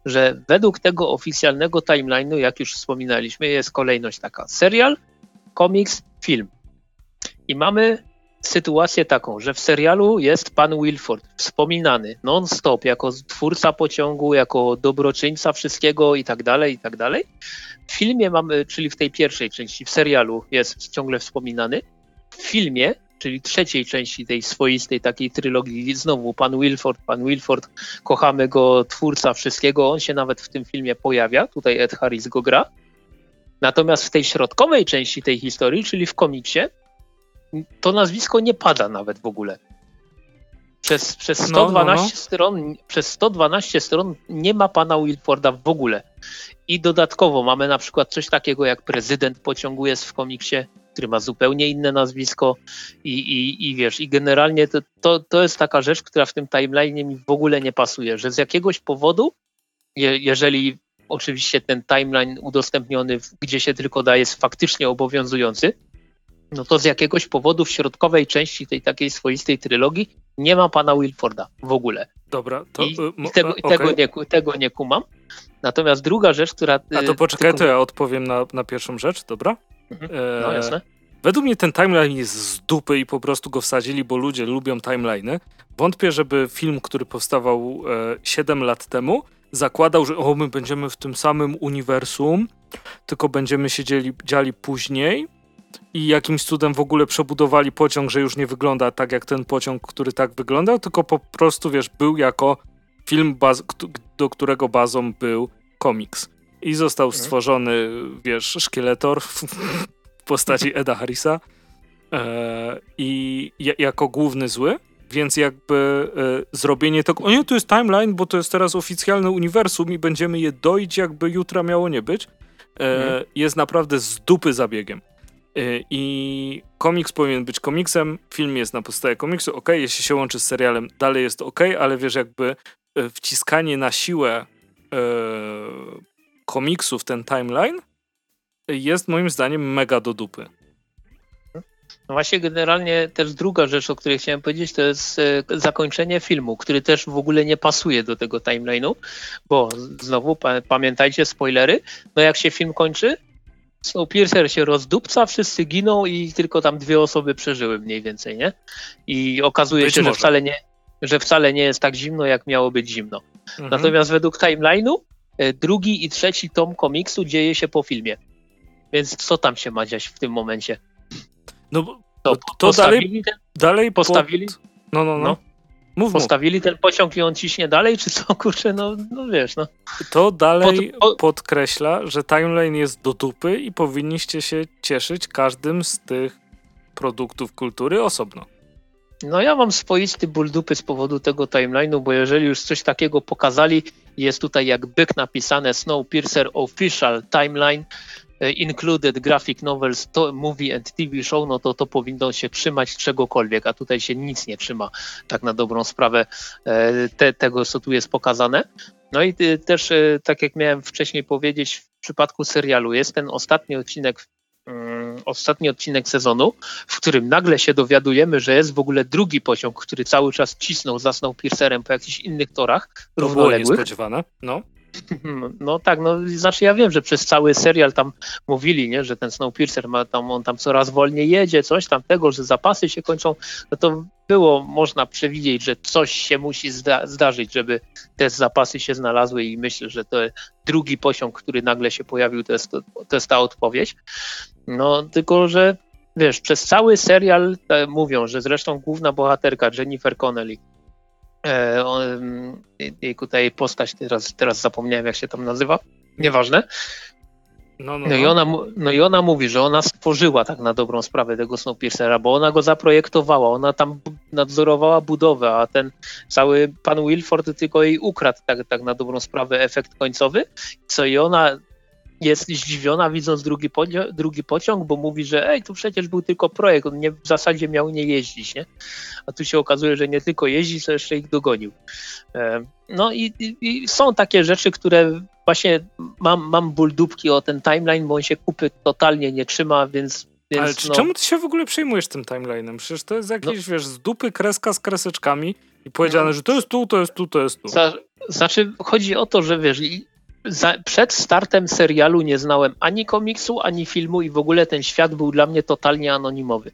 że według tego oficjalnego timeline'u, jak już wspominaliśmy, jest kolejność taka. Serial, komiks, film. I mamy sytuację taką, że w serialu jest pan Wilford wspominany non-stop jako twórca pociągu, jako dobroczyńca wszystkiego i tak dalej, i tak dalej. W filmie mamy, czyli w tej pierwszej części, w serialu jest ciągle wspominany. W filmie, czyli trzeciej części tej swoistej takiej trylogii, znowu pan Wilford, pan Wilford, kochamy go, twórca wszystkiego, on się nawet w tym filmie pojawia, tutaj Ed Harris go gra. Natomiast w tej środkowej części tej historii, czyli w komiksie, to nazwisko nie pada nawet w ogóle. Przez, przez 112 no, no, no. stron, przez 112 stron nie ma pana Wilforda w ogóle. I dodatkowo mamy na przykład coś takiego jak prezydent pociągu jest w komiksie, który ma zupełnie inne nazwisko i, i, i wiesz, i generalnie to, to, to jest taka rzecz, która w tym timeline mi w ogóle nie pasuje, że z jakiegoś powodu, je, jeżeli oczywiście ten timeline udostępniony, gdzie się tylko da, jest faktycznie obowiązujący, no to z jakiegoś powodu w środkowej części tej takiej swoistej trylogii nie ma pana Wilforda w ogóle. Dobra, to, I, i tego, okay. tego, nie, tego nie kumam. Natomiast druga rzecz, która... A to y, poczekaj, tylko... to ja odpowiem na, na pierwszą rzecz, dobra? Mhm. No jasne. Według mnie ten timeline jest z dupy i po prostu go wsadzili, bo ludzie lubią timeliny. Wątpię, żeby film, który powstawał e, 7 lat temu, zakładał, że o, my będziemy w tym samym uniwersum, tylko będziemy się dzieli, dziali później i jakimś cudem w ogóle przebudowali pociąg, że już nie wygląda tak jak ten pociąg, który tak wyglądał, tylko po prostu, wiesz, był jako film, do którego bazą był komiks. I został mhm. stworzony, wiesz, szkieletor w postaci Eda Harrisa e, i jako główny zły, więc jakby e, zrobienie tego, o nie, to jest timeline, bo to jest teraz oficjalne uniwersum i będziemy je doić, jakby jutra miało nie być, e, mhm. jest naprawdę z dupy zabiegiem. Y, I komiks powinien być komiksem, film jest na podstawie komiksu, ok, jeśli się łączy z serialem, dalej jest ok, ale wiesz, jakby y, wciskanie na siłę yy, komiksu w ten timeline jest moim zdaniem mega do dupy. No właśnie generalnie też druga rzecz, o której chciałem powiedzieć, to jest e, zakończenie filmu, który też w ogóle nie pasuje do tego timeline'u, bo znowu pamiętajcie spoilery, no jak się film kończy, Snowpiercer się rozdupca, wszyscy giną i tylko tam dwie osoby przeżyły mniej więcej, nie? I okazuje Być się, że wcale, nie, że wcale nie jest tak zimno, jak miało być zimno. Mhm. Natomiast według timeline'u e, drugi i trzeci tom komiksu dzieje się po filmie. Więc co tam się ma dziać w tym momencie? No to, to dalej, ten, dalej postawili. Pod... No, no, no. no. Mów, postawili mów. ten pociąg i on ciśnie dalej, czy co, kurczę, no, no wiesz, no. To dalej pod, pod... podkreśla, że timeline jest do dupy i powinniście się cieszyć każdym z tych produktów kultury osobno. No ja mam swoisty ból dupy z powodu tego timeline'u, bo jeżeli już coś takiego pokazali, jest tutaj jak byk napisane Snowpiercer Official Timeline, included graphic novels, to movie and TV show, no to to powinno się trzymać czegokolwiek, a tutaj się nic nie trzyma tak na dobrą sprawę e, te, tego, co tu jest pokazane. No i e, też, tak jak miałem wcześniej powiedzieć, w przypadku serialu jest ten ostatni odcinek mm, ostatni odcinek sezonu, w którym nagle się dowiadujemy, że jest w ogóle drugi pociąg, który cały czas cisnął, zasnął Piercerem po jakichś innych torach to równoległych. Było niespodziewane, no. No tak, no znaczy ja wiem, że przez cały serial tam mówili, nie, że ten Snowpiercer ma tam, on tam coraz wolniej jedzie, coś tam tego, że zapasy się kończą, no to było można przewidzieć, że coś się musi zda zdarzyć, żeby te zapasy się znalazły i myślę, że to drugi pociąg, który nagle się pojawił, to jest, to, to jest ta odpowiedź. No tylko, że wiesz, przez cały serial e, mówią, że zresztą główna bohaterka Jennifer Connelly jej tutaj postać, teraz, teraz zapomniałem jak się tam nazywa, nieważne. No, no, no. I no. ona, no i ona mówi, że ona stworzyła tak na dobrą sprawę tego Snowpiercera, bo ona go zaprojektowała, ona tam nadzorowała budowę, a ten cały pan Wilford tylko jej ukradł tak, tak na dobrą sprawę efekt końcowy, co i ona jest zdziwiona widząc drugi, drugi pociąg, bo mówi, że ej, tu przecież był tylko projekt, on nie, w zasadzie miał nie jeździć, nie? A tu się okazuje, że nie tylko jeździ, to jeszcze ich dogonił. E, no i, i, i są takie rzeczy, które właśnie mam, mam ból dupki o ten timeline, bo on się kupy totalnie nie trzyma, więc więc, Ale no, czemu ty się w ogóle przejmujesz tym timeline'em? Przecież to jest jakiś, no, wiesz, z dupy kreska z kreseczkami i powiedziane, no, że to jest tu, to jest tu, to jest tu. Znaczy, chodzi o to, że wiesz, za, przed startem serialu nie znałem ani komiksu, ani filmu i w ogóle ten świat był dla mnie totalnie anonimowy.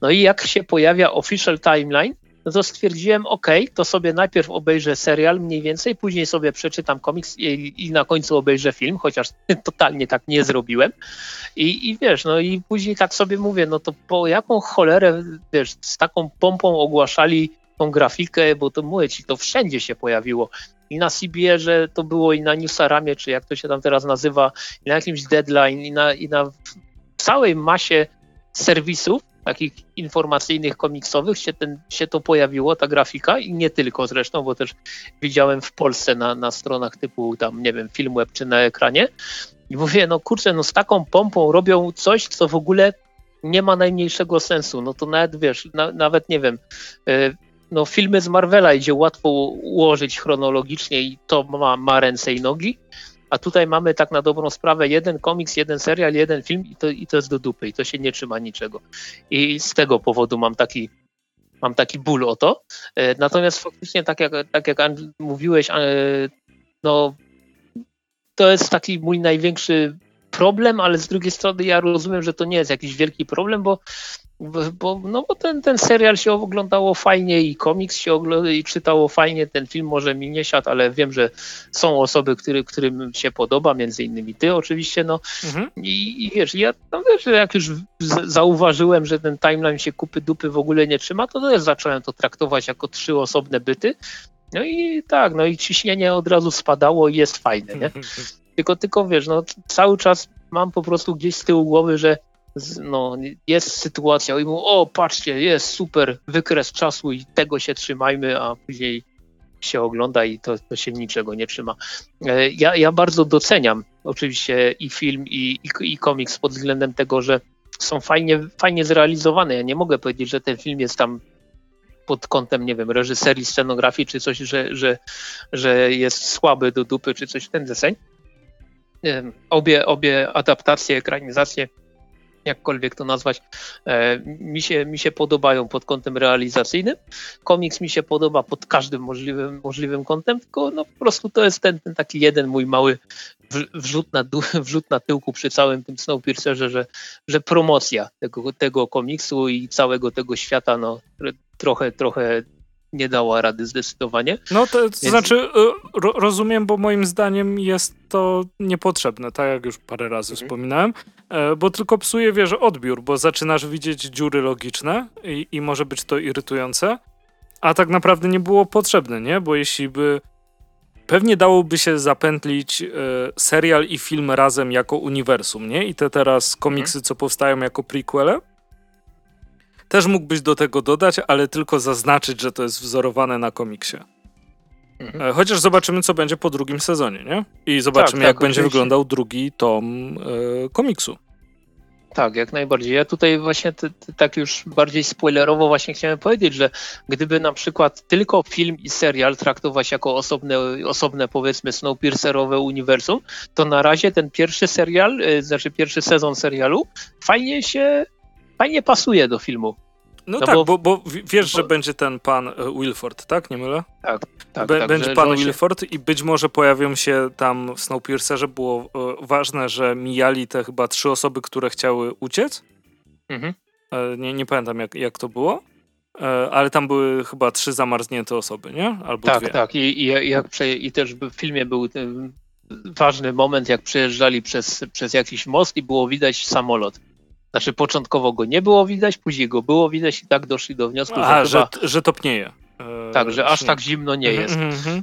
No i jak się pojawia official timeline, no to stwierdziłem, ok, to sobie najpierw obejrzę serial mniej więcej, później sobie przeczytam komiks i, i na końcu obejrzę film, chociaż totalnie tak nie zrobiłem. I, I wiesz, no i później tak sobie mówię, no to po jaką cholerę, wiesz, z taką pompą ogłaszali tą grafikę, bo to mówię ci, to wszędzie się pojawiło i na CBR-ze to było i na Newsaramie, czy jak to się tam teraz nazywa, i na jakimś deadline, i na, i na całej masie serwisów, takich informacyjnych, komiksowych się, ten, się to pojawiło, ta grafika i nie tylko zresztą, bo też widziałem w Polsce na, na stronach typu tam, nie wiem, Filmweb czy na ekranie. I mówię, no kurczę, no z taką pompą robią coś, co w ogóle nie ma najmniejszego sensu, no to nawet wiesz, na, nawet nie wiem, y, no, filmy z Marvela idzie łatwo ułożyć chronologicznie i to ma, ma ręce i nogi, a tutaj mamy tak na dobrą sprawę jeden komiks, jeden serial, jeden film i to, i to jest do dupy i to się nie trzyma niczego. I z tego powodu mam taki, mam taki ból o to. E, natomiast faktycznie, tak jak, tak jak mówiłeś, e, no to jest taki mój największy problem, ale z drugiej strony ja rozumiem, że to nie jest jakiś wielki problem, bo bo, no bo ten, ten serial się oglądało fajnie i komiks się oglądało i czytało fajnie, ten film może mi nie siadł, ale wiem, że są osoby, który, którym się podoba, między innymi ty oczywiście, no mhm. I, i wiesz, ja no wiesz, jak już zauważyłem, że ten timeline się kupy dupy w ogóle nie trzyma, to też zacząłem to traktować jako trzy osobne byty, no i tak, no i ciśnienie od razu spadało i jest fajne, nie? Tylko, tylko wiesz, no cały czas mam po prostu gdzieś z tyłu głowy, że no, jest sytuacja i mówią, o patrzcie, jest super wykres czasu i tego się trzymajmy, a później się ogląda i to, to się niczego nie trzyma. E, ja, ja bardzo doceniam oczywiście i film, i, i, i komiks pod względem tego, że są fajnie, fajnie zrealizowane. Ja nie mogę powiedzieć, że ten film jest tam pod kątem, nie wiem, reżyserii, scenografii, czy coś, że, że, że jest słaby do dupy, czy coś w ten deseń. Obie, obie adaptacje, ekranizacje jakkolwiek to nazwać, e, mi się, mi się podobają pod kątem realizacyjnym. Komiks mi się podoba pod każdym możliwym, możliwym kątem, tylko no po prostu to jest ten, ten taki jeden mój mały wrzut na, wrzut na tyłku przy całym tym Snowpiercerze, że, że promocja tego, tego komiksu i całego tego świata no, trochę, trochę nie dała rady zdecydowanie. No to, Więc... znaczy y, ro, rozumiem, bo moim zdaniem jest to niepotrzebne, tak jak już parę razy mhm. wspominałem, e, bo tylko psuje, wiesz, odbiór, bo zaczynasz widzieć dziury logiczne i, i może być to irytujące, a tak naprawdę nie było potrzebne, nie? Bo jeśli by pewnie dałoby się zapętlić e, serial i film razem jako uniwersum, nie? I te teraz komiksy, mhm. co powstają jako prequele, też mógłbyś do tego dodać, ale tylko zaznaczyć, że to jest wzorowane na komiksie. Mhm. E, chociaż zobaczymy, co będzie po drugim sezonie, nie? I zobaczymy, tak, jak tak, będzie oczywiście. wyglądał drugi tom e, komiksu. Tak, jak najbardziej. Ja tutaj właśnie t, t, tak już bardziej spoilerowo właśnie chciałem powiedzieć, że gdyby na przykład tylko film i serial traktować jako osobne, osobne powiedzmy Snowpiercerowe uniwersum, to na razie ten pierwszy serial, y, znaczy pierwszy sezon serialu fajnie się fajnie pasuje do filmu. No, no tak, bo, bo, bo wiesz, bo... że będzie ten pan e, Wilford, tak? Nie mylę? Tak, tak. Be, tak będzie pan Wilford i być może pojawią się tam w Snowpiercerze. Było e, ważne, że mijali te chyba trzy osoby, które chciały uciec. Mhm. E, nie, nie pamiętam, jak, jak to było. E, ale tam były chyba trzy zamarznięte osoby, nie? Albo tak, dwie. tak. I, i, jak prze, I też w filmie był ten ważny moment, jak przejeżdżali przez, przez jakiś most i było widać samolot. Znaczy początkowo go nie było widać, później go było widać i tak doszli do wniosku, że, chyba... że, topnieje. E, tak, że aż tak zimno nie jest. Mm -hmm.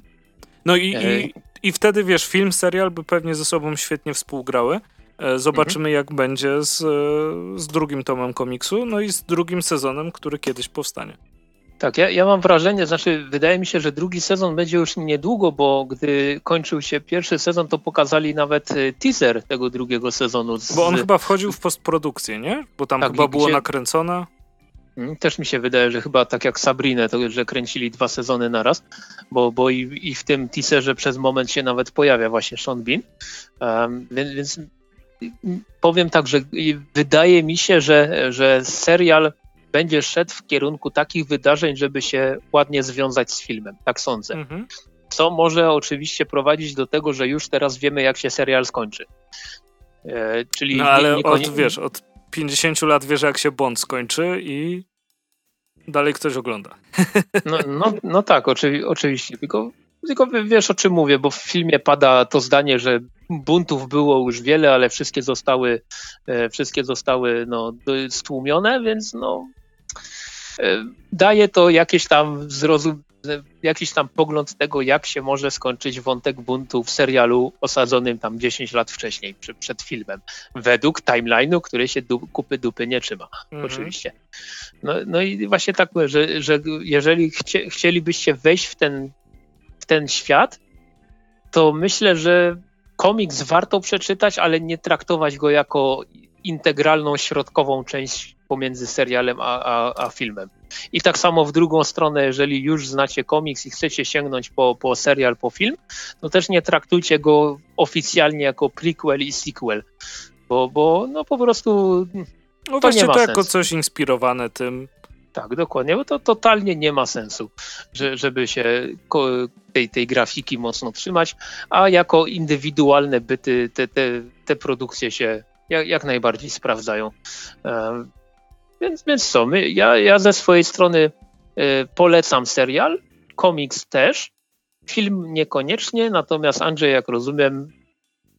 No i, e... i, i wtedy wiesz, film, serial by pewnie ze sobą świetnie współgrały. E, zobaczymy, jak będzie z, z drugim tomem komiksu, no i z drugim sezonem, który kiedyś powstanie. Tak, ja, ja mam wrażenie, znaczy wydaje mi się, że drugi sezon będzie już niedługo, bo gdy kończył się pierwszy sezon, to pokazali nawet y, teaser tego drugiego sezonu. Z... Bo on chyba wchodził w postprodukcję, nie? Bo tam tak, chyba było nakręcone. Mm, też mi się wydaje, że chyba tak jak Sabrinę, to że kręcili dwa sezony naraz, bo, bo i, i w tym teaserze przez moment się nawet pojawia właśnie Sean Bean. Um, więc, więc powiem tak, że wydaje mi się, że, że serial będzie szedł w kierunku takich wydarzeń, żeby się ładnie związać z filmem. Tak sądzę. Mhm. Co może oczywiście prowadzić do tego, że już teraz wiemy, jak się serial skończy. E, czyli no ale nie, od, wiesz, od 50 lat wiesz, jak się Bond skończy i dalej ktoś ogląda. No, no, no tak, oczywi oczywiście. Tylko, tylko wiesz, o czym mówię, bo w filmie pada to zdanie, że buntów było już wiele, ale wszystkie zostały, e, wszystkie zostały no, stłumione, więc no, daje to jakieś tam zrozum, jakiś tam pogląd tego, jak się może skończyć wątek buntu w serialu osadzonym tam 10 lat wcześniej, przy, przed filmem, według timeline'u, który się du, kupy dupy nie trzyma, mhm. oczywiście. No, no i właśnie tak, że, że jeżeli chcie, chcielibyście wejść w ten, w ten świat, to myślę, że komiks warto przeczytać, ale nie traktować go jako integralną, środkową część pomiędzy serialem a, a, a, filmem. I tak samo w drugą stronę, jeżeli już znacie komiks i chcecie sięgnąć po, po serial, po film, to też nie traktujcie go oficjalnie jako prequel i sequel, bo, bo no po prostu no to nie ma to sensu. jako coś inspirowane tym. Tak, dokładnie, bo to totalnie nie ma sensu, że, żeby się tej, tej grafiki mocno trzymać, a jako indywidualne byty te, te, te produkcje się jak, jak najbardziej sprawdzają. Więc, więc co, my, ja, ja ze swojej strony y, polecam serial, komiks też, film niekoniecznie, natomiast Andrzej, jak rozumiem,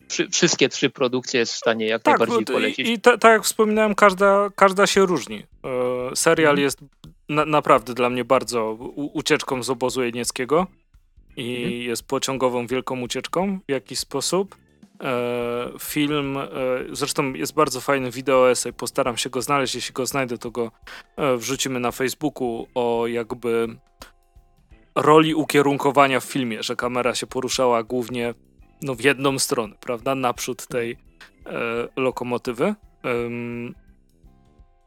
przy, wszystkie trzy produkcje jest w stanie jak tak, najbardziej polecić. I, i tak jak wspominałem, każda, każda się różni. E, serial mhm. jest na, naprawdę dla mnie bardzo u, ucieczką z obozu jenieckiego i mhm. jest pociągową wielką ucieczką w jakiś sposób. E, film, e, zresztą jest bardzo fajny wideo esej, postaram się go znaleźć, jeśli go znajdę, to go e, wrzucimy na Facebooku o jakby roli ukierunkowania w filmie, że kamera się poruszała głównie no, w jedną stronę, prawda, naprzód tej e, lokomotywy.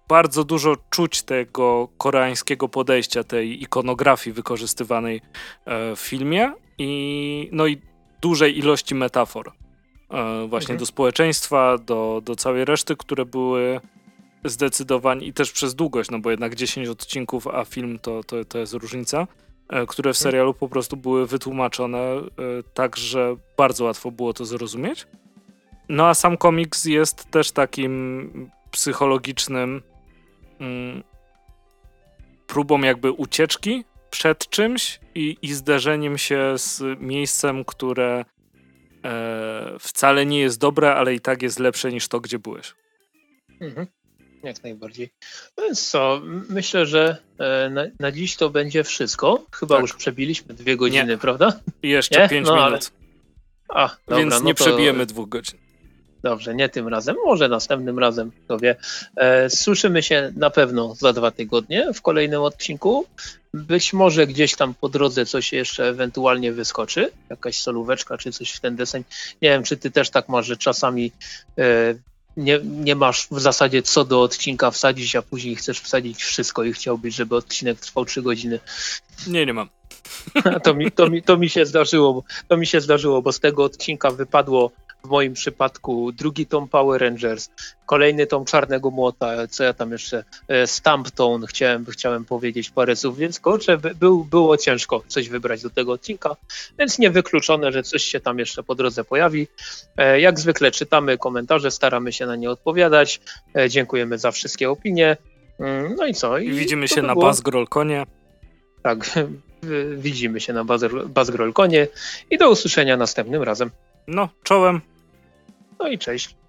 Bardzo dużo czuć tego koreańskiego podejścia, tej ikonografii wykorzystywanej e, w filmie i, no i dużej ilości metafor właśnie Mhm. do społeczeństwa, do, do całej reszty, które były zdecydowanie i też przez długość, no bo jednak 10 odcinków, a film to, to, to jest różnica, e, które w serialu po prostu były wytłumaczone e, tak, że bardzo łatwo było to zrozumieć. No a sam komiks jest też takim psychologicznym mm, próbą jakby ucieczki przed czymś i, i zderzeniem się z miejscem, które e, wcale nie jest dobre, ale i tak jest lepsze niż to, gdzie byłeś. Mhm. Jak najbardziej. No Więc co, myślę, że e, na, na dziś to będzie wszystko. Chyba Tak. już przebiliśmy dwie godziny, prawda? I jeszcze Nie? 5 No, minut, ale- A, dobra, więc no nie to, przebijemy dwóch godzin. Dobrze, nie tym razem, może następnym razem, kto wie. E, słyszymy się na pewno za dwa tygodnie w kolejnym odcinku. Być może gdzieś tam po drodze coś jeszcze ewentualnie wyskoczy, jakaś solóweczka czy coś w ten deseń. Nie wiem, czy ty też tak masz, że czasami e, nie, nie masz w zasadzie co do odcinka wsadzić, a później chcesz wsadzić wszystko i chciałbyś, żeby odcinek trwał trzy godziny. Nie, nie mam. To mi, to, mi, to mi się zdarzyło, to mi się zdarzyło, bo z tego odcinka wypadło w moim przypadku drugi tom Power Rangers, kolejny tom Czarnego Młota, co ja tam jeszcze, e, Stamp Tone, chciałem, chciałem powiedzieć parę słów, więc kurczę, by- był, było ciężko coś wybrać do tego odcinka, więc niewykluczone, że coś się tam jeszcze po drodze pojawi. E, Jak zwykle czytamy komentarze, staramy się na nie odpowiadać, E, dziękujemy za wszystkie opinie. Mm, No i co? I widzimy to się na było. Bazgrolkonie. Tak, widzimy się na Bazgrolkonie i do usłyszenia następnym razem. No, czołem. No i cześć.